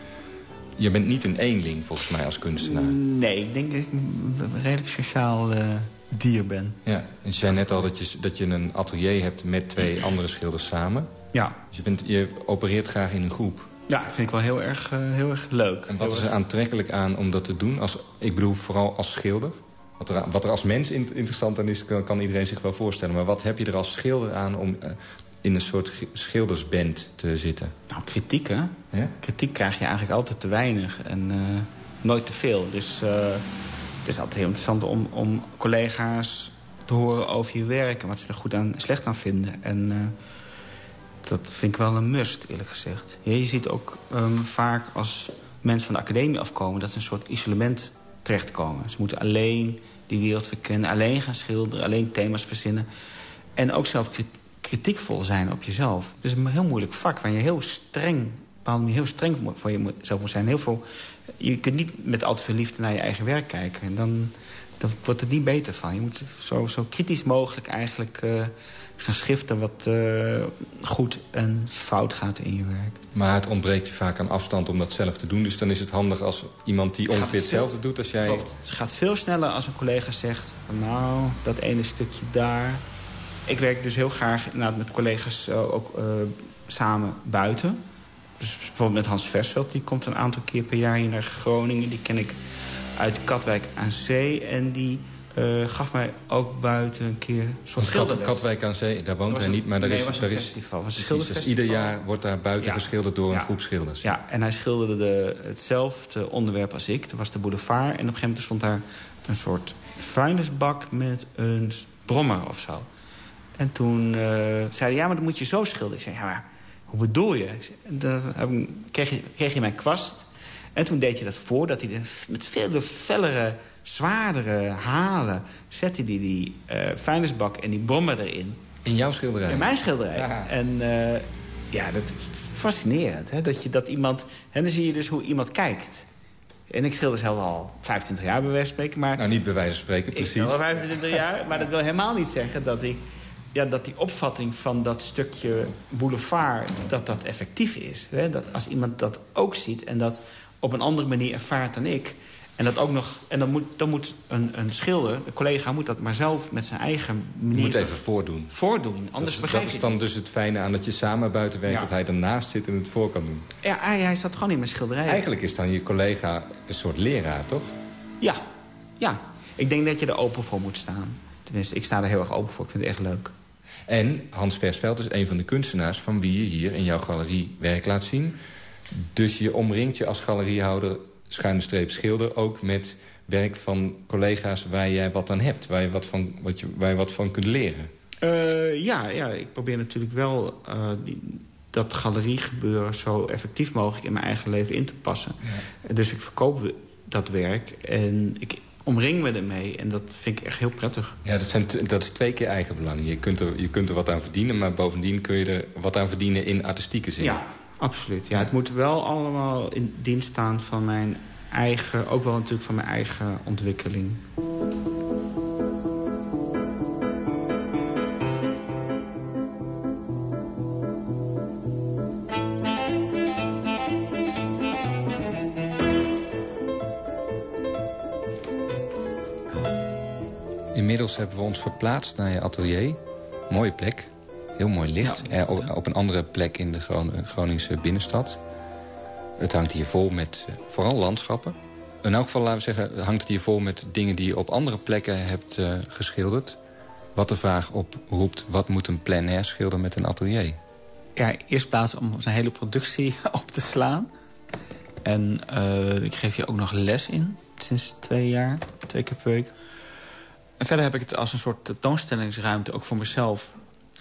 Je bent niet een eenling, volgens mij, als kunstenaar. Nee, ik denk dat ik een redelijk sociaal uh, dier ben. Ja, je zei net al dat je, dat je een atelier hebt met twee andere schilders samen. Ja. Dus je, bent, je opereert graag in een groep. Ja, vind ik wel heel erg, uh, heel erg leuk. En wat is er aantrekkelijk aan om dat te doen? Als, ik bedoel, vooral als schilder. Wat er, wat er als mens interessant aan is, kan, kan, iedereen zich wel voorstellen. Maar wat heb je er als schilder aan om uh, in een soort schildersband te zitten? Nou, kritiek, hè? Ja? Kritiek krijg je eigenlijk altijd te weinig en uh, nooit te veel. Dus uh, het is altijd heel interessant om, om collega's te horen over je werk... en wat ze er goed aan slecht aan vinden. En uh, dat vind ik wel een must, eerlijk gezegd. Ja, je ziet ook um, vaak als mensen van de academie afkomen... dat ze een soort isolement terechtkomen. Ze moeten alleen die wereld verkennen, alleen gaan schilderen... alleen thema's verzinnen. En ook zelf kritiekvol zijn op jezelf. Het is een heel moeilijk vak waar je heel streng, heel streng voor jezelf moet zijn. Heel veel, je kunt niet met al te veel liefde naar je eigen werk kijken. En dan, dan wordt het niet beter van. Je moet zo, zo kritisch mogelijk eigenlijk uh, gaan schiften wat uh, goed en fout gaat in je werk. Maar het ontbreekt je vaak aan afstand om dat zelf te doen. Dus dan is het handig als iemand die ongeveer hetzelfde doet als jij... Het gaat veel sneller als een collega zegt... Van, nou, dat ene stukje daar, ik werk dus heel graag inderdaad met collega's uh, ook uh, samen buiten. Dus bijvoorbeeld met Hans Versveld, die komt een aantal keer per jaar hier naar Groningen. Die ken ik uit Katwijk aan Zee. En die uh, gaf mij ook buiten een keer een soort schilderles. Katwijk aan Zee, daar woont hij niet, maar nee, er is... er is festival, was dus ieder jaar wordt daar buiten ja. geschilderd door een groep schilders. Ja, en hij schilderde de, hetzelfde onderwerp als ik. Dat was de boulevard. En op een gegeven moment stond daar een soort vuilnisbak met een brommer of zo. En toen uh, zei hij, ja, maar dan moet je zo schilderen. Ik zei, ja, maar hoe bedoel je? En dan kreeg je, kreeg je mijn kwast. En toen deed je dat voor, dat hij de, met veel fellere, zwaardere halen... zette hij die uh, vuilnisbak en die brommer erin. In jouw schilderij? In mijn schilderij. Ja. En uh, ja, dat is fascinerend. Hè? Dat, je, dat iemand... En dan zie je dus hoe iemand kijkt. En ik schilder zelf al 25 jaar bij wijze van spreken. Maar nou, niet bij wijze van spreken, precies. Ik al 25 jaar, maar dat wil helemaal niet zeggen dat ik ja, dat die opvatting van dat stukje boulevard... dat dat effectief is. Hè? Dat als iemand dat ook ziet en dat op een andere manier ervaart dan ik... en dat ook nog en dan moet, dan moet een, een schilder, een collega... moet dat maar zelf met zijn eigen manier... Je moet even voordoen. Voordoen, anders dat, begrijp Dat is dan dus het fijne aan dat je samen buiten werkt... Ja. dat hij ernaast zit en het voor kan doen. Ja, hij, hij zat gewoon in mijn schilderij. Eigenlijk is dan je collega een soort leraar, toch? Ja, ja. Ik denk dat je er open voor moet staan. Tenminste, ik sta er heel erg open voor. Ik vind het echt leuk. En Hans Versveld is een van de kunstenaars... van wie je hier in jouw galerie werk laat zien. Dus je omringt je als galeriehouder, schuine streep schilder... ook met werk van collega's waar jij wat aan hebt. Waar je wat van, wat je, waar je wat van kunt leren. Uh, ja, ja, ik probeer natuurlijk wel uh, die, dat galeriegebeuren... zo effectief mogelijk in mijn eigen leven in te passen. Ja. Dus ik verkoop dat werk en ik omring me ermee. En dat vind ik echt heel prettig. Ja, dat, zijn dat is twee keer eigenbelang. Je kunt, er, je kunt er wat aan verdienen, maar bovendien kun je er wat aan verdienen in artistieke zin. Ja, absoluut. Ja, het moet wel allemaal in dienst staan van mijn eigen... ook wel natuurlijk van mijn eigen ontwikkeling. Inmiddels hebben we ons verplaatst naar je atelier. Mooie plek. Heel mooi licht. Eh, op, een andere plek in de Gron Groningse binnenstad. Het hangt hier vol met eh, vooral landschappen. In elk geval, laten we zeggen, hangt het hier vol met dingen die je op andere plekken hebt uh, geschilderd. Wat de vraag oproept, wat moet een plein air schilder met een atelier? Ja, eerst plaats om zijn hele productie *laughs* op te slaan. En uh, ik geef je ook nog les in, sinds twee jaar, twee keer per week. En verder heb ik het als een soort tentoonstellingsruimte, ook voor mezelf.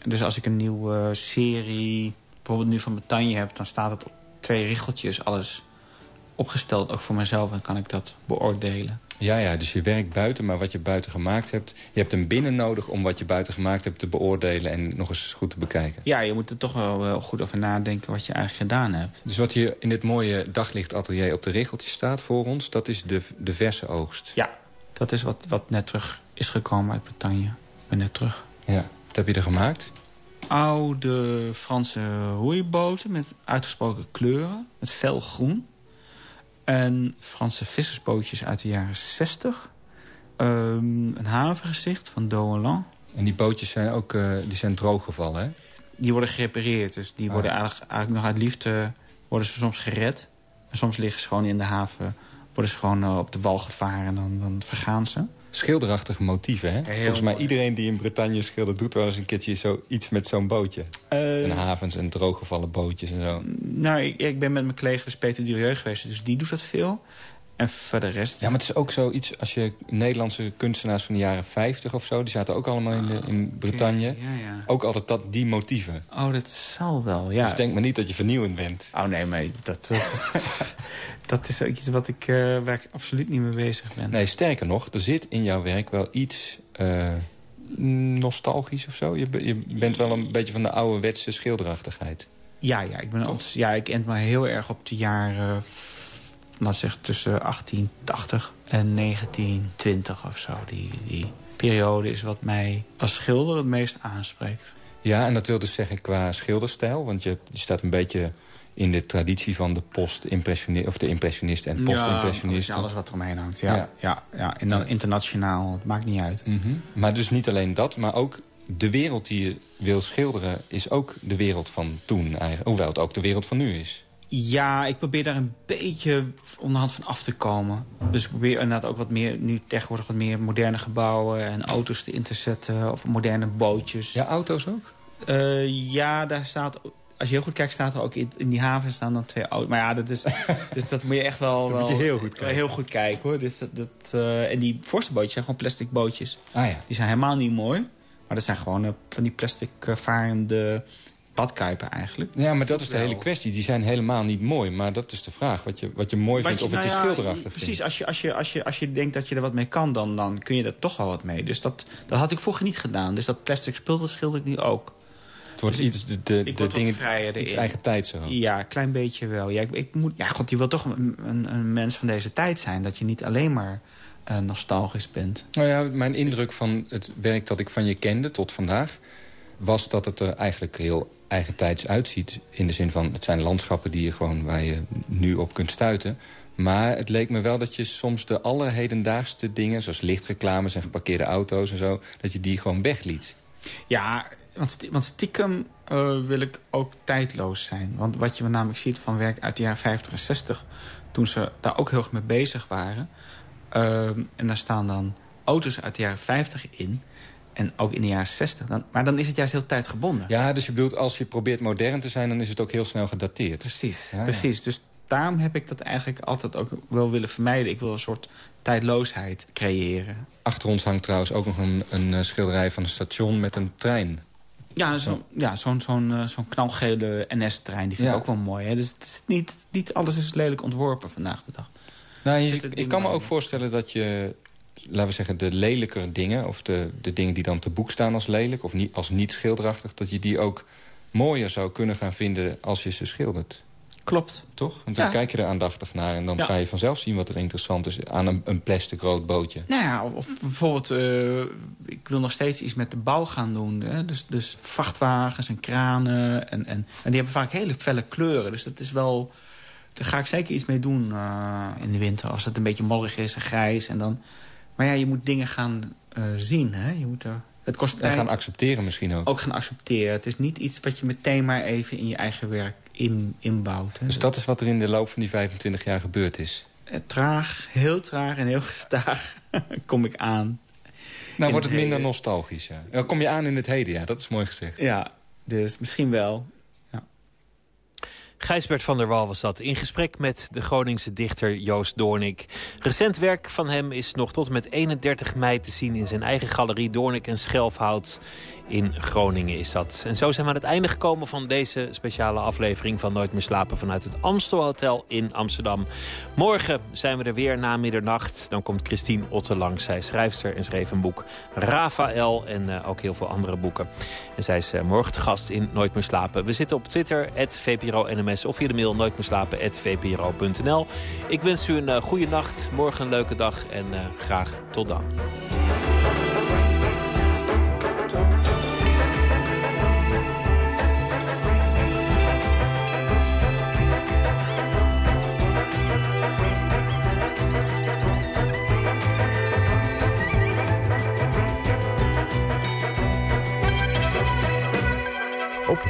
Dus als ik een nieuwe serie, bijvoorbeeld nu van Bretagne heb... dan staat het op twee richeltjes, alles opgesteld, ook voor mezelf. En kan ik dat beoordelen. Ja, ja, dus je werkt buiten, maar wat je buiten gemaakt hebt... je hebt een binnen nodig om wat je buiten gemaakt hebt te beoordelen... en nog eens goed te bekijken. Ja, je moet er toch wel, wel goed over nadenken wat je eigenlijk gedaan hebt. Dus wat hier in dit mooie daglichtatelier op de regeltjes staat voor ons... dat is de, de verse oogst? Ja, dat is wat, wat net terug is gekomen uit Bretagne. Ik ben net terug. Ja, wat heb je er gemaakt? Oude Franse roeiboten met uitgesproken kleuren. Met fel groen. En Franse vissersbootjes uit de jaren 60. Um, een havengezicht van Dolan. En die bootjes zijn ook uh, die zijn drooggevallen, hè? Die worden gerepareerd. Dus die worden eigenlijk, eigenlijk, nog uit liefde worden ze soms gered. En soms liggen ze gewoon in de haven. Worden ze gewoon uh, op de wal gevaren en dan, dan vergaan ze. Schilderachtige motieven, hè? Heel Volgens mij mooi. iedereen die in Bretagne schildert... doet wel eens een keertje zo iets met zo'n bootje. Uh, en havens en drooggevallen bootjes en zo. Nou, ik, ik ben met mijn collega dus Peter Durieux geweest. Dus die doet dat veel. En voor de rest... Ja, maar het is ook zoiets... als je Nederlandse kunstenaars van de jaren 50 of zo... die zaten ook allemaal in, de, in Bretagne. Ja, ja. Ook altijd dat, die motieven. Oh, dat zal wel, ja. Dus denk maar niet dat je vernieuwend bent. Oh nee, maar dat, dat *laughs* is ook iets wat ik, uh, waar ik absoluut niet mee bezig ben. Nee, sterker nog, er zit in jouw werk wel iets... Uh, nostalgisch of zo? Je, je, bent wel een beetje van de ouderwetse schilderachtigheid. Ja, ja, ik, ben ja, ik ent me heel erg op de jaren... laat zeggen tussen 1880 en 1920 of zo. Die, die periode is wat mij als schilder het meest aanspreekt. Ja, en dat wil dus zeggen qua schilderstijl. Want je, je staat een beetje in de traditie van de post-impressionist... of de impressionist en post-impressionist. Ja, alles wat er omheen hangt. Ja, ja. ja, ja. En dan internationaal, het maakt niet uit. Mm -hmm. Maar dus niet alleen dat, maar ook de wereld die je wil schilderen... is ook de wereld van toen eigenlijk. Hoewel het ook de wereld van nu is. Ja, ik probeer daar een beetje onderhand van af te komen. Dus ik probeer inderdaad ook wat meer, nu tegenwoordig wat meer moderne gebouwen en auto's in te zetten. Of moderne bootjes. Ja, auto's ook? Uh, ja, daar staat, als je heel goed kijkt, staat er ook in, die haven staan dan twee auto's. Maar ja, dat, is, *laughs* dus dat moet je echt wel, dat wel moet je heel goed kijken. heel goed kijken hoor. Dus dat, dat, uh, en die voorste bootjes zijn gewoon plastic bootjes. Ah, ja. Die zijn helemaal niet mooi. Maar dat zijn gewoon uh, van die plastic varende badkuipen eigenlijk. Ja, maar dat is de hele kwestie. Die zijn helemaal niet mooi. Maar dat is de vraag. Wat je, wat je mooi vindt je, of het nou je ja, schilderachtig Precies, vindt. als je, als, je, als, je, als je denkt dat je er wat mee kan... dan, dan kun je er toch wel wat mee. Dus dat, dat had ik vroeger niet gedaan. Dus dat plastic spul, dat schilder ik nu ook. Het wordt iets, de, de, ik de dingen, vrijer iets eigen tijd zo. Ja, een klein beetje wel. Ja, ik, ik moet, ja, god, je wil toch een, een, een, mens van deze tijd zijn. Dat je niet alleen maar uh, nostalgisch bent. Nou ja, mijn indruk van het werk dat ik van je kende tot vandaag... was dat het er eigenlijk heel eigentijds uitziet. In de zin van, het zijn landschappen die je gewoon, waar je nu op kunt stuiten. Maar het leek me wel dat je soms de allerhedendaagste dingen... zoals lichtreclames en geparkeerde auto's en zo... dat je die gewoon wegliet. Ja, want, want stiekem uh, wil ik ook tijdloos zijn. Want wat je namelijk ziet van werk uit de jaren 50 en 60... toen ze daar ook heel erg mee bezig waren... Uh, en daar staan dan auto's uit de jaren 50 in... En ook in de jaren 60. Dan, maar dan is het juist heel tijdgebonden. Ja, dus je bedoelt, als je probeert modern te zijn... dan is het ook heel snel gedateerd. Precies, ja, precies. Ja. Dus daarom heb ik dat eigenlijk altijd ook wel willen vermijden. Ik wil een soort tijdloosheid creëren. Achter ons hangt trouwens ook nog een, een schilderij van een station met een trein. Ja, zo'n ja, zo'n zo'n zo'n knalgele NS-trein. Die vind ja. ik ook wel mooi. Hè? Dus het is niet, niet alles is lelijk ontworpen vandaag de dag. Nou, je, ik kan me ook voorstellen dat je laten we zeggen, de lelijke dingen... of de, de dingen die dan te boek staan als lelijk of niet, als niet schilderachtig... dat je die ook mooier zou kunnen gaan vinden als je ze schildert. Klopt. Toch? Want dan ja. kijk je er aandachtig naar... en dan ja. ga je vanzelf zien wat er interessant is aan een, een plastic rood bootje. Nou ja, of bijvoorbeeld... Uh, ik wil nog steeds iets met de bouw gaan doen. Hè? Dus, dus vrachtwagens en kranen. En, en, en die hebben vaak hele felle kleuren. Dus dat is wel... Daar ga ik zeker iets mee doen uh, in de winter. Als het een beetje mollig is en grijs. En dan... Maar ja, je moet dingen gaan eh, zien. Hè? Je moet er, het kost En tijd. gaan accepteren misschien ook. Ook gaan accepteren. Het is niet iets wat je meteen maar even in je eigen werk in, inbouwt. Hè? Dus dat is wat er in de loop van die 25 jaar gebeurd is. Eh, Traag, heel traag en heel gestaag *laughs* kom ik aan. Nou wordt het minder heden. nostalgisch, ja. Dan kom je aan in het heden, ja. Dat is mooi gezegd. Ja, dus misschien wel. Gijsbert van der Wal was dat, in gesprek met de Groningse dichter Joost Doornik. Recent werk van hem is nog tot en met 31 mei te zien... in zijn eigen galerie Doornik en Schelfhout in Groningen is dat. En zo zijn we aan het einde gekomen van deze speciale aflevering... van Nooit meer slapen vanuit het Amstel Hotel in Amsterdam. Morgen zijn we er weer na middernacht. Dan komt Christine Otte langs. Zij is schrijfster en schreef een boek Rafael en eh, ook heel veel andere boeken. En zij is eh, morgen te gast in Nooit meer slapen. We zitten op Twitter, @vpro_nms of via de mail nooitmeerslapen@vpro.nl. Ik wens u een eh, goede nacht, morgen een leuke dag en graag tot dan.